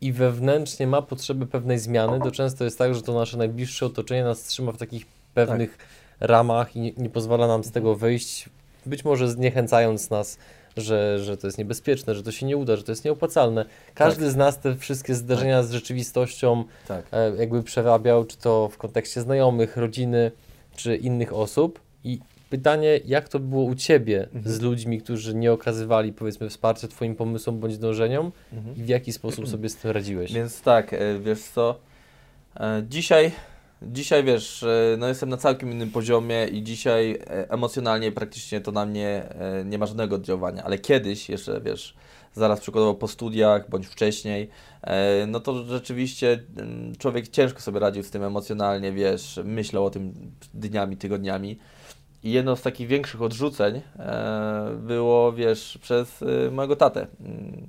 i wewnętrznie ma potrzeby pewnej zmiany, to często jest tak, że to nasze najbliższe otoczenie nas trzyma w takich pewnych ramach i nie, nie pozwala nam z tego wyjść, być może zniechęcając nas że, że to jest niebezpieczne, że to się nie uda, że to jest nieopłacalne. Każdy z nas te wszystkie zdarzenia z rzeczywistością Tak. e, jakby przerabiał, czy to w kontekście znajomych, rodziny, czy innych osób. I pytanie, jak to było u Ciebie z ludźmi, którzy nie okazywali, powiedzmy, wsparcia Twoim pomysłom bądź dążeniom Mhm. i w jaki sposób sobie z tym radziłeś? Więc tak, e, wiesz co, e, dzisiaj, dzisiaj wiesz, e, no jestem na całkiem innym poziomie i dzisiaj e, emocjonalnie praktycznie to na mnie e, nie ma żadnego oddziaływania, ale kiedyś jeszcze, wiesz, zaraz przykładowo po studiach bądź wcześniej, no to rzeczywiście mm, człowiek ciężko sobie radził z tym emocjonalnie, wiesz, myślał o tym dniami, tygodniami. I jedno z takich większych odrzuceń było, wiesz, przez mojego tatę. Mm,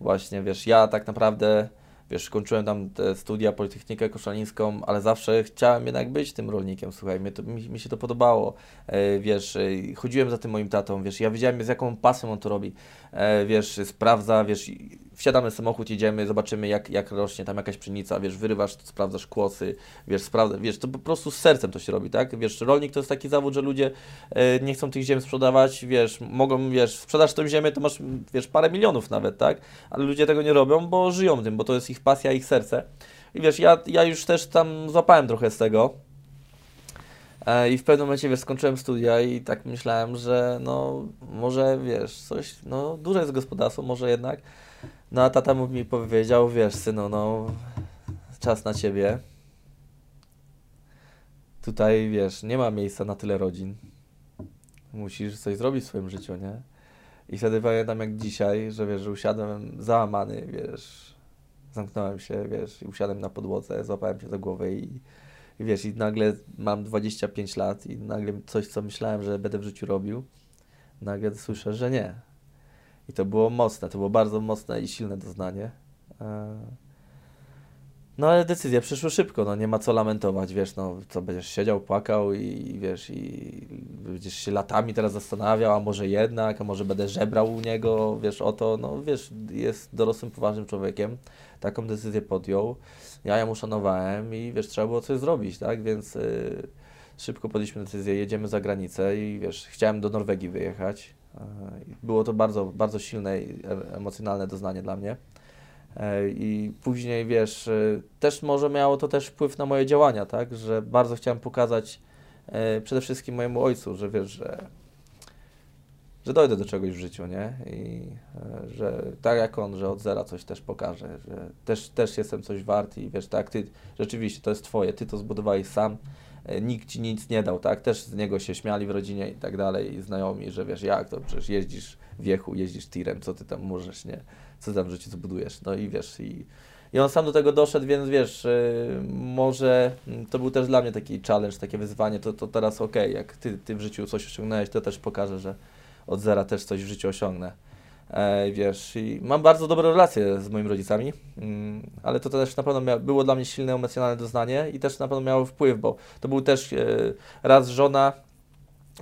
Właśnie, wiesz, ja tak naprawdę, wiesz, kończyłem tam te studia, Politechnikę Koszalińską, ale zawsze chciałem jednak być tym rolnikiem, słuchaj, mnie to, mi, mi się to podobało, e, wiesz, e, chodziłem za tym moim tatą, wiesz, ja wiedziałem z jaką pasją on to robi, e, wiesz, sprawdza, wiesz, wsiadamy w samochód, jedziemy, zobaczymy jak, jak rośnie tam jakaś pszenica, wiesz, wyrywasz, sprawdzasz kłosy, wiesz, sprawdza, wiesz, to po prostu z sercem to się robi, tak, wiesz, rolnik to jest taki zawód, że ludzie e, nie chcą tych ziem sprzedawać, wiesz, mogą, wiesz, sprzedasz tą ziemię, to masz, wiesz, parę milionów nawet, tak, ale ludzie tego nie robią, bo żyją tym, bo to jest ich pasja, ich serce. I wiesz, ja, ja już też tam złapałem trochę z tego. E, I w pewnym momencie, wiesz, skończyłem studia i tak myślałem, że no, może, wiesz, coś, no, duże jest gospodarstwo, może jednak. No, a tata mi powiedział, wiesz, synu, no, czas na ciebie. Tutaj, wiesz, nie ma miejsca na tyle rodzin. Musisz coś zrobić w swoim życiu, nie? I wtedy pamiętam jak dzisiaj, że wiesz, że usiadłem załamany, wiesz, zamknąłem się, wiesz, i usiadłem na podłodze, złapałem się za głowę i, i wiesz, i nagle mam 25 lat i nagle coś, co myślałem, że będę w życiu robił, nagle słyszę, że nie. I to było mocne, to było bardzo mocne i silne doznanie. E, No ale decyzje przyszły szybko, no nie ma co lamentować, wiesz, no co będziesz siedział, płakał i, wiesz, i będziesz się latami teraz zastanawiał, a może jednak, a może będę żebrał u niego, wiesz, o to, no wiesz, jest dorosłym, poważnym człowiekiem, taką decyzję podjął, ja ją uszanowałem i wiesz, trzeba było coś zrobić, tak, więc y, szybko podjęliśmy decyzję, jedziemy za granicę i wiesz, chciałem do Norwegii wyjechać, było to bardzo, bardzo silne i e- emocjonalne doznanie dla mnie. E, I później, wiesz, e, też może miało to też wpływ na moje działania, tak, że bardzo chciałem pokazać e, przede wszystkim mojemu ojcu, że wiesz, że, że dojdę do czegoś w życiu, nie? I e, że tak jak on, że od zera coś też pokażę, że też, też jestem coś wart i wiesz, tak, ty rzeczywiście to jest twoje, ty to zbudowałeś sam, e, nikt ci nic nie dał, tak? Też z niego się śmiali w rodzinie i tak dalej, i znajomi, że wiesz, jak to przecież jeździsz wiechu, jeździsz tirem, co ty tam możesz, nie? Co tam w życiu zbudujesz? No i wiesz, i, i on sam do tego doszedł, więc wiesz, y, może mm, to był też dla mnie taki challenge, takie wyzwanie, to, to teraz okej, jak ty, ty w życiu coś osiągnąłeś, to też pokażę, że od zera też coś w życiu osiągnę. Wiesz, i mam bardzo dobre relacje z moimi rodzicami, mm, ale to też na pewno mia- było dla mnie silne emocjonalne doznanie i też na pewno miało wpływ, bo to był też e, raz żona,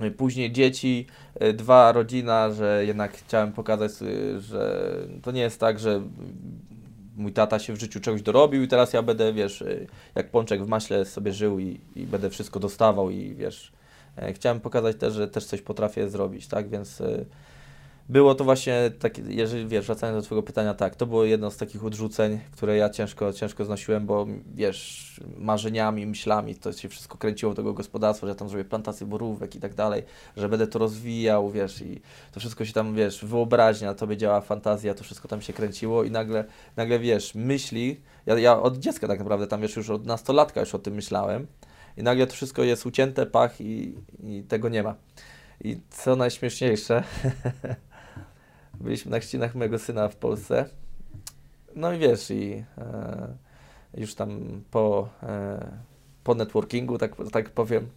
e, później dzieci, e, dwa rodzina, że jednak chciałem pokazać, że to nie jest tak, że mój tata się w życiu czegoś dorobił i teraz ja będę, wiesz, jak pączek w maśle sobie żył i, i będę wszystko dostawał i wiesz, chciałem pokazać też, że też coś potrafię zrobić, tak, więc było to właśnie takie, jeżeli wiesz, wracając do Twojego pytania, tak, to było jedno z takich odrzuceń, które ja ciężko, ciężko znosiłem, bo wiesz, marzeniami, myślami, to się wszystko kręciło tego gospodarstwa, że tam zrobię plantację borówek i tak dalej, że będę to rozwijał, wiesz, i to wszystko się tam, wiesz, wyobraźnia, tobie działa fantazja, to wszystko tam się kręciło i nagle, nagle wiesz, myśli, ja, ja od dziecka tak naprawdę tam, wiesz, już od nastolatka już o tym myślałem i nagle to wszystko jest ucięte, pach i, i tego nie ma. I co najśmieszniejsze, byliśmy na chrzcinach mojego syna w Polsce. No i wiesz, i e, już tam po, e, po networkingu, tak, tak powiem,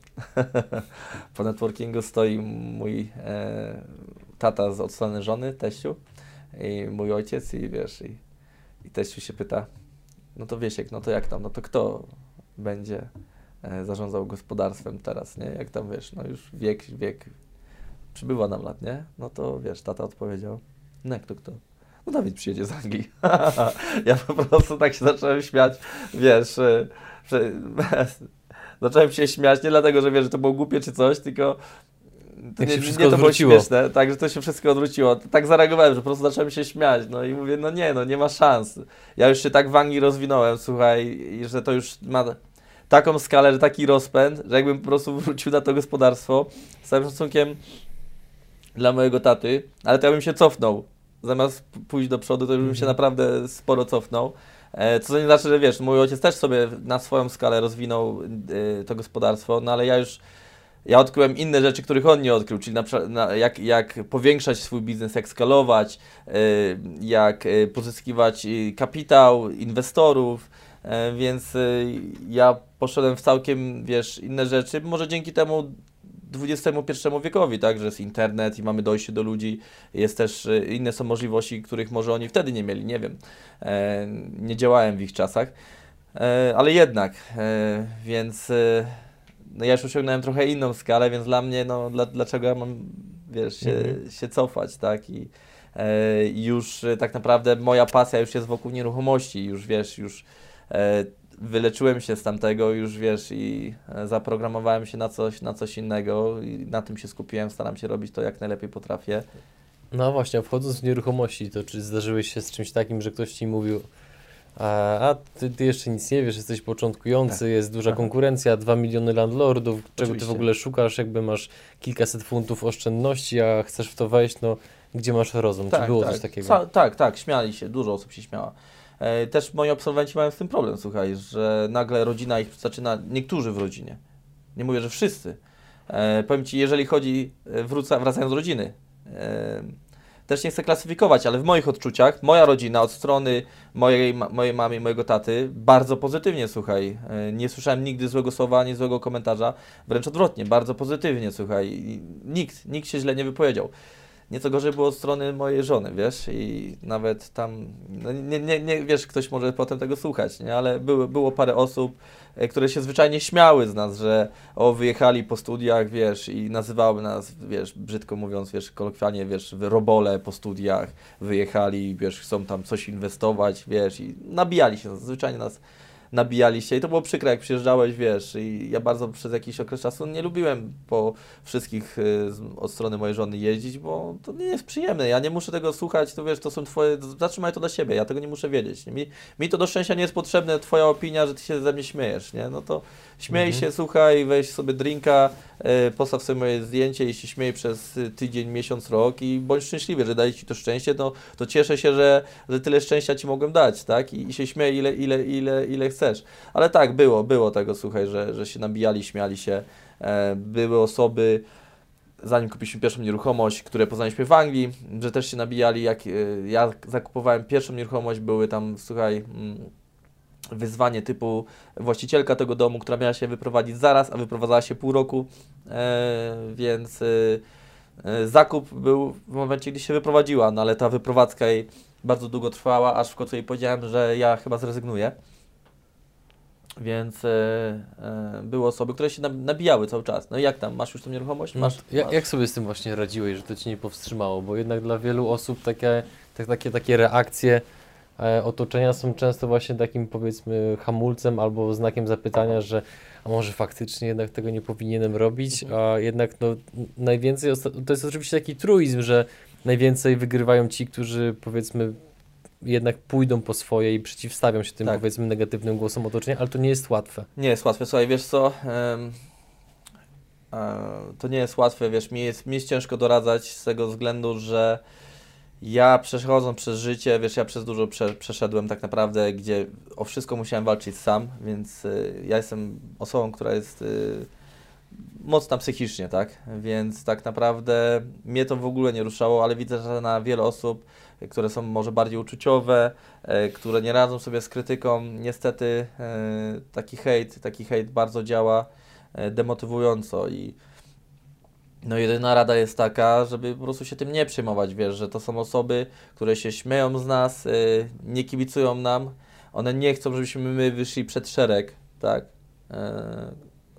po networkingu stoi mój e, tata z od żony, teściu, i mój ojciec, i wiesz, i, i teściu się pyta, no to Wiesiek, no to jak tam, no to kto będzie e, zarządzał gospodarstwem teraz, nie? Jak tam, wiesz, no już wiek, wiek przybywa nam lat, nie? No to wiesz, tata odpowiedział, no jak to kto? No Dawid przyjedzie z Anglii. ja po prostu tak się zacząłem śmiać, wiesz, y, że zacząłem się śmiać nie dlatego, że wiesz, że to było głupie czy coś, tylko to nie, się nie to było śmieszne, tak, że to się wszystko odwróciło. Tak zareagowałem, że po prostu zacząłem się śmiać, no i mówię, no nie, no nie ma szans. Ja już się tak w Anglii rozwinąłem, słuchaj, że to już ma taką skalę, że taki rozpęd, że jakbym po prostu wrócił na to gospodarstwo, z całym szacunkiem dla mojego taty, ale to ja bym się cofnął. Zamiast pójść do przodu, to już bym się Mhm. naprawdę sporo cofnął. E, Co nie znaczy, że wiesz, mój ojciec też sobie na swoją skalę rozwinął e, to gospodarstwo, no ale ja już ja odkryłem inne rzeczy, których on nie odkrył, czyli na, przykład na, jak, jak powiększać swój biznes, jak skalować, e, jak pozyskiwać kapitał, inwestorów, więc ja poszedłem w całkiem, wiesz, inne rzeczy, może dzięki temu XXI wiekowi, tak, że jest internet i mamy dojście do ludzi, jest też e, inne są możliwości, których może oni wtedy nie mieli, nie wiem, e, nie działałem w ich czasach, e, ale jednak, e, więc no ja już osiągnąłem trochę inną skalę, więc dla mnie, no dla, dlaczego ja mam, wiesz, się, Mhm. się cofać, tak, i już tak naprawdę moja pasja już jest wokół nieruchomości, już wiesz, już wyleczyłem się z tamtego, już wiesz, i e, zaprogramowałem się na coś, na coś innego i na tym się skupiłem, staram się robić to jak najlepiej potrafię. No właśnie, wchodząc w nieruchomości, to czy zdarzyłeś się z czymś takim, że ktoś ci mówił, a, a ty, ty jeszcze nic nie wiesz, jesteś początkujący, jest duża konkurencja, 2 miliony landlordów, czego ty w Oczywiście. ogóle szukasz, jakby masz kilkaset funtów oszczędności, a chcesz w to wejść, no gdzie masz rozum? czy było tak, coś takiego? Tak, tak, śmiali się, dużo osób się śmiała. E, Też moi absolwenci mają z tym problem, słuchaj, że nagle rodzina ich zaczyna, niektórzy w rodzinie, nie mówię, że wszyscy. E, powiem Ci, jeżeli chodzi, e, wróca, wracając do rodziny, też nie chcę klasyfikować, ale w moich odczuciach, moja rodzina od strony mojej, mojej mamy i mojego taty, bardzo pozytywnie, słuchaj. Nie słyszałem nigdy złego słowa, ani złego komentarza, wręcz odwrotnie, bardzo pozytywnie, słuchaj. Nikt, nikt się źle nie wypowiedział. Nieco gorzej było od strony mojej żony, wiesz, i nawet tam, no nie, nie, nie, wiesz, ktoś może potem tego słuchać, nie, ale było, było parę osób, e, które się zwyczajnie śmiały z nas, że o, wyjechali po studiach, wiesz, i nazywały nas, wiesz, brzydko mówiąc, wiesz, kolokwialnie, wiesz, robole po studiach, wyjechali, wiesz, chcą tam coś inwestować, wiesz, i nabijali się, zwyczajnie nas nabijali się i to było przykre, jak przyjeżdżałeś, wiesz, i ja bardzo przez jakiś okres czasu nie lubiłem po wszystkich y, od strony mojej żony jeździć, bo to nie jest przyjemne, ja nie muszę tego słuchać, to wiesz, to są twoje, zatrzymaj to dla siebie, ja tego nie muszę wiedzieć, mi, mi to do szczęścia nie jest potrzebne, twoja opinia, że ty się ze mnie śmiejesz, nie, no to śmiej Mhm. się, słuchaj, weź sobie drinka, postaw sobie moje zdjęcie i się śmiej przez tydzień, miesiąc, rok i bądź szczęśliwy, że daje ci to szczęście, no to cieszę się, że, że tyle szczęścia ci mogłem dać, tak? I, i się śmiej ile, ile, ile, ile chcesz. Ale tak, było, było tego, słuchaj, że, że się nabijali, śmiali się. E, były osoby, zanim kupiliśmy pierwszą nieruchomość, które poznaliśmy w Anglii, że też się nabijali, jak e, ja zakupowałem pierwszą nieruchomość, były tam, słuchaj, mm, wyzwanie typu właścicielka tego domu, która miała się wyprowadzić zaraz, a wyprowadzała się pół roku, e, więc e, e, zakup był w momencie, gdy się wyprowadziła, no ale ta wyprowadzka jej bardzo długo trwała, aż w końcu jej powiedziałem, że ja chyba zrezygnuję. Więc były osoby, które się nab- nabijały cały czas. No i jak tam, masz już tą nieruchomość? No, Masz, jak, masz. jak sobie z tym właśnie radziłeś, że to Cię nie powstrzymało? Bo jednak dla wielu osób takie, tak, takie, takie reakcje otoczenia są często właśnie takim powiedzmy hamulcem albo znakiem zapytania, że a może faktycznie jednak tego nie powinienem robić, a jednak no, najwięcej, to jest oczywiście taki truizm, że najwięcej wygrywają ci, którzy powiedzmy jednak pójdą po swoje i przeciwstawią się tym Tak. powiedzmy negatywnym głosom otoczenia, ale to nie jest łatwe. Nie jest łatwe. Słuchaj, wiesz co? em, e, to nie jest łatwe, wiesz, mi jest, mi jest ciężko doradzać z tego względu, że ja przechodząc przez życie, wiesz, ja przez dużo prze, przeszedłem tak naprawdę, gdzie o wszystko musiałem walczyć sam, więc y, ja jestem osobą, która jest y, mocna psychicznie, tak? Więc tak naprawdę mnie to w ogóle nie ruszało, ale widzę, że na wiele osób, y, które są może bardziej uczuciowe, e, które nie radzą sobie z krytyką, niestety e, taki hejt, taki hejt bardzo działa e, demotywująco i no jedyna rada jest taka, żeby po prostu się tym nie przejmować, wiesz, że to są osoby, które się śmieją z nas, e, nie kibicują nam, one nie chcą, żebyśmy my wyszli przed szereg, tak? E,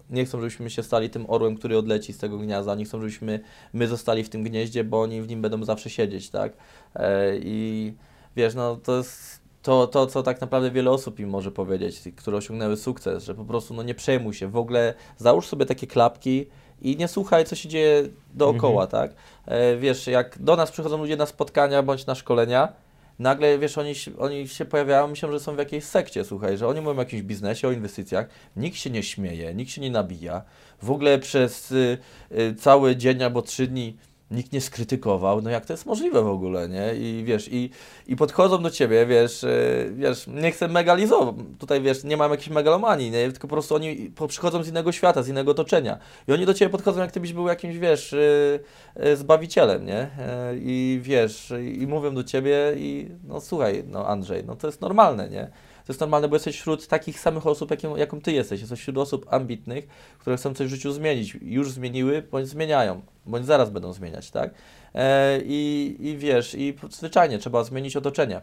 nie chcą, żebyśmy się stali tym orłem, który odleci z tego gniazda, nie chcą, żebyśmy my zostali w tym gnieździe, bo oni w nim będą zawsze siedzieć, tak? E, I wiesz, no to jest to, to, co tak naprawdę wiele osób im może powiedzieć, które osiągnęły sukces, że po prostu no nie przejmuj się, w ogóle załóż sobie takie klapki i nie słuchaj, co się dzieje dookoła, tak? E, wiesz, jak do nas przychodzą ludzie na spotkania bądź na szkolenia, nagle, wiesz, oni, się- oni się pojawiają, myślą, że są w jakiejś sekcie, słuchaj, że oni mówią o jakimś biznesie, o inwestycjach, nikt się nie śmieje, nikt się nie nabija, w ogóle przez y, y, cały dzień albo trzy dni nikt nie skrytykował, no jak to jest możliwe w ogóle, nie? I wiesz, i, i podchodzą do ciebie, wiesz, y, wiesz, nie chcę megalizować, tutaj wiesz, nie mam jakiejś megalomanii, nie? Tylko po prostu oni przychodzą z innego świata, z innego otoczenia i oni do ciebie podchodzą, jak ty byś był jakimś, wiesz, y, y, zbawicielem, nie? I wiesz, i mówią do ciebie i no słuchaj, no Andrzej, no to jest normalne, nie? To jest normalne, bo jesteś wśród takich samych osób, jaką, jaką ty jesteś. Jesteś wśród osób ambitnych, które chcą coś w życiu zmienić. Już zmieniły, bądź zmieniają, bądź zaraz będą zmieniać, tak? E, i, I wiesz, i zwyczajnie trzeba zmienić otoczenie.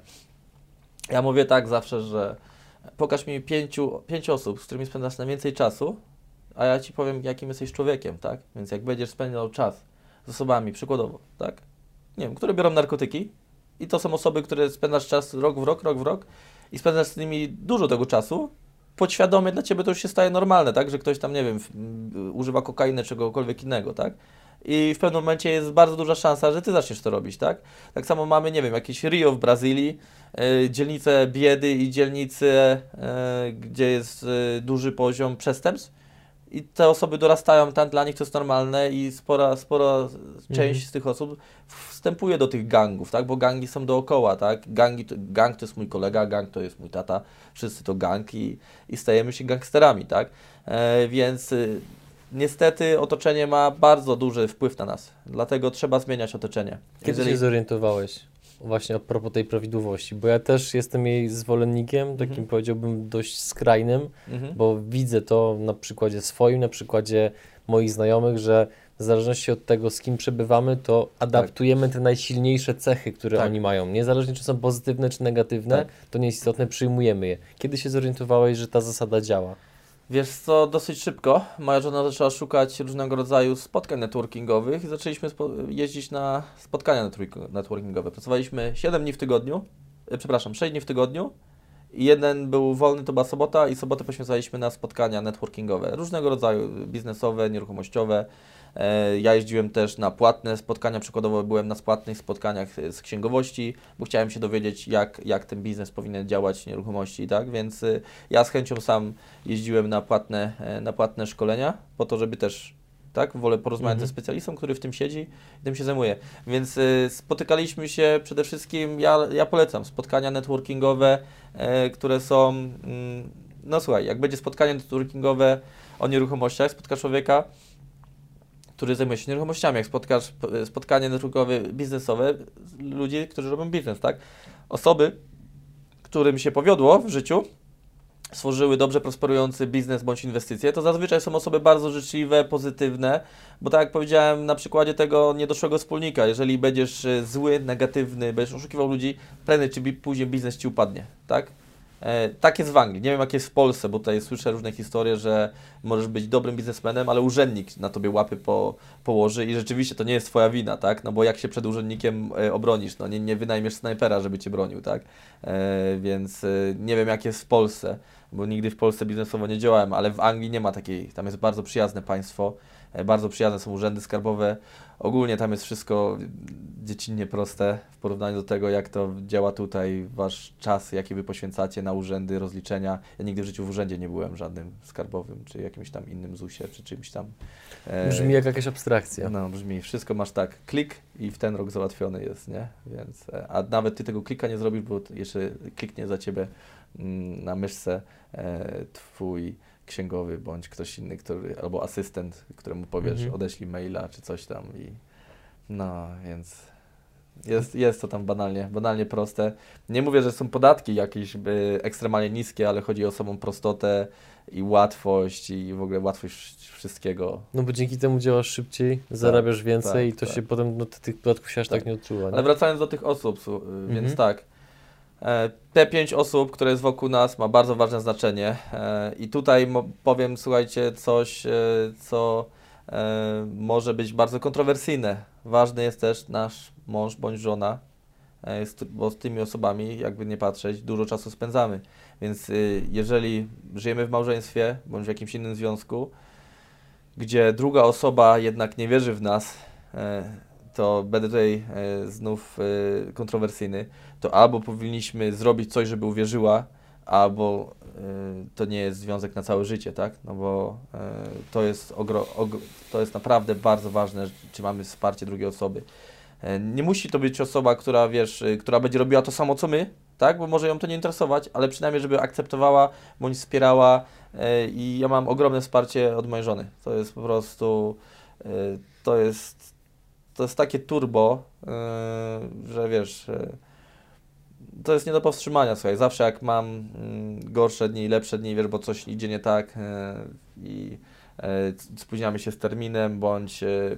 Ja mówię tak zawsze, że pokaż mi pięciu, pięć osób, z którymi spędzasz najwięcej czasu, a ja ci powiem, jakim jesteś człowiekiem, tak? Więc jak będziesz spędzał czas z osobami, przykładowo, tak? Nie wiem, które biorą narkotyki i to są osoby, które spędzasz czas rok w rok, rok w rok i spędzasz z nimi dużo tego czasu, podświadomie dla ciebie to już się staje normalne, tak? Że ktoś tam, nie wiem, m, używa kokainy czy czegokolwiek innego, tak? I w pewnym momencie jest bardzo duża szansa, że ty zaczniesz to robić, tak? Tak samo mamy, nie wiem, jakieś Rio w Brazylii, dzielnice biedy i dzielnice, e, gdzie jest e, duży poziom przestępstw. I te osoby dorastają tam, dla nich to jest normalne i spora, spora część z tych osób wstępuje do tych gangów, tak? Bo gangi są dookoła, tak? Gangi, to- gang to jest mój kolega, gang to jest mój tata, wszyscy to gang i, i stajemy się gangsterami, tak? E, więc y, niestety otoczenie ma bardzo duży wpływ na nas, dlatego trzeba zmieniać otoczenie. Kiedy Jeżeli- się zorientowałeś właśnie a propos tej prawidłowości? Bo ja też jestem jej zwolennikiem, takim Mhm. powiedziałbym dość skrajnym, Mhm. bo widzę to na przykładzie swoim, na przykładzie moich znajomych, że w zależności od tego, z kim przebywamy, to adaptujemy te najsilniejsze cechy, które Tak. oni mają. Niezależnie czy są pozytywne, czy negatywne, Tak. to nie jest istotne, przyjmujemy je. Kiedy się zorientowałeś, że ta zasada działa? Wiesz co, dosyć szybko moja żona zaczęła szukać różnego rodzaju spotkań networkingowych i zaczęliśmy jeździć na spotkania network- networkingowe. Pracowaliśmy 7 dni w tygodniu, e, przepraszam, 6 dni w tygodniu i jeden był wolny, to była sobota i sobotę poświęcaliśmy na spotkania networkingowe, różnego rodzaju, biznesowe, nieruchomościowe. E, Ja jeździłem też na płatne spotkania, przykładowo byłem na płatnych spotkaniach e, z księgowości, bo chciałem się dowiedzieć, jak, jak ten biznes powinien działać nieruchomości, tak? Więc e, ja z chęcią sam jeździłem na płatne, na płatne szkolenia, po to, żeby też, tak, wolę porozmawiać Mhm. ze specjalistą, który w tym siedzi i tym się zajmuje. Więc e, spotykaliśmy się przede wszystkim, ja, ja polecam spotkania networkingowe, e, które są, mm, no słuchaj, jak będzie spotkanie networkingowe o nieruchomościach, spotkasz człowieka, który zajmuje się nieruchomościami, jak spotkasz spotkanie networkowe biznesowe, ludzi, którzy robią biznes, tak? Osoby, którym się powiodło w życiu, stworzyły dobrze prosperujący biznes bądź inwestycje, to zazwyczaj są osoby bardzo życzliwe, pozytywne, bo tak jak powiedziałem na przykładzie tego niedoszłego wspólnika, jeżeli będziesz e, zły, negatywny, będziesz oszukiwał ludzi, prędzej czy później biznes ci upadnie, tak? E, tak jest w Anglii. Nie wiem, jak jest w Polsce, bo tutaj słyszę różne historie, że możesz być dobrym biznesmenem, ale urzędnik na tobie łapy po, położy i rzeczywiście to nie jest twoja wina, tak? No bo jak się przed urzędnikiem e, obronisz? No nie, nie wynajmiesz snajpera, żeby cię bronił, tak? E, więc nie wiem, jak jest w Polsce, bo nigdy w Polsce biznesowo nie działałem, ale w Anglii nie ma takiej, tam jest bardzo przyjazne państwo, bardzo przyjazne są urzędy skarbowe, ogólnie tam jest wszystko dziecinnie proste w porównaniu do tego, jak to działa tutaj, wasz czas, jaki wy poświęcacie na urzędy, rozliczenia. Ja nigdy w życiu w urzędzie nie byłem żadnym skarbowym, czy jakimś tam innym ZUS-ie, czy czymś tam. E, Brzmi jak jakaś abstrakcja. no, brzmi. Wszystko masz tak, klik i w ten rok załatwiony jest, nie? Więc, e, a nawet ty tego klika nie zrobisz, bo jeszcze kliknie za ciebie mm, na myszce e, twój księgowy bądź ktoś inny, który, albo asystent, któremu powiesz, Mhm. odeślij maila czy coś tam i no, więc jest, jest to tam banalnie, banalnie proste. Nie mówię, że są podatki jakieś by ekstremalnie niskie, ale chodzi o samą prostotę i łatwość i w ogóle łatwość wszystkiego. No bo dzięki temu działasz szybciej, zarabiasz więcej tak, i to tak. się potem, no ty, tych podatków się aż tak, Tak. nie odczuwa. Ale Nie? wracając do tych osób, y, więc Mhm. tak. E, Te pięć osób, które jest wokół nas, ma bardzo ważne znaczenie. E, I tutaj powiem, słuchajcie, coś, e, co może być bardzo kontrowersyjne. Ważny jest też nasz mąż bądź żona, bo z tymi osobami, jakby nie patrzeć, dużo czasu spędzamy. Więc jeżeli żyjemy w małżeństwie bądź w jakimś innym związku, gdzie druga osoba jednak nie wierzy w nas, to będę tutaj znów kontrowersyjny, to albo powinniśmy zrobić coś, żeby uwierzyła, albo e, to nie jest związek na całe życie, tak? No bo e, to jest, ogro, to jest naprawdę bardzo ważne, czy mamy wsparcie drugiej osoby. E, Nie musi to być osoba, która wiesz, y, która będzie robiła to samo co my, tak? Bo może ją to nie interesować, ale przynajmniej, żeby akceptowała bądź wspierała. e, I ja mam ogromne wsparcie od mojej żony. To jest po prostu, to jest, to jest takie turbo, że wiesz, to jest nie do powstrzymania, słuchaj. Zawsze jak mam mm, gorsze dni, lepsze dni, wiesz, bo coś idzie nie tak e, i e, spóźniamy się z terminem, bądź e,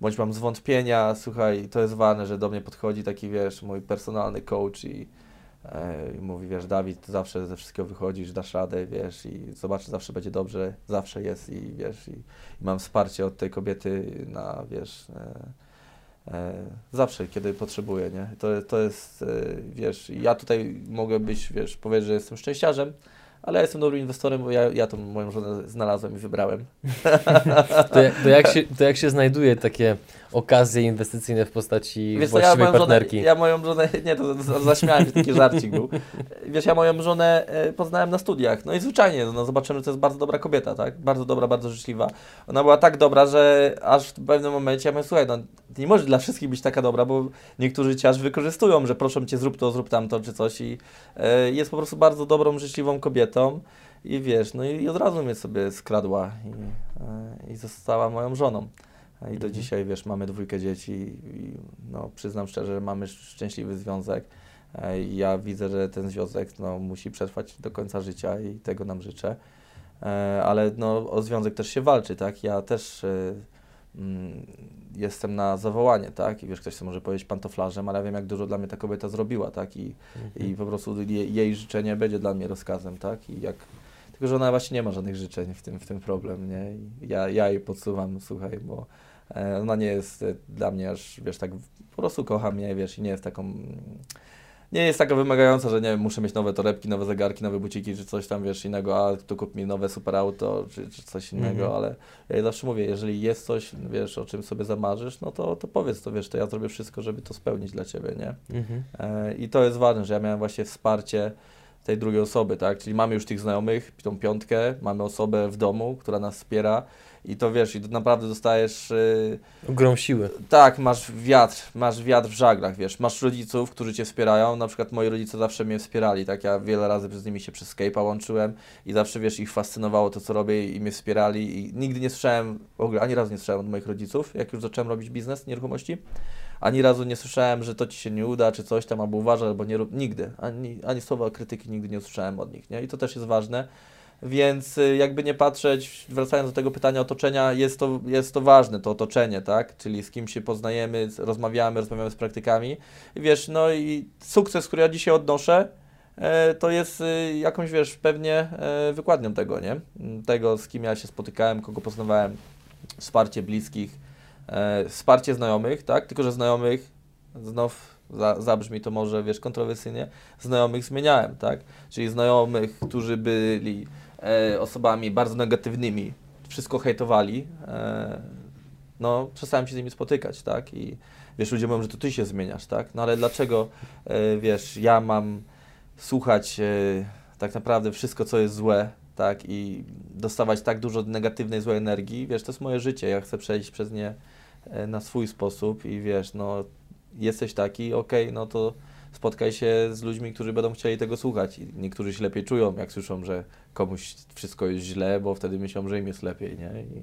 bądź mam zwątpienia, słuchaj, to jest ważne, że do mnie podchodzi taki, wiesz, mój personalny coach i, i mówi, wiesz, Dawid, ty zawsze ze wszystkiego wychodzisz, dasz radę, wiesz, i zobacz, zawsze będzie dobrze, zawsze jest i, wiesz, i, i mam wsparcie od tej kobiety na, wiesz, zawsze, kiedy potrzebuję, nie? To, to jest, e, wiesz, ja tutaj mogę być, wiesz, powiedzieć, że jestem szczęściarzem, ale ja jestem dobrym inwestorem, bo ja, ja tą moją żonę znalazłem i wybrałem. To, jak- to, jak się, to jak się znajduje takie okazje inwestycyjne w postaci Wiesz co, ja właściwej moją, żonę, partnerki? ja moją żonę, nie, to, to zaśmiałem się, taki żarcik był. Wiesz, ja moją żonę e, poznałem na studiach, no i zwyczajnie, no zobaczymy, że to jest bardzo dobra kobieta, tak? Bardzo dobra, bardzo życzliwa. Ona była tak dobra, że aż w pewnym momencie ja mówię, słuchaj, no nie możesz dla wszystkich być taka dobra, bo niektórzy cię aż wykorzystują, że proszę cię, zrób to, zrób tamto, czy coś i e, jest po prostu bardzo dobrą, życzliwą kobietą. I wiesz, no i, i od razu mnie sobie skradła i, e, i została moją żoną. I do Mhm. dzisiaj, wiesz, mamy dwójkę dzieci i no, przyznam szczerze, że mamy szczęśliwy związek. E, Ja widzę, że ten związek no, musi przetrwać do końca życia i tego nam życzę. E, Ale no, o związek też się walczy, tak? Ja też e, jestem na zawołanie, tak? I wiesz, ktoś może powiedzieć pantoflarzem, ale ja wiem, jak dużo dla mnie ta kobieta zrobiła, tak? I, Mhm. i po prostu jej, jej życzenie będzie dla mnie rozkazem, tak? I jak, tylko, że ona właśnie nie ma żadnych życzeń, w tym, w tym problem, nie? I ja, ja jej podsuwam, słuchaj, bo e, ona nie jest e, dla mnie aż, wiesz, tak po prostu kocha mnie, wiesz, i nie jest taką, nie jest taka wymagająca, że nie wiem, muszę mieć nowe torebki, nowe zegarki, nowe buciki, czy coś tam, wiesz, innego, a tu kup mi nowe super auto, czy, czy coś innego, Mhm. ale ja zawsze mówię, jeżeli jest coś, wiesz, o czym sobie zamarzysz, no to, to powiedz to, wiesz, to ja zrobię wszystko, żeby to spełnić dla Ciebie, nie? Mhm. E, I to jest ważne, że ja miałem właśnie wsparcie tej drugiej osoby, tak? Czyli mamy już tych znajomych, tą piątkę, mamy osobę w domu, która nas wspiera i to wiesz, i to naprawdę dostajesz, y, Ogrom siły. tak, masz wiatr, masz wiatr w żaglach, wiesz, masz rodziców, którzy Cię wspierają, na przykład moi rodzice zawsze mnie wspierali, tak? Ja wiele razy z nimi się przez Skype'a łączyłem i zawsze, wiesz, ich fascynowało to, co robię i mnie wspierali i nigdy nie słyszałem, w ogóle ani razu nie słyszałem od moich rodziców, jak już zacząłem robić biznes nieruchomości, ani razu nie słyszałem, że to ci się nie uda, czy coś tam, albo uważaj, albo nie rób. Nigdy. Ani, ani słowa krytyki nigdy nie usłyszałem od nich, nie? I to też jest ważne. Więc y, jakby nie patrzeć, wracając do tego pytania otoczenia, jest to, jest to ważne, to otoczenie, tak? Czyli z kim się poznajemy, rozmawiamy, rozmawiamy z praktykami. I wiesz, no i sukces, który ja dzisiaj odnoszę, e, to jest y, jakąś, wiesz, pewnie e, wykładnią tego, nie? Tego, z kim ja się spotykałem, kogo poznawałem, wsparcie bliskich, e, wsparcie znajomych, tak? Tylko, że znajomych, znów za, zabrzmi to może, wiesz, kontrowersyjnie, znajomych zmieniałem, tak? Czyli znajomych, którzy byli osobami bardzo negatywnymi, wszystko hejtowali, e, no, przestałem się z nimi spotykać, tak? I wiesz, ludzie mówią, że to ty się zmieniasz, tak? No ale dlaczego, e, wiesz, ja mam słuchać e, tak naprawdę wszystko, co jest złe, tak? I dostawać tak dużo negatywnej, złej energii, wiesz, to jest moje życie, ja chcę przejść przez nie e, na swój sposób i wiesz, no, jesteś taki, okej, no to spotkaj się z ludźmi, którzy będą chcieli tego słuchać. I niektórzy się lepiej czują, jak słyszą, że komuś wszystko jest źle, bo wtedy myślą, że im jest lepiej, nie? I,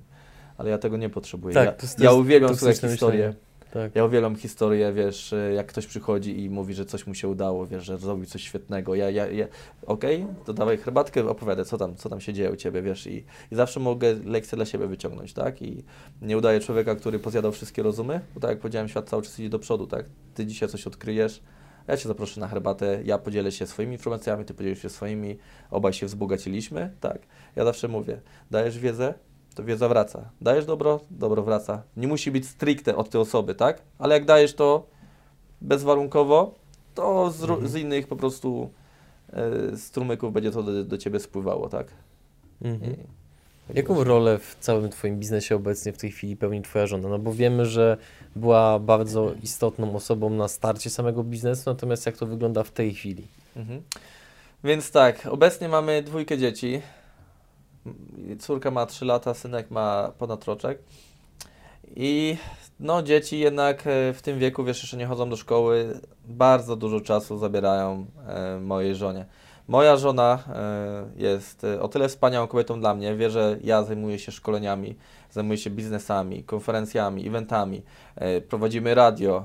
ale ja tego nie potrzebuję. Tak, ja, to to ja uwielbiam toksyczne historie. Tak. Ja uwielbiam historię, wiesz, e, jak ktoś przychodzi i mówi, że coś mu się udało, wiesz, że zrobił coś świetnego. Ja, ja, ja okej, to dawaj herbatkę, opowiadaj, co tam, co tam się dzieje u Ciebie, wiesz, i, i zawsze mogę lekcję dla siebie wyciągnąć, tak? I nie udaję człowieka, który pozjadał wszystkie rozumy, bo tak jak powiedziałem, świat cały czas idzie do przodu, tak? Ty dzisiaj coś odkryjesz, ja Cię zaproszę na herbatę, ja podzielę się swoimi informacjami, Ty podzielisz się swoimi, obaj się wzbogaciliśmy, tak? Ja zawsze mówię, dajesz wiedzę, to wiedza wraca. Dajesz dobro, dobro wraca. Nie musi być stricte od tej osoby, tak? Ale jak dajesz to bezwarunkowo, to z, Mhm. z innych po prostu e, strumyków będzie to do, do ciebie spływało, tak? Mhm. I, Jaką rolę w całym Twoim biznesie obecnie w tej chwili pełni Twoja żona? No bo wiemy, że była bardzo istotną osobą na starcie samego biznesu, natomiast jak to wygląda w tej chwili? Mhm. Więc tak, obecnie mamy dwójkę dzieci. Córka ma 3 lata, synek ma ponad roczek. I no, dzieci jednak e, w tym wieku, wiesz, jeszcze nie chodzą do szkoły, bardzo dużo czasu zabierają e, mojej żonie. Moja żona e, jest e, o tyle wspaniałą kobietą dla mnie, wie, że ja zajmuję się szkoleniami, zajmuję się biznesami, konferencjami, eventami. E, prowadzimy radio,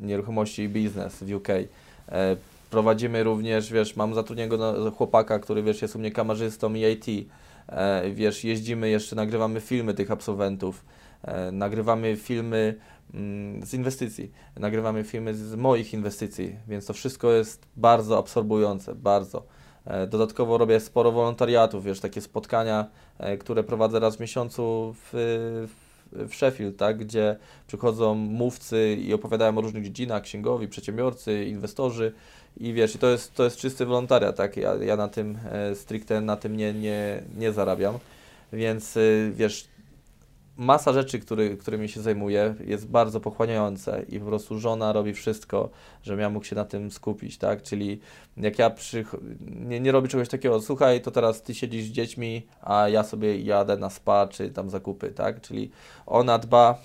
nieruchomości i biznes w UK. Prowadzimy również, wiesz, mam zatrudnionego chłopaka, który, wiesz, jest u mnie kamerzystą i IT. Wiesz, jeździmy jeszcze, nagrywamy filmy tych absolwentów. E, nagrywamy filmy mm, z inwestycji, nagrywamy filmy z moich inwestycji, więc to wszystko jest bardzo absorbujące, bardzo. E, Dodatkowo robię sporo wolontariatów, wiesz, takie spotkania, e, które prowadzę raz w miesiącu w, w, Sheffield, tak, gdzie przychodzą mówcy i opowiadają o różnych dziedzinach, księgowi, przedsiębiorcy, inwestorzy i wiesz, i to jest, to jest czysty wolontariat, tak, ja, ja na tym stricte na tym nie, nie, nie zarabiam, więc wiesz, masa rzeczy, który, którymi się zajmuję, jest bardzo pochłaniające i po prostu żona robi wszystko, żebym ja mógł się na tym skupić, tak? Czyli jak ja przych... nie, nie robię czegoś takiego, słuchaj, to teraz ty siedzisz z dziećmi, a ja sobie jadę na spa czy tam zakupy, tak? Czyli ona dba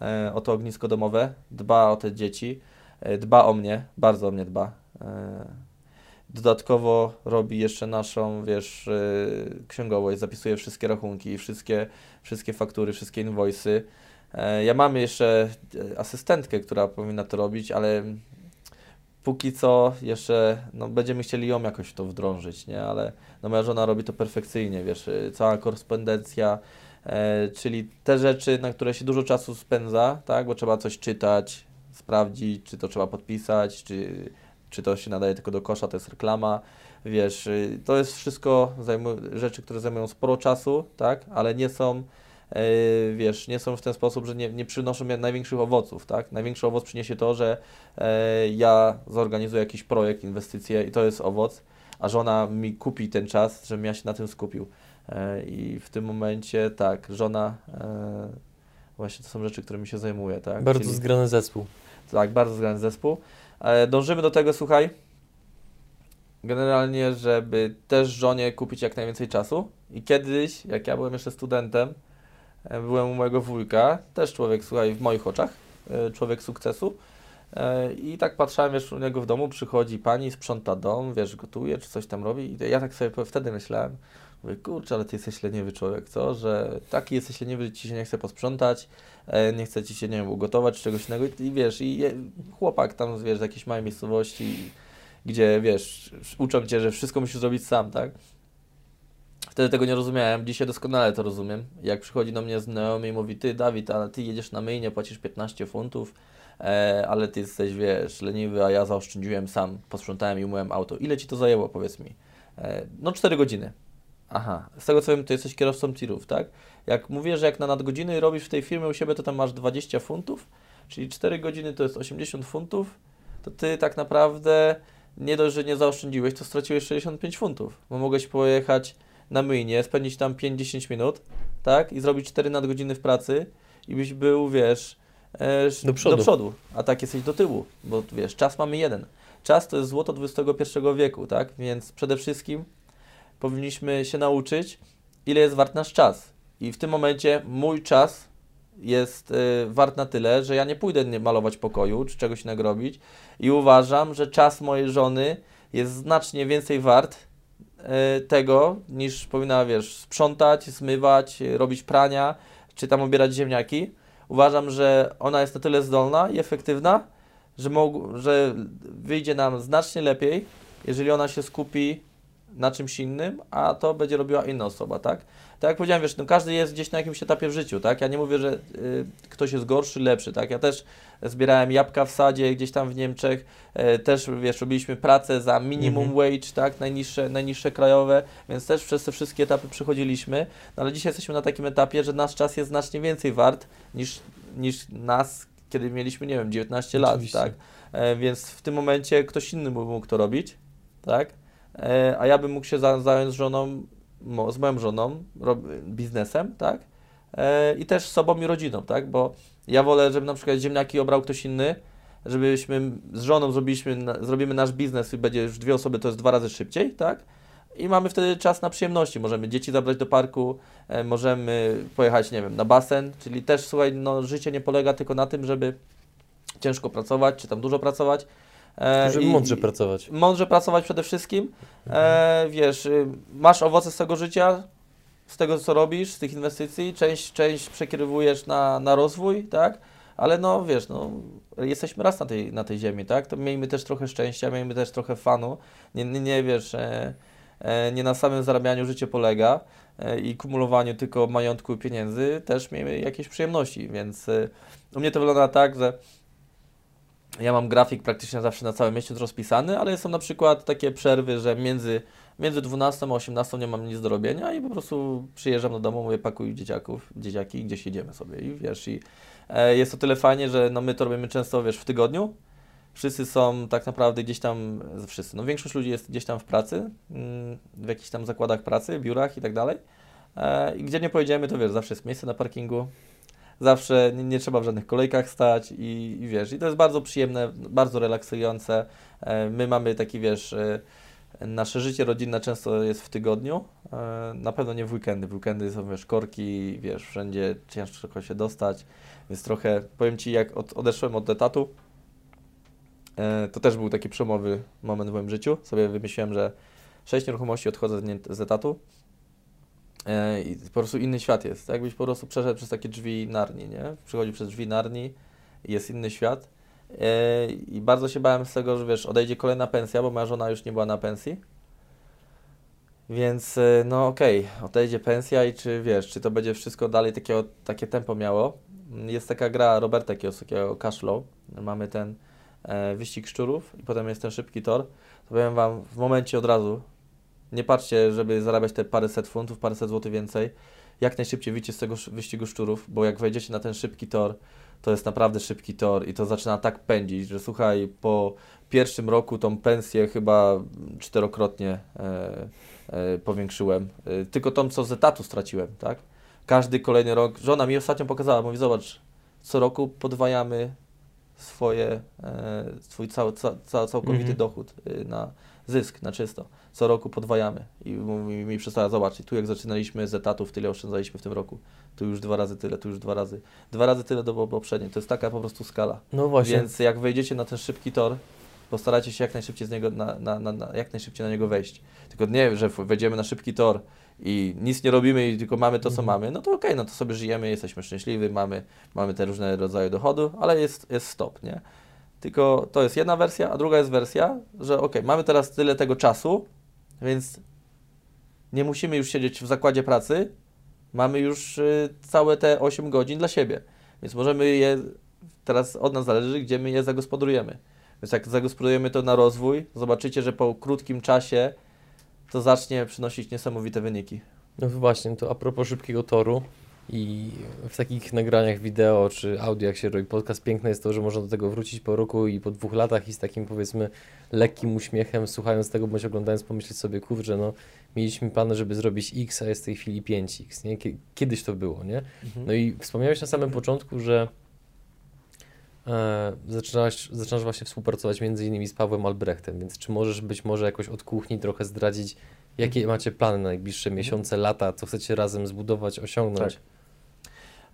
e, o to ognisko domowe, dba o te dzieci, e, dba o mnie, bardzo o mnie dba. E, Dodatkowo robi jeszcze naszą, wiesz, yy, księgowość, zapisuje wszystkie rachunki, wszystkie, wszystkie faktury, wszystkie invoice'y. E, Ja mam jeszcze e, asystentkę, która powinna to robić, ale póki co jeszcze no, będziemy chcieli ją jakoś to wdrążyć, nie? Ale no, moja żona robi to perfekcyjnie, wiesz, y, cała korespondencja, e, czyli te rzeczy, na które się dużo czasu spędza, tak? Bo trzeba coś czytać, sprawdzić, czy to trzeba podpisać, czy czy to się nadaje tylko do kosza, to jest reklama, wiesz, y, to jest wszystko rzeczy, które zajmują sporo czasu, tak, ale nie są, yy, wiesz, nie są w ten sposób, że nie, nie przynoszą mi największych owoców, tak, największy owoc przyniesie to, że e, ja zorganizuję jakiś projekt, inwestycje i to jest owoc, a żona mi kupi ten czas, żebym ja się na tym skupił E, i w tym momencie, tak, żona, e, właśnie to są rzeczy, którymi się zajmuje, tak, Bardzo Czyli- zgrany zespół. tak, bardzo zgrany zespół. E, Dążymy do tego, słuchaj, generalnie, żeby też żonie kupić jak najwięcej czasu. I kiedyś, jak ja byłem jeszcze studentem, e, byłem u mojego wujka, też człowiek, słuchaj, w moich oczach, e, człowiek sukcesu. I tak patrzałem, wiesz, u niego w domu przychodzi pani, sprząta dom, wiesz, gotuje, czy coś tam robi. I ja tak sobie wtedy myślałem, mówię, kurczę, ale ty jesteś leniwy człowiek, co? Że taki jesteś leniwy, że ci się nie chce posprzątać, e, nie chce ci się, nie wiem, ugotować czy czegoś innego. I, i wiesz, i chłopak tam, wiesz, z jakiejś małej miejscowości, gdzie, wiesz, uczą cię, że wszystko musisz zrobić sam, tak? Wtedy tego nie rozumiałem, dzisiaj doskonale to rozumiem. Jak przychodzi do mnie znajomy i mówi, ty Dawid, ale ty jedziesz na myjnie, płacisz 15 funtów, e, ale ty jesteś, wiesz, leniwy, a ja zaoszczędziłem sam, posprzątałem i umyłem auto. Ile ci to zajęło, powiedz mi? E, no 4 godziny. Aha, z tego co wiem, to jesteś kierowcą tirów, tak? Jak mówię, że jak na nadgodziny robisz w tej firmie u siebie, to tam masz 20 funtów, czyli 4 godziny to jest 80 funtów, to ty tak naprawdę nie dość, że nie zaoszczędziłeś, to straciłeś 65 funtów, bo mogłeś pojechać na myjnie, spędzić tam 5-10 minut, tak? I zrobić 4 nadgodziny w pracy i byś był, wiesz, e, Do przodu. do przodu, a tak jesteś do tyłu, bo wiesz, czas mamy jeden. Czas to jest złoto XXI wieku, tak? Więc przede wszystkim powinniśmy się nauczyć, ile jest wart nasz czas. I w tym momencie mój czas jest y, wart na tyle, że ja nie pójdę malować pokoju czy czegoś innego robić. I uważam, że czas mojej żony jest znacznie więcej wart y, tego, niż powinna, wiesz, sprzątać, zmywać, robić prania, czy tam obierać ziemniaki. Uważam, że ona jest na tyle zdolna i efektywna, że, że wyjdzie nam znacznie lepiej, jeżeli ona się skupi na czymś innym, a to będzie robiła inna osoba, tak? Tak jak powiedziałem, wiesz, no każdy jest gdzieś na jakimś etapie w życiu, tak? Ja nie mówię, że y, ktoś jest gorszy, lepszy, tak? Ja też zbierałem jabłka w sadzie gdzieś tam w Niemczech, e, też, wiesz, robiliśmy pracę za minimum Mhm. wage, tak? Najniższe, najniższe krajowe, więc też przez te wszystkie etapy przechodziliśmy, no ale dzisiaj jesteśmy na takim etapie, że nasz czas jest znacznie więcej wart niż, niż nas, kiedy mieliśmy, nie wiem, 19 lat, Oczywiście. tak? E, więc w tym momencie ktoś inny mógł to robić, tak? E, a ja bym mógł się za, zająć żoną mo, z moją żoną, biznesem, tak? E, I też z sobą i rodziną, tak? Bo ja wolę, żeby na przykład ziemniaki obrał ktoś inny, żebyśmy z żoną zrobiliśmy, zrobimy nasz biznes i będzie już dwie osoby, to jest dwa razy szybciej, tak? I mamy wtedy czas na przyjemności. Możemy dzieci zabrać do parku, e, możemy pojechać, nie wiem, na basen, czyli też, słuchaj, no, życie nie polega tylko na tym, żeby ciężko pracować, czy tam dużo pracować. E, żeby mądrze pracować. Mądrze pracować przede wszystkim. E, wiesz, y, masz owoce z tego życia, z tego, co robisz, z tych inwestycji, część, część przekierowujesz na, na rozwój, tak? Ale no, wiesz, no, jesteśmy raz na tej, na tej ziemi, tak? To miejmy też trochę szczęścia, miejmy też trochę fanu. Nie, nie, nie wiesz, e, e, nie na samym zarabianiu życie polega e, i kumulowaniu tylko majątku i pieniędzy, też miejmy jakieś przyjemności, więc e, u mnie to wygląda tak, że ja mam grafik praktycznie zawsze na cały miesiąc rozpisany, ale są na przykład takie przerwy, że między, między 12 a 18 nie mam nic do robienia i po prostu przyjeżdżam do domu, mówię pakuj dzieciaków, dzieciaki, gdzieś jedziemy sobie i wiesz, i e, jest to tyle fajnie, że no my to robimy często, wiesz, w tygodniu, wszyscy są tak naprawdę gdzieś tam, wszyscy, no większość ludzi jest gdzieś tam w pracy, mm, w jakichś tam zakładach pracy, biurach i tak dalej. E, I gdzie nie pojedziemy, to wiesz, zawsze jest miejsce na parkingu, zawsze nie, nie trzeba w żadnych kolejkach stać i, i, wiesz, i to jest bardzo przyjemne, bardzo relaksujące. E, my mamy taki, wiesz, e, nasze życie rodzinne często jest w tygodniu, e, na pewno nie w weekendy. W weekendy są, wiesz, korki, wiesz, wszędzie ciężko się dostać, więc trochę, powiem Ci, jak od, odeszłem od etatu, to też był taki przełomowy moment w moim życiu. Sobie wymyśliłem, że sześć nieruchomości odchodzę z etatu, I po prostu inny świat jest. Tak jakbyś po prostu przeszedł przez takie drzwi Narni, nie? Przychodzi przez drzwi Narni jest inny świat. E, I bardzo się bałem z tego, że wiesz, odejdzie kolejna pensja, bo moja żona już nie była na pensji. Więc e, no okej, okay, odejdzie pensja i czy wiesz, czy to będzie wszystko dalej takie, takie tempo miało. Jest taka gra Roberta Kiosakiego Cashflow. Mamy ten e, wyścig szczurów i potem jest ten szybki tor. To powiem Wam w momencie od razu, nie patrzcie, żeby zarabiać te paręset funtów, paręset złotych więcej. Jak najszybciej wyjdzie z tego wyścigu szczurów, bo jak wejdziecie na ten szybki tor, to jest naprawdę szybki tor i to zaczyna tak pędzić, że słuchaj, po pierwszym roku tą pensję chyba czterokrotnie e, e, powiększyłem. E, tylko tą, co z etatu straciłem, tak? Każdy kolejny rok, żona mi ostatnio pokazała, mówi, zobacz, co roku podwajamy swoje, e, swój cały, ca, całkowity -hmm. dochód e, na zysk, na czysto co roku podwajamy. I mi, mi przestała zobaczyć, tu jak zaczynaliśmy z etatów, tyle oszczędzaliśmy w tym roku. Tu już dwa razy tyle, tu już dwa razy. Dwa razy tyle do poprzedniej. To jest taka po prostu skala. No właśnie. Więc jak wejdziecie na ten szybki tor, postarajcie się jak najszybciej z niego, na, na, na, na, jak najszybciej na niego wejść. Tylko nie, że wejdziemy na szybki tor i nic nie robimy i tylko mamy to, co mhm. mamy, no to okej, okay, no to sobie żyjemy, jesteśmy szczęśliwi, mamy, mamy te różne rodzaje dochodu, ale jest, jest stop, nie? Tylko to jest jedna wersja, a druga jest wersja, że ok, mamy teraz tyle tego czasu, więc nie musimy już siedzieć w zakładzie pracy, mamy już y, całe te 8 godzin dla siebie. Więc możemy je, teraz od nas zależy, gdzie my je zagospodarujemy. Więc jak zagospodarujemy to na rozwój, zobaczycie, że po krótkim czasie to zacznie przynosić niesamowite wyniki. No właśnie, to a propos szybkiego toru, i w takich nagraniach wideo czy audio, jak się robi podcast, piękne jest to, że można do tego wrócić po roku i po dwóch latach i z takim powiedzmy lekkim uśmiechem, słuchając tego bądź oglądając, pomyśleć sobie, kurczę, no mieliśmy plany, żeby zrobić X, a jest w tej chwili 5X, nie? Kiedyś to było, nie? Mhm. No i wspomniałeś na samym początku, że e, zaczynasz, zaczynasz właśnie współpracować między innymi z Pawłem Albrechtem, więc czy możesz być może jakoś od kuchni trochę zdradzić, jakie macie plany na najbliższe miesiące, lata, co chcecie razem zbudować, osiągnąć? Tak.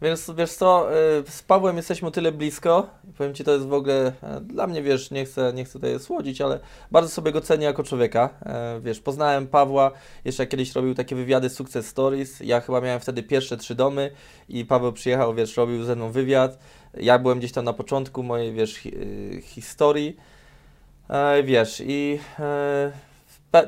Więc wiesz co, y, z Pawłem jesteśmy tyle blisko. Powiem Ci, to jest w ogóle e, dla mnie, wiesz, nie chcę, nie chcę tutaj słodzić, ale bardzo sobie go cenię jako człowieka. E, wiesz, poznałem Pawła, jeszcze kiedyś robił takie wywiady Success Stories. Ja chyba miałem wtedy pierwsze trzy domy i Paweł przyjechał, wiesz, robił ze mną wywiad. Ja byłem gdzieś tam na początku mojej, wiesz, y, historii. E, wiesz, i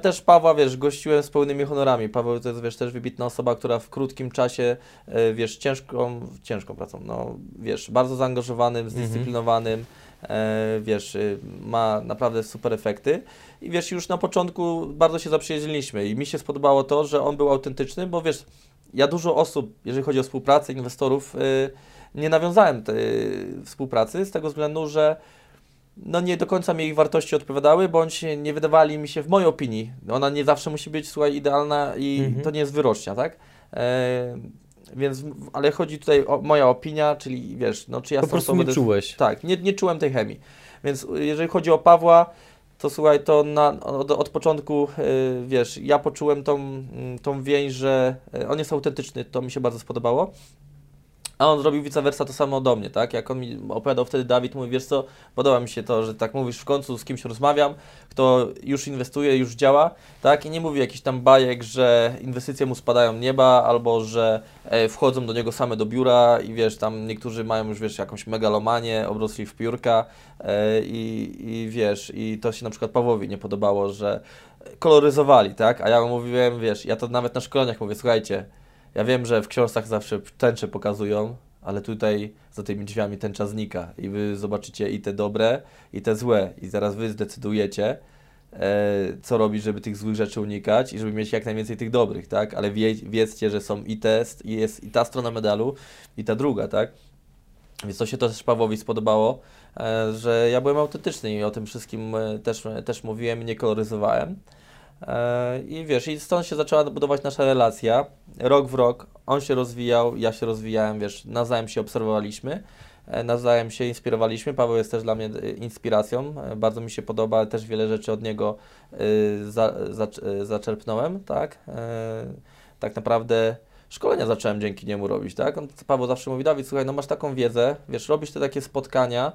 też Pawła, wiesz, gościłem z pełnymi honorami. Paweł to jest, wiesz, też wybitna osoba, która w krótkim czasie, e, wiesz, ciężką, ciężką pracą, no, wiesz, bardzo zaangażowanym, mhm. zdyscyplinowanym, e, wiesz, y, ma naprawdę super efekty. I wiesz, już na początku bardzo się zaprzyjaźniliśmy i mi się spodobało to, że on był autentyczny, bo wiesz, ja dużo osób, jeżeli chodzi o współpracę, inwestorów, y, nie nawiązałem tej współpracy z tego względu, że no nie do końca mi ich wartości odpowiadały, bądź nie wydawali mi się, w mojej opinii, ona nie zawsze musi być, słuchaj, idealna i Mhm. to nie jest wyrocznia, tak? E, więc, ale chodzi tutaj o moja opinia, czyli wiesz, no czy ja Po prostu nie czułeś. Tak, nie, nie czułem tej chemii. Więc y, jeżeli chodzi o Pawła, to słuchaj, to na, od, od początku, y, wiesz, ja poczułem tą, mm, tą więź, że y, on jest autentyczny, to mi się bardzo spodobało. A on zrobił vice versa to samo do mnie, tak? Jak on mi opowiadał wtedy, Dawid mówi, wiesz co, podoba mi się to, że tak mówisz w końcu z kimś rozmawiam, kto już inwestuje, już działa, tak? I nie mówi jakichś tam bajek, że inwestycje mu spadają nieba, albo że e, wchodzą do niego same do biura i wiesz, tam niektórzy mają już, wiesz, jakąś megalomanię, obrosli w piórka e, i, i wiesz, i to się na przykład Pawłowi nie podobało, że koloryzowali, tak? A ja mówiłem, wiesz, ja to nawet na szkoleniach mówię, słuchajcie, ja wiem, że w książkach zawsze tęcze pokazują, ale tutaj za tymi drzwiami tęcza znika i wy zobaczycie i te dobre, i te złe i zaraz wy zdecydujecie, e, co robić, żeby tych złych rzeczy unikać i żeby mieć jak najwięcej tych dobrych, tak? Ale wie, wiedzcie, że są i test, i jest i ta strona medalu, i ta druga, tak? Więc to się też Pawłowi spodobało, e, że ja byłem autentyczny i o tym wszystkim e, też, też mówiłem nie koloryzowałem. E, I wiesz, i stąd się zaczęła budować nasza relacja. Rok w rok on się rozwijał, ja się rozwijałem, wiesz, nawzajem się obserwowaliśmy, e, nawzajem się inspirowaliśmy. Paweł jest też dla mnie e, inspiracją, bardzo mi się podoba, też wiele rzeczy od niego za, za, zaczerpnąłem, tak. Tak naprawdę szkolenia zacząłem dzięki niemu robić, tak? On, Paweł zawsze mówi, Dawid, słuchaj, no masz taką wiedzę, wiesz, robisz te takie spotkania,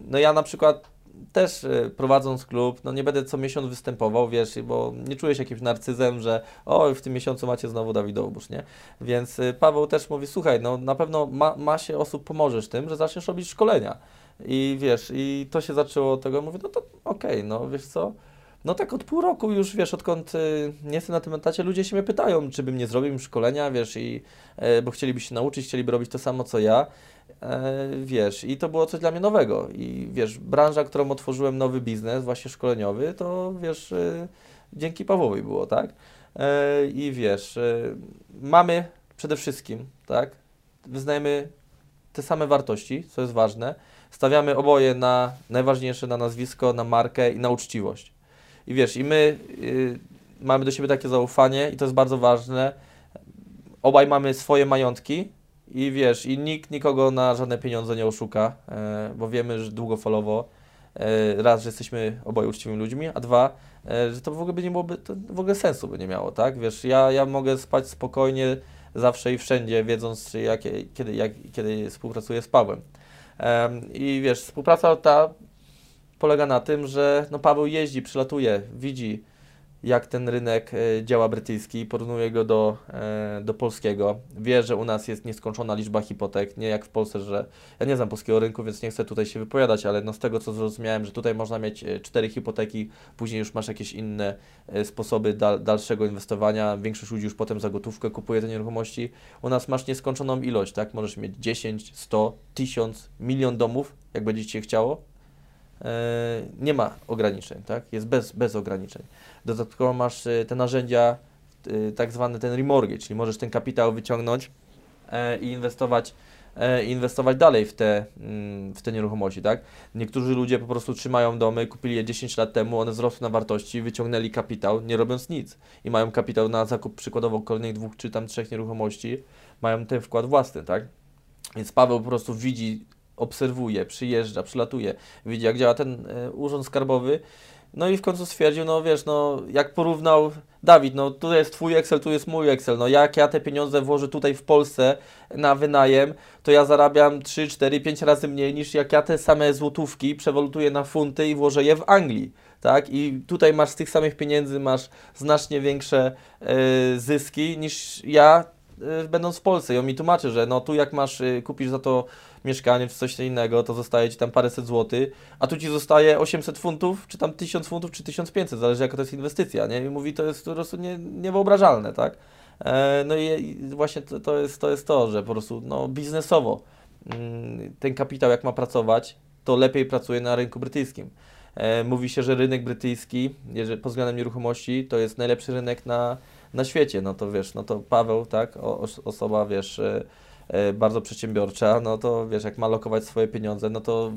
no ja na przykład też e, prowadząc klub, no nie będę co miesiąc występował, wiesz, bo nie czuję się jakimś narcyzem, że o, w tym miesiącu macie znowu Dawidowóż, nie? Więc e, Paweł też mówi, słuchaj, no na pewno ma, masie osób pomożesz tym, że zaczniesz robić szkolenia. I wiesz, i to się zaczęło od tego, mówię, no to okej, no wiesz co, no tak od pół roku już, wiesz, odkąd y, nie jestem na tym etacie, ludzie się mnie pytają, czy bym nie zrobił im szkolenia, wiesz, i, e, bo chcieliby się nauczyć, chcieliby robić to samo, co ja, e, wiesz, i to było coś dla mnie nowego. I wiesz, branża, którą otworzyłem, nowy biznes, właśnie szkoleniowy, to wiesz, y, dzięki Pawłowi było, tak, e, i wiesz, y, mamy przede wszystkim, tak, wyznajemy te same wartości, co jest ważne, stawiamy oboje na najważniejsze, na nazwisko, na markę i na uczciwość. I wiesz, i my y, mamy do siebie takie zaufanie i to jest bardzo ważne. Obaj mamy swoje majątki i wiesz, i nikt nikogo na żadne pieniądze nie oszuka, e, bo wiemy, że długofalowo e, raz, że jesteśmy oboje uczciwymi ludźmi, a dwa, e, że to w ogóle by nie byłoby, to w ogóle sensu by nie miało, tak? Wiesz, ja, ja mogę spać spokojnie zawsze i wszędzie, wiedząc, czy jak, kiedy, jak, kiedy współpracuję z Pawłem. Em, I wiesz, współpraca ta polega na tym, że no Paweł jeździ, przylatuje, widzi jak ten rynek e, działa brytyjski, porównuje go do, e, do polskiego. Wie, że u nas jest nieskończona liczba hipotek, nie jak w Polsce, że ja nie znam polskiego rynku, więc nie chcę tutaj się wypowiadać, ale no z tego co zrozumiałem, że tutaj można mieć e, cztery hipoteki, później już masz jakieś inne sposoby dal, dalszego inwestowania. Większość ludzi już potem za gotówkę kupuje te nieruchomości. U nas masz nieskończoną ilość, tak? Możesz mieć 10, 100, 1000, milion domów, jak będzie Ci się chciało. E, nie ma ograniczeń, tak? Jest bez, bez ograniczeń. Dodatkowo masz e, te narzędzia, e, tak zwany ten remortgage, czyli możesz ten kapitał wyciągnąć i inwestować, inwestować dalej w te, mm, w te nieruchomości, tak? Niektórzy ludzie po prostu trzymają domy, kupili je 10 lat temu, one wzrosły na wartości, wyciągnęli kapitał, nie robiąc nic i mają kapitał na zakup przykładowo kolejnych dwóch czy tam trzech nieruchomości, mają ten wkład własny, tak? Więc Paweł po prostu widzi, obserwuje, przyjeżdża, przylatuje, widzi jak działa ten e, urząd skarbowy. No i w końcu stwierdził, no wiesz, no jak porównał Dawid, no tu jest twój Excel, tu jest mój Excel, no jak ja te pieniądze włożę tutaj w Polsce na wynajem, to ja zarabiam 3, 4, 5 razy mniej niż jak ja te same złotówki przewolutuję na funty i włożę je w Anglii, tak? I tutaj masz z tych samych pieniędzy masz znacznie większe e, zyski niż ja e, będąc w Polsce. I on mi tłumaczy, że no tu jak masz, kupisz za to mieszkanie czy coś innego, to zostaje Ci tam paręset złotych, a tu Ci zostaje 800 funtów, czy tam 1000 funtów, czy 1500, zależy jaka to jest inwestycja, nie? I mówi, to jest po prostu nie, niewyobrażalne, tak? E, no i, właśnie to, to, jest, to jest to, że po prostu no, biznesowo mm, ten kapitał jak ma pracować, to lepiej pracuje na rynku brytyjskim. E, mówi się, że rynek brytyjski, jeżeli, pod względem nieruchomości, to jest najlepszy rynek na, na świecie. No to wiesz, no to Paweł, tak, o, os- osoba, wiesz, e, bardzo przedsiębiorcza, no to wiesz, jak ma lokować swoje pieniądze, no to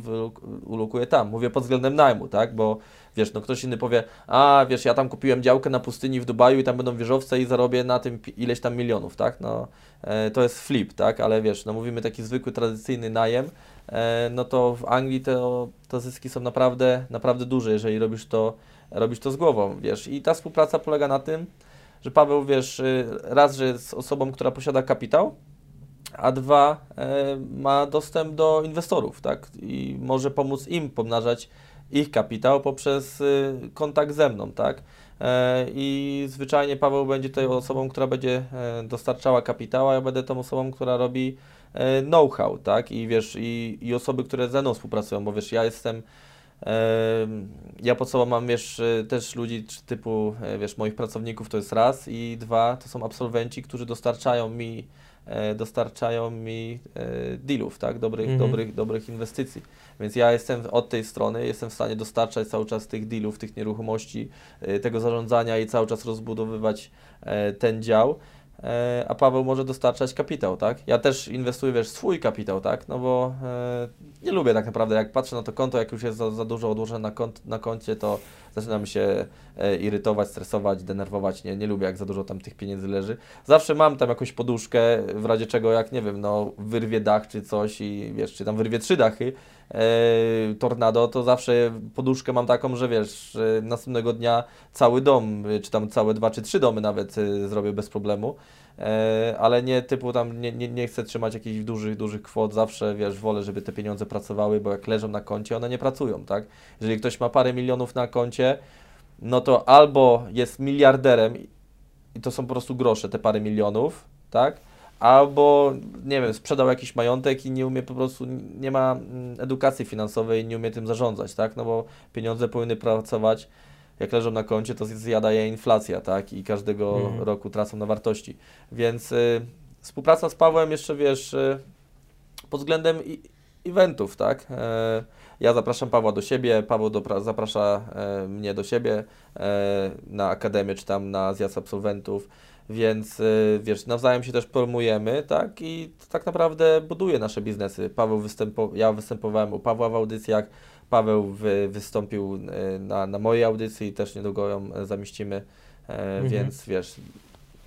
ulokuje tam. Mówię pod względem najmu, tak? Bo wiesz, no ktoś inny powie, a wiesz, ja tam kupiłem działkę na pustyni w Dubaju i tam będą wieżowce i zarobię na tym ileś tam milionów, tak? No e, to jest flip, tak? Ale wiesz, no mówimy taki zwykły, tradycyjny najem, e, no to w Anglii to, to zyski są naprawdę, naprawdę duże, jeżeli robisz to, robisz to z głową, wiesz. I ta współpraca polega na tym, że Paweł, wiesz, y, raz, że jest osobą, która posiada kapitał, a dwa, e, ma dostęp do inwestorów, tak? I może pomóc im pomnażać ich kapitał poprzez y, kontakt ze mną, tak? E, I zwyczajnie Paweł będzie tutaj osobą, która będzie e, dostarczała kapitał, a ja będę tą osobą, która robi know-how, tak? I wiesz, i, i osoby, które ze mną współpracują, bo wiesz, ja jestem Em, Ja pod sobą mam, wiesz, też ludzi typu, wiesz, moich pracowników to jest raz i dwa, to są absolwenci, którzy dostarczają mi, dostarczają mi e, dealów, tak, dobrych, Mhm. dobrych, dobrych inwestycji. Więc ja jestem od tej strony, jestem w stanie dostarczać cały czas tych dealów, tych nieruchomości, e, tego zarządzania i cały czas rozbudowywać e, ten dział. E, A Paweł może dostarczać kapitał, tak? Ja też inwestuję, wiesz, swój kapitał, tak? No bo e, nie lubię tak naprawdę, jak patrzę na to konto, jak już jest za, za dużo odłożone na, kont, na koncie, to zaczynam się e, irytować, stresować, denerwować. Nie, nie lubię, jak za dużo tam tych pieniędzy leży. Zawsze mam tam jakąś poduszkę, w razie czego, jak nie wiem, no wyrwie dach czy coś i wiesz, czy tam wyrwie trzy dachy, tornado, to zawsze poduszkę mam taką, że wiesz, następnego dnia cały dom, czy tam całe dwa czy trzy domy nawet y, zrobię bez problemu. E, ale nie typu tam nie, nie, nie chcę trzymać jakichś dużych, dużych kwot, zawsze wiesz, wolę, żeby te pieniądze pracowały, bo jak leżą na koncie, one nie pracują, tak? Jeżeli ktoś ma parę milionów na koncie, no to albo jest miliarderem i to są po prostu grosze, te parę milionów, tak? Albo, nie wiem, sprzedał jakiś majątek i nie umie po prostu, nie ma mm, edukacji finansowej i nie umie tym zarządzać, tak? No bo pieniądze powinny pracować, jak leżą na koncie, to zjada je inflacja, tak? I każdego Mhm. roku tracą na wartości. Więc y, współpraca z Pawłem jeszcze, wiesz, y, pod względem eventów, tak? E, ja zapraszam Pawła do siebie, Paweł dopra- zaprasza e, mnie do siebie e, na akademię, czy tam na zjazd absolwentów, więc y, wiesz, nawzajem się też promujemy, tak? I to tak naprawdę buduje nasze biznesy. Paweł występo- ja występowałem u Pawła w audycjach, Paweł wy, wystąpił e, na, na mojej audycji i też niedługo ją zamieścimy, e, Mhm. więc wiesz,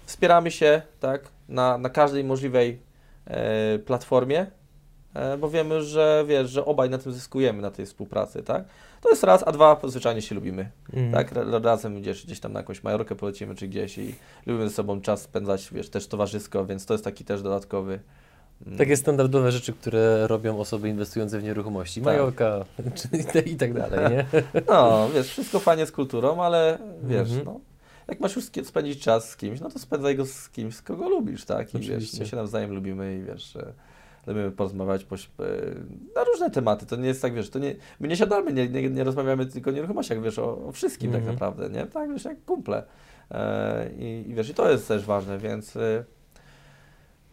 wspieramy się, tak? Na, na każdej możliwej e, platformie, e, bo wiemy, że wiesz, że obaj na tym zyskujemy, na tej współpracy, tak? To jest raz, a dwa, zwyczajnie się lubimy, Mhm. tak? Ra- Razem gdzieś, gdzieś tam na jakąś Majorkę polecimy, czy gdzieś i lubimy ze sobą czas spędzać, wiesz, też towarzysko, więc to jest taki też dodatkowy... mm, Takie standardowe rzeczy, które robią osoby inwestujące w nieruchomości. Tak. Majorka i tak- i tak dalej, nie? No, wiesz, wszystko fajnie z kulturą, ale wiesz, Mhm. no, jak masz już spędzić czas z kimś, no to spędzaj go z kimś, z kogo lubisz, tak? I wiesz, Oczywiście. my się nawzajem lubimy i wiesz, lubimy porozmawiać poś, e, na różne tematy. To nie jest tak, wiesz, to nie, my nie siadamy, nie, nie, nie rozmawiamy tylko o nieruchomościach, wiesz, o, o wszystkim tak Mhm. naprawdę, nie? Tak, wiesz, jak kumple. E, i, I wiesz, i to jest też ważne, więc... E,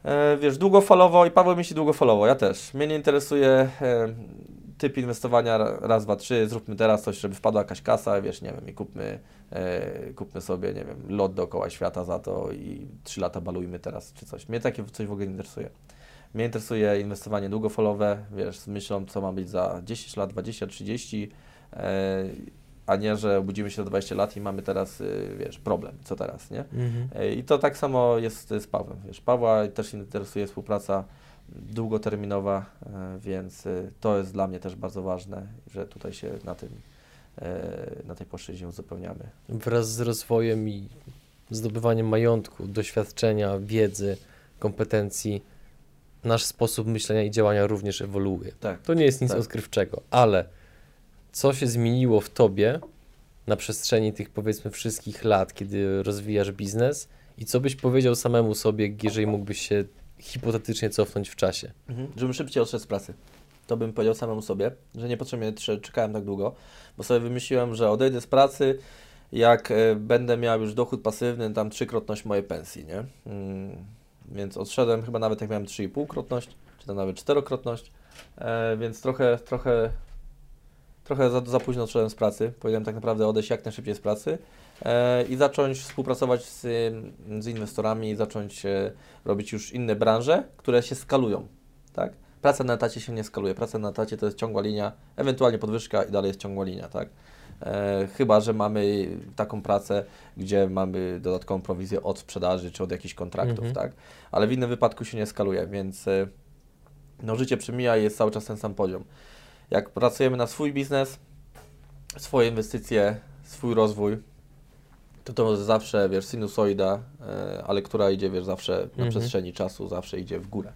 E, wiesz, długofalowo i Paweł myśli długofalowo, ja też. Mnie nie interesuje e, typ inwestowania ra- raz, dwa, trzy, zróbmy teraz coś, żeby wpadła jakaś kasa, wiesz, nie wiem, i kupmy, e, kupmy sobie, nie wiem, lot dookoła świata za to i trzy lata balujmy teraz, czy coś. Mnie takie coś w ogóle nie interesuje. Mnie interesuje inwestowanie długofalowe, wiesz, z myślą, co ma być za 10 lat, 20, 30, e, a nie, że budzimy się za 20 lat i mamy teraz, y, wiesz, problem, co teraz, nie? Mhm. E, I to tak samo jest z Pawłem. Wiesz, Pawła też interesuje współpraca długoterminowa, e, więc e, to jest dla mnie też bardzo ważne, że tutaj się na tym, e, na tej płaszczyźnie uzupełniamy. Wraz z rozwojem i zdobywaniem majątku, doświadczenia, wiedzy, kompetencji, nasz sposób myślenia i działania również ewoluuje. Tak. To nie jest nic Tak. odkrywczego, ale co się zmieniło w tobie na przestrzeni tych powiedzmy wszystkich lat, kiedy rozwijasz biznes i co byś powiedział samemu sobie, jeżeli mógłbyś się hipotetycznie cofnąć w czasie? Mhm. Żebym szybciej odszedł z pracy. To bym powiedział samemu sobie, że niepotrzebnie trze- czekałem tak długo, bo sobie wymyśliłem, że odejdę z pracy, jak e, będę miał już dochód pasywny, tam trzykrotność mojej pensji, nie? Mm, więc odszedłem chyba nawet jak miałem 3,5-krotność, czy tam nawet czterokrotność, e, więc trochę, trochę trochę za, za późno odszedłem z pracy. Powinienem tak naprawdę odejść jak najszybciej z pracy e, i zacząć współpracować z, z inwestorami, zacząć e, robić już inne branże, które się skalują. Tak? Praca na etacie się nie skaluje. Praca na etacie to jest ciągła linia, ewentualnie podwyżka i dalej jest ciągła linia. Tak? E, chyba, że mamy taką pracę, gdzie mamy dodatkową prowizję od sprzedaży czy od jakichś kontraktów, Mhm. tak? Ale w innym wypadku się nie skaluje, więc e, no, życie przemija i jest cały czas ten sam poziom. Jak pracujemy na swój biznes, swoje inwestycje, swój rozwój, to to zawsze, wiesz, sinusoida, e, ale która idzie, wiesz, zawsze na Mhm. przestrzeni czasu, zawsze idzie w górę.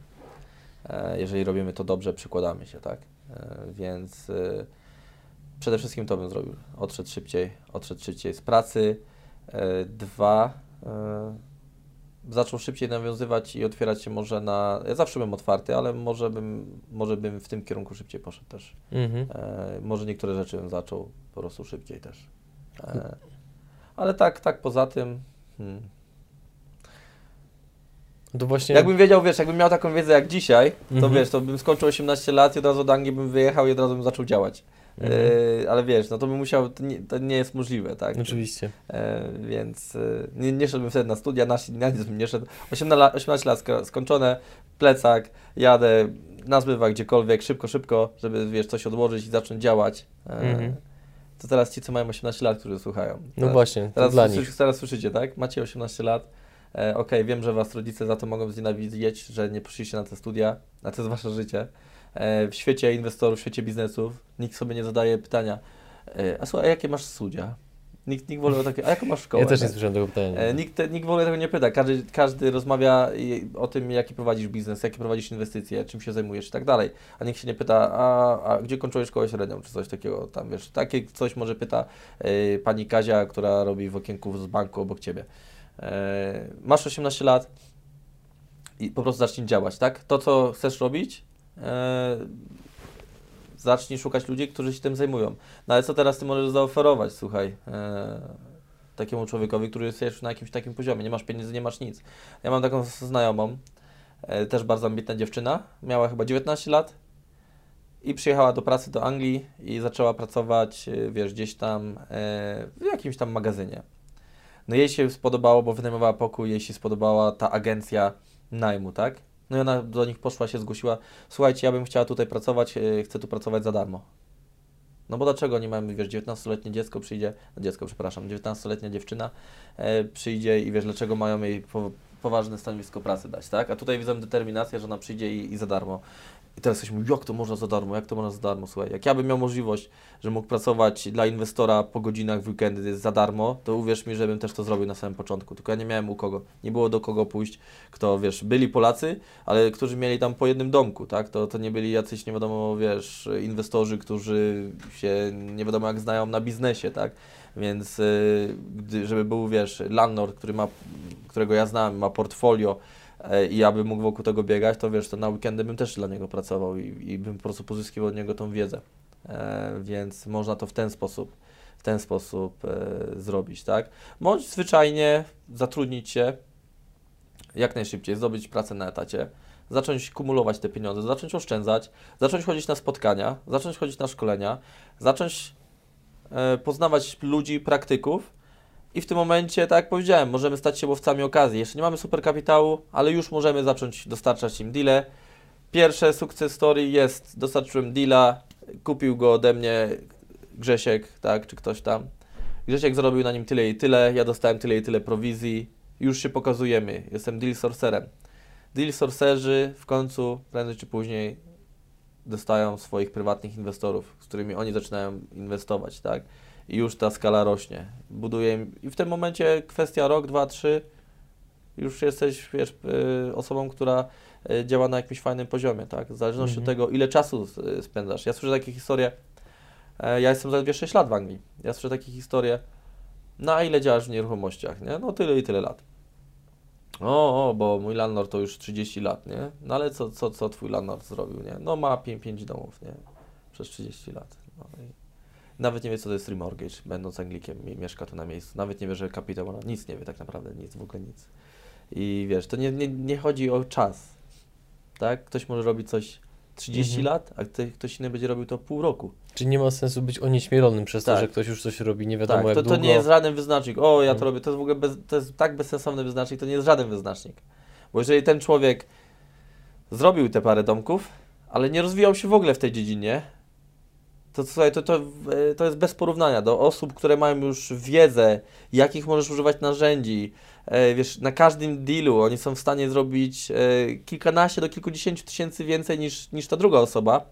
Jeżeli robimy to dobrze, przykładamy się, tak? Więc przede wszystkim to bym zrobił. Odszedł szybciej, odszedł szybciej z pracy. E, dwa, e, zaczął szybciej nawiązywać i otwierać się może na. Ja zawsze byłem otwarty, ale może bym, może bym w tym kierunku szybciej poszedł też. Mhm. E, może niektóre rzeczy bym zaczął po prostu szybciej też. Ale tak, tak poza tym. Hmm. To właśnie... Jakbym wiedział, wiesz, jakbym miał taką wiedzę jak dzisiaj, to Mhm. wiesz, to bym skończył 18 lat i od razu do Anglii bym wyjechał i od razu bym zaczął działać. Mhm. E, ale wiesz, no to bym musiał, to nie, to nie jest możliwe, tak? Oczywiście. E, więc e, nie, nie szedłbym wtedy na studia, na, na nic bym nie szedł. 18 lat, 18 lat sko- skończone, plecak, jadę na zbywa gdziekolwiek, szybko, szybko, żeby wiesz, coś odłożyć i zacząć działać. E, Mhm. To teraz ci, co mają 18 lat, którzy słuchają. No Teraz- właśnie, Teraz, dla nich. teraz słyszycie, tak? Macie 18 lat. Okej, wiem, że was rodzice za to mogą znienawidzić, że nie poszliście na te studia, a to jest wasze życie. W świecie inwestorów, w świecie biznesów nikt sobie nie zadaje pytania, e, a słuchaj, a jakie masz studia? Nikt, nikt w ogóle takie, a jaką masz szkołę? Ja też nie słyszałem tego pytania. E, Nikt, nikt w ogóle tego nie pyta. Każdy, każdy rozmawia o tym, jaki prowadzisz biznes, jakie prowadzisz inwestycje, czym się zajmujesz i tak dalej. A nikt się nie pyta, a, a gdzie kończyłeś szkołę średnią, czy coś takiego tam, wiesz. Takie coś może pyta e, pani Kazia, która robi w okienku z banku obok ciebie. E, masz 18 lat i po prostu zacznij działać, tak? To, co chcesz robić, zacznij szukać ludzi, którzy się tym zajmują. No ale co teraz ty możesz zaoferować, słuchaj, e, takiemu człowiekowi, który jest już na jakimś takim poziomie, nie masz pieniędzy, nie masz nic. Ja mam taką znajomą, e, też bardzo ambitna dziewczyna, miała chyba 19 lat i przyjechała do pracy do Anglii i zaczęła pracować, e, wiesz, gdzieś tam e, w jakimś tam magazynie. No jej się spodobało, bo wynajmowała pokój, jej się spodobała ta agencja najmu, tak? No i ona do nich poszła, się zgłosiła, słuchajcie, ja bym chciała tutaj pracować, e, chcę tu pracować za darmo. No bo dlaczego nie mamy, wiesz, 19-letnie dziecko przyjdzie, dziecko, przepraszam, 19-letnia dziewczyna e, przyjdzie i wiesz, dlaczego mają jej po, poważne stanowisko pracy dać, tak? A tutaj widzę determinację, że ona przyjdzie i, i za darmo. I teraz ktoś mówi, jak to można za darmo, jak to można za darmo, słuchaj, jak ja bym miał możliwość, że mógł pracować dla inwestora po godzinach w weekendy za darmo, to uwierz mi, że bym też to zrobił na samym początku, tylko ja nie miałem u kogo, nie było do kogo pójść, kto, wiesz, byli Polacy, ale którzy mieli tam po jednym domku, tak, to, to nie byli jacyś, nie wiadomo, wiesz, inwestorzy, którzy się nie wiadomo jak znają na biznesie, tak, więc y, żeby był, wiesz, landlord, który ma, którego ja znam, ma portfolio, i ja bym mógł wokół tego biegać, to wiesz, to na weekendy bym też dla niego pracował i, i bym po prostu pozyskiwał od niego tą wiedzę. E, więc można to w ten sposób, w ten sposób e, zrobić, tak? Bądź zwyczajnie zatrudnić się jak najszybciej, zdobyć pracę na etacie, zacząć kumulować te pieniądze, zacząć oszczędzać, zacząć chodzić na spotkania, zacząć chodzić na szkolenia, zacząć e, poznawać ludzi, praktyków i w tym momencie, tak jak powiedziałem, możemy stać się łowcami okazji. Jeszcze nie mamy super kapitału, ale już możemy zacząć dostarczać im deale. Pierwsze sukces story jest, dostarczyłem deala, kupił go ode mnie Grzesiek, tak, czy ktoś tam. Grzesiek zarobił na nim tyle i tyle, ja dostałem tyle i tyle prowizji, już się pokazujemy, jestem deal sorcerem. Deal sorcerzy w końcu, prędzej czy później, dostają swoich prywatnych inwestorów, z którymi oni zaczynają inwestować, tak? I już ta skala rośnie. Buduje i w tym momencie kwestia rok, dwa, trzy, już jesteś, wiesz, y, osobą, która y, działa na jakimś fajnym poziomie, tak? W zależności Mhm. od tego, ile czasu y, spędzasz. Ja słyszę takie historie, e, ja jestem zaledwie 6 lat w Anglii, ja słyszę takie historie, no a ile działasz w nieruchomościach, nie? No tyle i tyle lat. O, o, bo mój landlord to już 30 lat, nie? No ale co, co, co twój landlord zrobił, nie? No ma 5, domów, nie? Przez 30 lat. No i nawet nie wie, co to jest remortgage, będąc Anglikiem i mieszka tu na miejscu. Nawet nie wie, że kapitał ma, nic nie wie tak naprawdę, nic, w ogóle nic. I wiesz, to nie, nie, nie chodzi o czas, tak? Ktoś może robić coś 30 Mhm. lat, a kto- ktoś inny będzie robił to pół roku. Czyli nie ma sensu być onieśmielonym przez to, Tak. że ktoś już coś robi, nie wiadomo Tak, jak to, to długo. nie jest żaden wyznacznik. O, ja to Mhm. robię. To jest w ogóle bez, to jest tak bezsensowny wyznacznik, to nie jest żaden wyznacznik. Bo jeżeli ten człowiek zrobił te parę domków, ale nie rozwijał się w ogóle w tej dziedzinie, to słuchaj, to, to, e, to jest bez porównania do osób, które mają już wiedzę, jakich możesz używać narzędzi. E, wiesz, na każdym dealu oni są w stanie zrobić e, kilkanaście do kilkudziesięciu tysięcy więcej niż, niż ta druga osoba,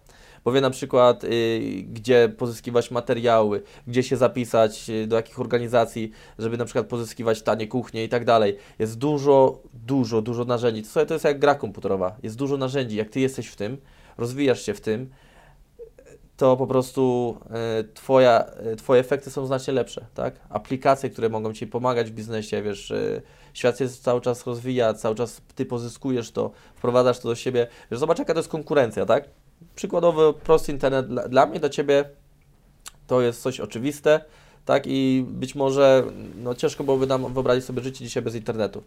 bo wie na przykład, y, gdzie pozyskiwać materiały, gdzie się zapisać, y, do jakich organizacji, żeby na przykład pozyskiwać tanie kuchnie i tak dalej. Jest dużo, dużo, dużo narzędzi. To, słuchaj, to jest jak gra komputerowa. Jest dużo narzędzi. Jak ty jesteś w tym, rozwijasz się w tym, to po prostu e, twoja, e, twoje efekty są znacznie lepsze, tak? Aplikacje, które mogą Ci pomagać w biznesie, wiesz, świat się cały czas rozwija, cały czas Ty pozyskujesz to, wprowadzasz to do siebie. Wiesz, zobacz jaka to jest konkurencja, tak? Przykładowy prosty internet dla, dla mnie, dla Ciebie to jest coś oczywiste, tak? I być może no, ciężko byłoby nam wyobrazić sobie życie dzisiaj bez internetu.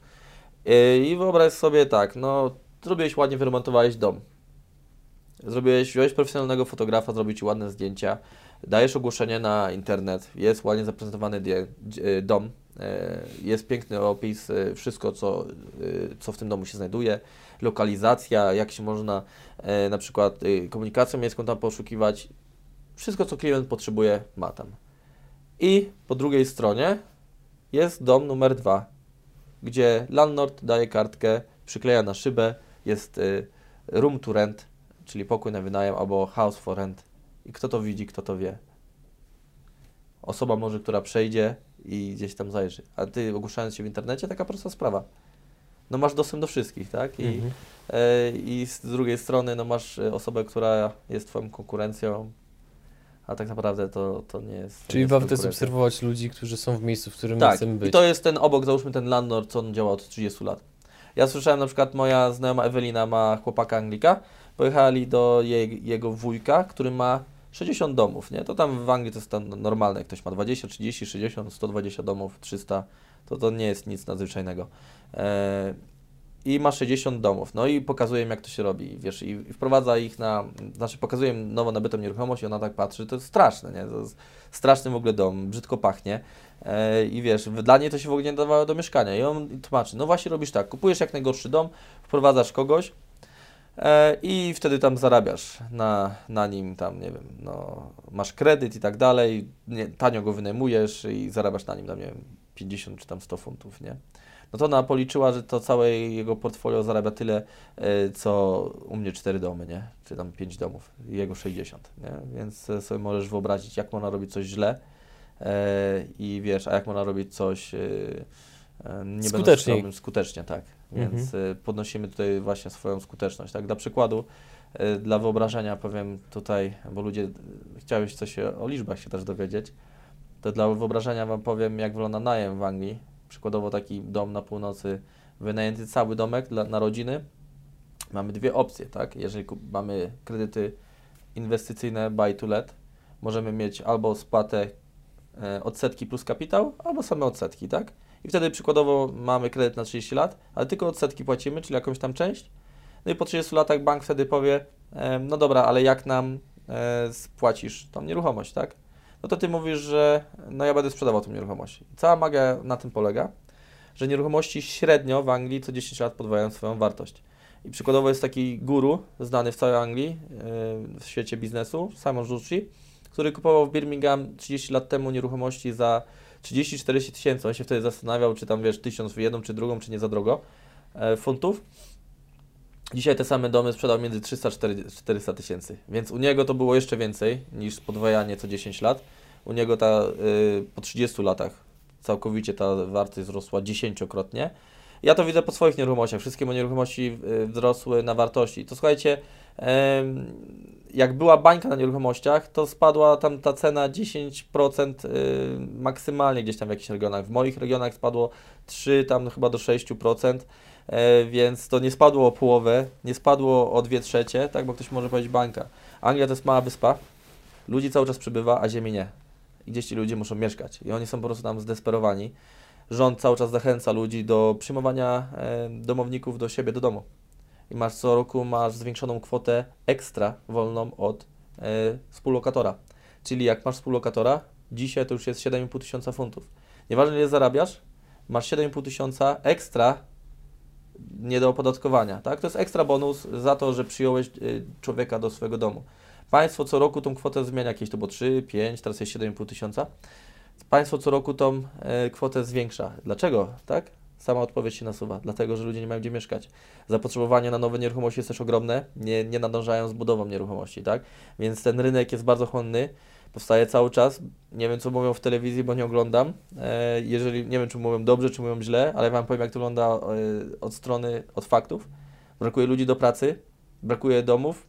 E, I wyobraź sobie tak, no zrobiłeś ładnie, wyremontowałeś dom. Zrobiłeś, wziąłeś profesjonalnego fotografa, zrobił Ci ładne zdjęcia, dajesz ogłoszenie na internet, jest ładnie zaprezentowany dzie- dom, e, jest piękny opis, e, wszystko co, e, co w tym domu się znajduje, lokalizacja, jak się można e, na przykład e, komunikacją miejską tam poszukiwać, wszystko co klient potrzebuje ma tam. I po drugiej stronie jest dom numer dwa, gdzie landlord daje kartkę, przykleja na szybę, jest room to rent, czyli pokój na wynajem, albo house for rent. I kto to widzi, kto to wie. Osoba może, która przejdzie i gdzieś tam zajrzy. A ty ogłuszając się w internecie, taka prosta sprawa. No masz dostęp do wszystkich, tak? I, Mhm. e, i z drugiej strony, no masz e, osobę, która jest twoją konkurencją, a tak naprawdę to, to nie jest. Czyli nie warto jest obserwować ludzi, którzy są w miejscu, w którym Tak, chcemy być. i to jest ten obok, załóżmy ten landlord, co on działa od 30 lat. Ja słyszałem na przykład, moja znajoma Ewelina ma chłopaka Anglika, pojechali do jej, jego wujka, który ma 60 domów, nie? To tam w Anglii to jest normalne, ktoś ma 20, 30, 60, 120 domów, 300, to to nie jest nic nadzwyczajnego. E, I ma 60 domów, no i pokazuje im, jak to się robi, wiesz, i i wprowadza ich na, znaczy pokazuje im nowo nabytą nieruchomość i ona tak patrzy, to jest straszne, nie? To jest straszny w ogóle dom, brzydko pachnie. E, I wiesz, dla niej to się w ogóle nie nadawało do mieszkania. I on tłumaczy, no właśnie robisz tak, kupujesz jak najgorszy dom, wprowadzasz kogoś i wtedy tam zarabiasz na, na nim tam, nie wiem, no masz kredyt i tak dalej, nie, tanio go wynajmujesz i zarabiasz na nim tam, nie wiem, 50 czy tam 100 funtów, nie? No to ona policzyła, że to całe jego portfolio zarabia tyle, e, co u mnie 4 domy, nie? Czy tam 5 domów, jego 60, nie? Więc e, sobie możesz wyobrazić, jak można robić coś źle, E, i wiesz, a jak można robić coś e, e, nie będąc Skuteczniej. skromnym, skutecznie, tak. Mhm. Więc e, podnosimy tutaj właśnie swoją skuteczność. Tak, dla przykładu, e, dla wyobrażenia powiem tutaj, bo ludzie e, chciałeś coś o liczbach się też dowiedzieć, to dla wyobrażenia Wam powiem, jak wygląda najem w Anglii. Przykładowo taki dom na północy, wynajęty cały domek dla, na rodziny. Mamy dwie opcje, tak? Jeżeli mamy kredyty inwestycyjne buy to let, możemy mieć albo spłatę e, odsetki plus kapitał, albo same odsetki, tak? I wtedy przykładowo mamy kredyt na 30 lat, ale tylko odsetki płacimy, czyli jakąś tam część. No i po 30 latach bank wtedy powie, no dobra, ale jak nam e, spłacisz tą nieruchomość, tak? No to ty mówisz, że no ja będę sprzedawał tą nieruchomość. Cała magia na tym polega, że nieruchomości średnio w Anglii co 10 lat podwajają swoją wartość. I przykładowo jest taki guru znany w całej Anglii, e, w świecie biznesu, Simon Jucci, który kupował w Birmingham 30 lat temu nieruchomości za 30-40 tysięcy. On się wtedy zastanawiał, czy tam wiesz, tysiąc w jedną, czy drugą, czy nie za drogo e, funtów. Dzisiaj te same domy sprzedał między 300 a 400 tysięcy, więc u niego to było jeszcze więcej niż podwajanie co 10 lat. U niego ta y, po 30 latach całkowicie ta wartość wzrosła dziesięciokrotnie. Ja to widzę po swoich nieruchomościach. Wszystkie moje nieruchomości y, wzrosły na wartości. To słuchajcie, jak była bańka na nieruchomościach, to spadła tam ta cena 10% y, maksymalnie gdzieś tam w jakichś regionach. W moich regionach spadło 3 tam chyba do 6%. E, więc to nie spadło o połowę, nie spadło o 2 trzecie, tak, bo ktoś może powiedzieć bańka. Anglia to jest mała wyspa, ludzi cały czas przybywa, a ziemi nie. I gdzieś ci ludzie muszą mieszkać i oni są po prostu tam zdesperowani. Rząd cały czas zachęca ludzi do przyjmowania e, domowników do siebie, do domu. I masz co roku masz zwiększoną kwotę ekstra wolną od e, współlokatora. Czyli jak masz współlokatora, dzisiaj to już jest 7,5 tysiąca funtów. Nieważne ile zarabiasz, masz 7,5 tysiąca ekstra nie do opodatkowania, tak? To jest ekstra bonus za to, że przyjąłeś y, człowieka do swojego domu. Państwo co roku tą kwotę zmienia, jakieś to było 3, 5, teraz jest 7,5 tysiąca. Państwo co roku tą e, kwotę zwiększa. Dlaczego? Tak? Sama odpowiedź się nasuwa. Dlatego, że ludzie nie mają gdzie mieszkać. Zapotrzebowanie na nowe nieruchomości jest też ogromne. Nie, nie nadążają z budową nieruchomości, tak? Więc ten rynek jest bardzo chłonny. Powstaje cały czas. Nie wiem, co mówią w telewizji, bo nie oglądam. E, jeżeli, nie wiem, czy mówią dobrze, czy mówią źle, ale Wam powiem, jak to wygląda e, od strony, od faktów. Brakuje ludzi do pracy, brakuje domów.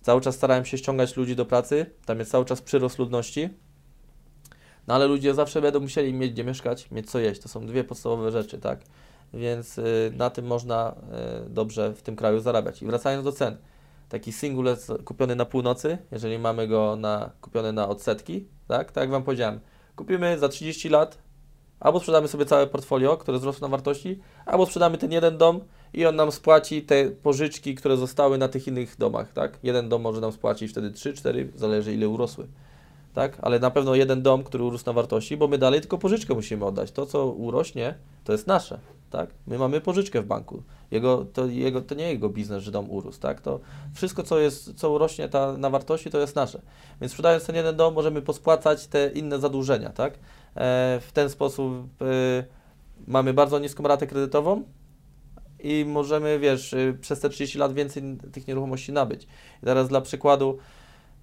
Cały czas starałem się ściągać ludzi do pracy. Tam jest cały czas przyrost ludności. No ale ludzie zawsze będą musieli mieć gdzie mieszkać, mieć co jeść. To są dwie podstawowe rzeczy, tak? Więc y, na tym można y, dobrze w tym kraju zarabiać. I wracając do cen. Taki singulec kupiony na północy, jeżeli mamy go na, kupiony na odsetki, tak? Tak jak Wam powiedziałem, kupimy za 30 lat, albo sprzedamy sobie całe portfolio, które wzrosło na wartości, albo sprzedamy ten jeden dom i on nam spłaci te pożyczki, które zostały na tych innych domach, tak? Jeden dom może nam spłacić wtedy 3-4, zależy ile urosły tak? Ale na pewno jeden dom, który urósł na wartości, bo my dalej tylko pożyczkę musimy oddać. To, co urośnie, to jest nasze, tak? My mamy pożyczkę w banku. Jego, to, jego, to nie jego biznes, że dom urósł, tak? To wszystko, co, jest, co urośnie ta, na wartości, to jest nasze. Więc sprzedając ten jeden dom, możemy pospłacać te inne zadłużenia, tak? E, w ten sposób e, mamy bardzo niską ratę kredytową, i możemy, wiesz, y, przez te 30 lat więcej tych nieruchomości nabyć. I teraz dla przykładu,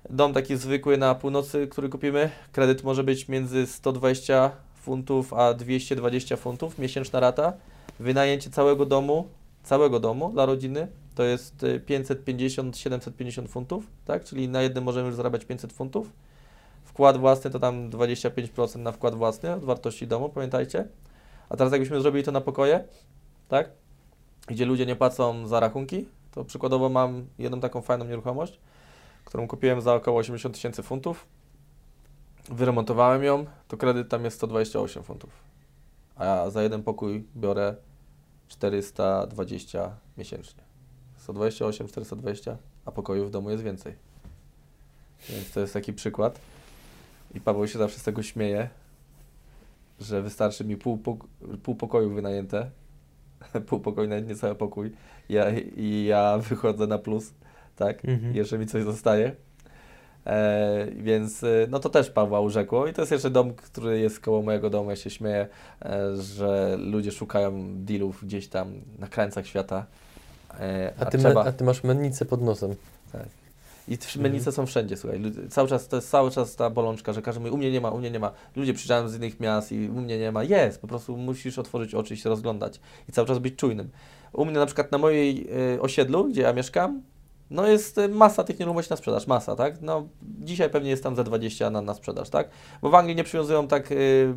Dom taki zwykły na północy, który kupimy, kredyt może być między 120 funtów a 220 funtów, miesięczna rata. Wynajęcie całego domu, całego domu dla rodziny to jest 550-750 y, funtów, tak? Czyli na jednym możemy już zarabiać 500 funtów. Wkład własny to tam 25% na wkład własny od wartości domu, pamiętajcie. A teraz jakbyśmy zrobili to na pokoje, tak? Gdzie ludzie nie płacą za rachunki, to przykładowo mam jedną taką fajną nieruchomość, którą kupiłem za około 80 tysięcy funtów. Wyremontowałem ją, to kredyt tam jest 128 funtów. A ja za jeden pokój biorę 420 miesięcznie. 128, 420, a pokoju w domu jest więcej. Więc to jest taki przykład. I Paweł się zawsze z tego śmieje, że wystarczy mi pół, pół pokoju wynajęte, pół pokoju, nawet nie cały pokój, ja, i ja wychodzę na plus tak? Mhm. Mi coś zostaje. E, więc e, no to też Pawła urzekło i to jest jeszcze dom, który jest koło mojego domu. Ja się śmieję, e, że ludzie szukają dealów gdzieś tam na krańcach świata. E, a, a, ty trzeba... a ty masz mennicę pod nosem. Tak. I mennice mhm. są wszędzie, słuchaj. Cały czas, to jest cały czas ta bolączka, że każdy mówi, u mnie nie ma, u mnie nie ma. Ludzie przyjeżdżają z innych miast i u mnie nie ma. Jest, po prostu musisz otworzyć oczy i się rozglądać. I cały czas być czujnym. U mnie na przykład na mojej y, osiedlu, gdzie ja mieszkam, no jest y, masa tych nieruchomości na sprzedaż, masa, tak? No dzisiaj pewnie jest tam za 20 na, na sprzedaż, tak? Bo w Anglii nie przywiązują tak yy, yy,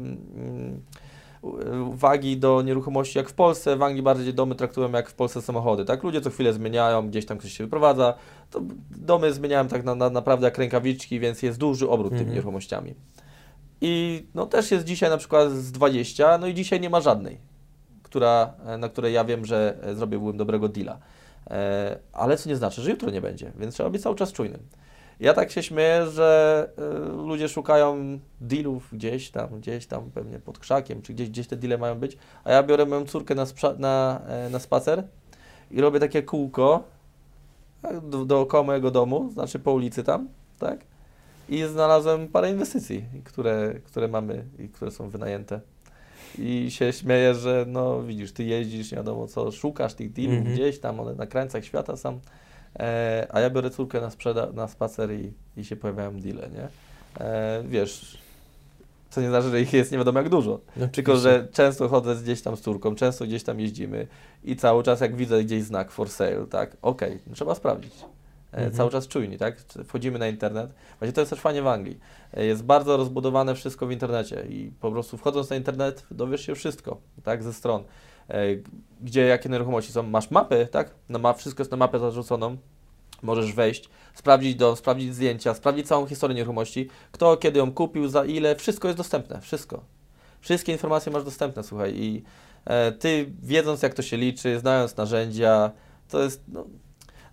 wagi do nieruchomości jak w Polsce. W Anglii bardziej domy traktują jak w Polsce samochody, tak? Ludzie co chwilę zmieniają, gdzieś tam ktoś się wyprowadza. To domy zmieniają tak na, na, naprawdę jak rękawiczki, więc jest duży obrót mhm. tymi nieruchomościami. I no też jest dzisiaj na przykład z 20, no i dzisiaj nie ma żadnej, która, na której ja wiem, że zrobiłbym dobrego deala. E, ale co nie znaczy, że jutro nie będzie, więc trzeba być cały czas czujnym. Ja tak się śmieję, że e, ludzie szukają dealów gdzieś tam, gdzieś tam pewnie pod krzakiem, czy gdzieś, gdzieś te deale mają być, a ja biorę moją córkę na, na, e, na spacer i robię takie kółko do, dookoła mojego domu, znaczy po ulicy tam, tak? I znalazłem parę inwestycji, które, które mamy i które są wynajęte i się śmieję, że no widzisz, ty jeździsz, nie wiadomo co, szukasz tych dealów mm -hmm. gdzieś tam, one na krańcach świata są, e, a ja biorę córkę na, sprzeda na spacer i, i się pojawiają deale, nie? E, wiesz, co nie znaczy, że ich jest nie wiadomo jak dużo, no, tylko że często chodzę gdzieś tam z córką, często gdzieś tam jeździmy i cały czas jak widzę gdzieś znak for sale, tak, okej, okay, trzeba sprawdzić. E, mhm. cały czas czujni, tak? Wchodzimy na internet. Właśnie to jest też fajnie w Anglii. E, jest bardzo rozbudowane wszystko w internecie i po prostu wchodząc na internet dowiesz się wszystko, tak? Ze stron. E, gdzie jakie nieruchomości są. Masz mapy, tak? No, ma, wszystko jest na mapę zarzuconą. Możesz wejść, sprawdzić dom, sprawdzić zdjęcia, sprawdzić całą historię nieruchomości, kto kiedy ją kupił, za ile, wszystko jest dostępne, wszystko. Wszystkie informacje masz dostępne, słuchaj, i e, ty wiedząc jak to się liczy, znając narzędzia, to jest, no,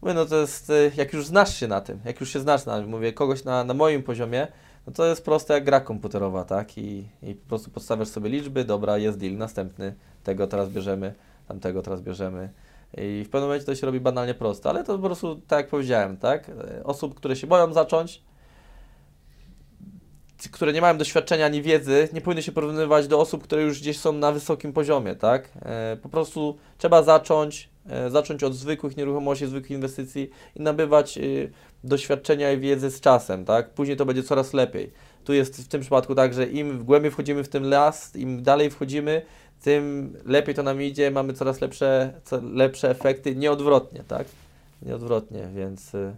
mówię, no to jest, y, jak już znasz się na tym, jak już się znasz na mówię, kogoś na, na moim poziomie, no to jest proste jak gra komputerowa, tak? I, I po prostu podstawiasz sobie liczby, dobra, jest deal, następny, tego teraz bierzemy, tamtego teraz bierzemy. I w pewnym momencie to się robi banalnie proste, ale to po prostu, tak jak powiedziałem, tak? E, Osób, które się boją zacząć, które nie mają doświadczenia ani wiedzy, nie powinny się porównywać do osób, które już gdzieś są na wysokim poziomie, tak? E, po prostu trzeba zacząć, zacząć od zwykłych nieruchomości, zwykłych inwestycji i nabywać e, doświadczenia i wiedzy z czasem, tak? Później to będzie coraz lepiej. Tu jest w tym przypadku tak, że im głębiej wchodzimy w ten las, im dalej wchodzimy, tym lepiej to nam idzie, mamy coraz lepsze, lepsze efekty, nieodwrotnie, tak? Nieodwrotnie, więc y,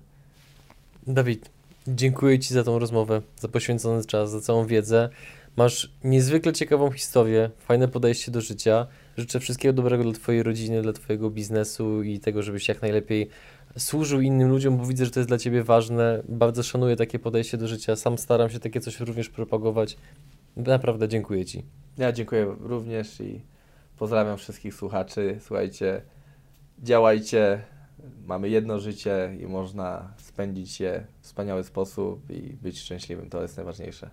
Dawid, dziękuję Ci za tą rozmowę, za poświęcony czas, za całą wiedzę. Masz niezwykle ciekawą historię, fajne podejście do życia. Życzę wszystkiego dobrego dla Twojej rodziny, dla Twojego biznesu i tego, żebyś jak najlepiej służył innym ludziom, bo widzę, że to jest dla Ciebie ważne. Bardzo szanuję takie podejście do życia. Sam staram się takie coś również propagować. Naprawdę dziękuję Ci. ja dziękuję również i pozdrawiam wszystkich słuchaczy. Słuchajcie, działajcie, mamy jedno życie i można spędzić je w wspaniały sposób i być szczęśliwym, to jest najważniejsze.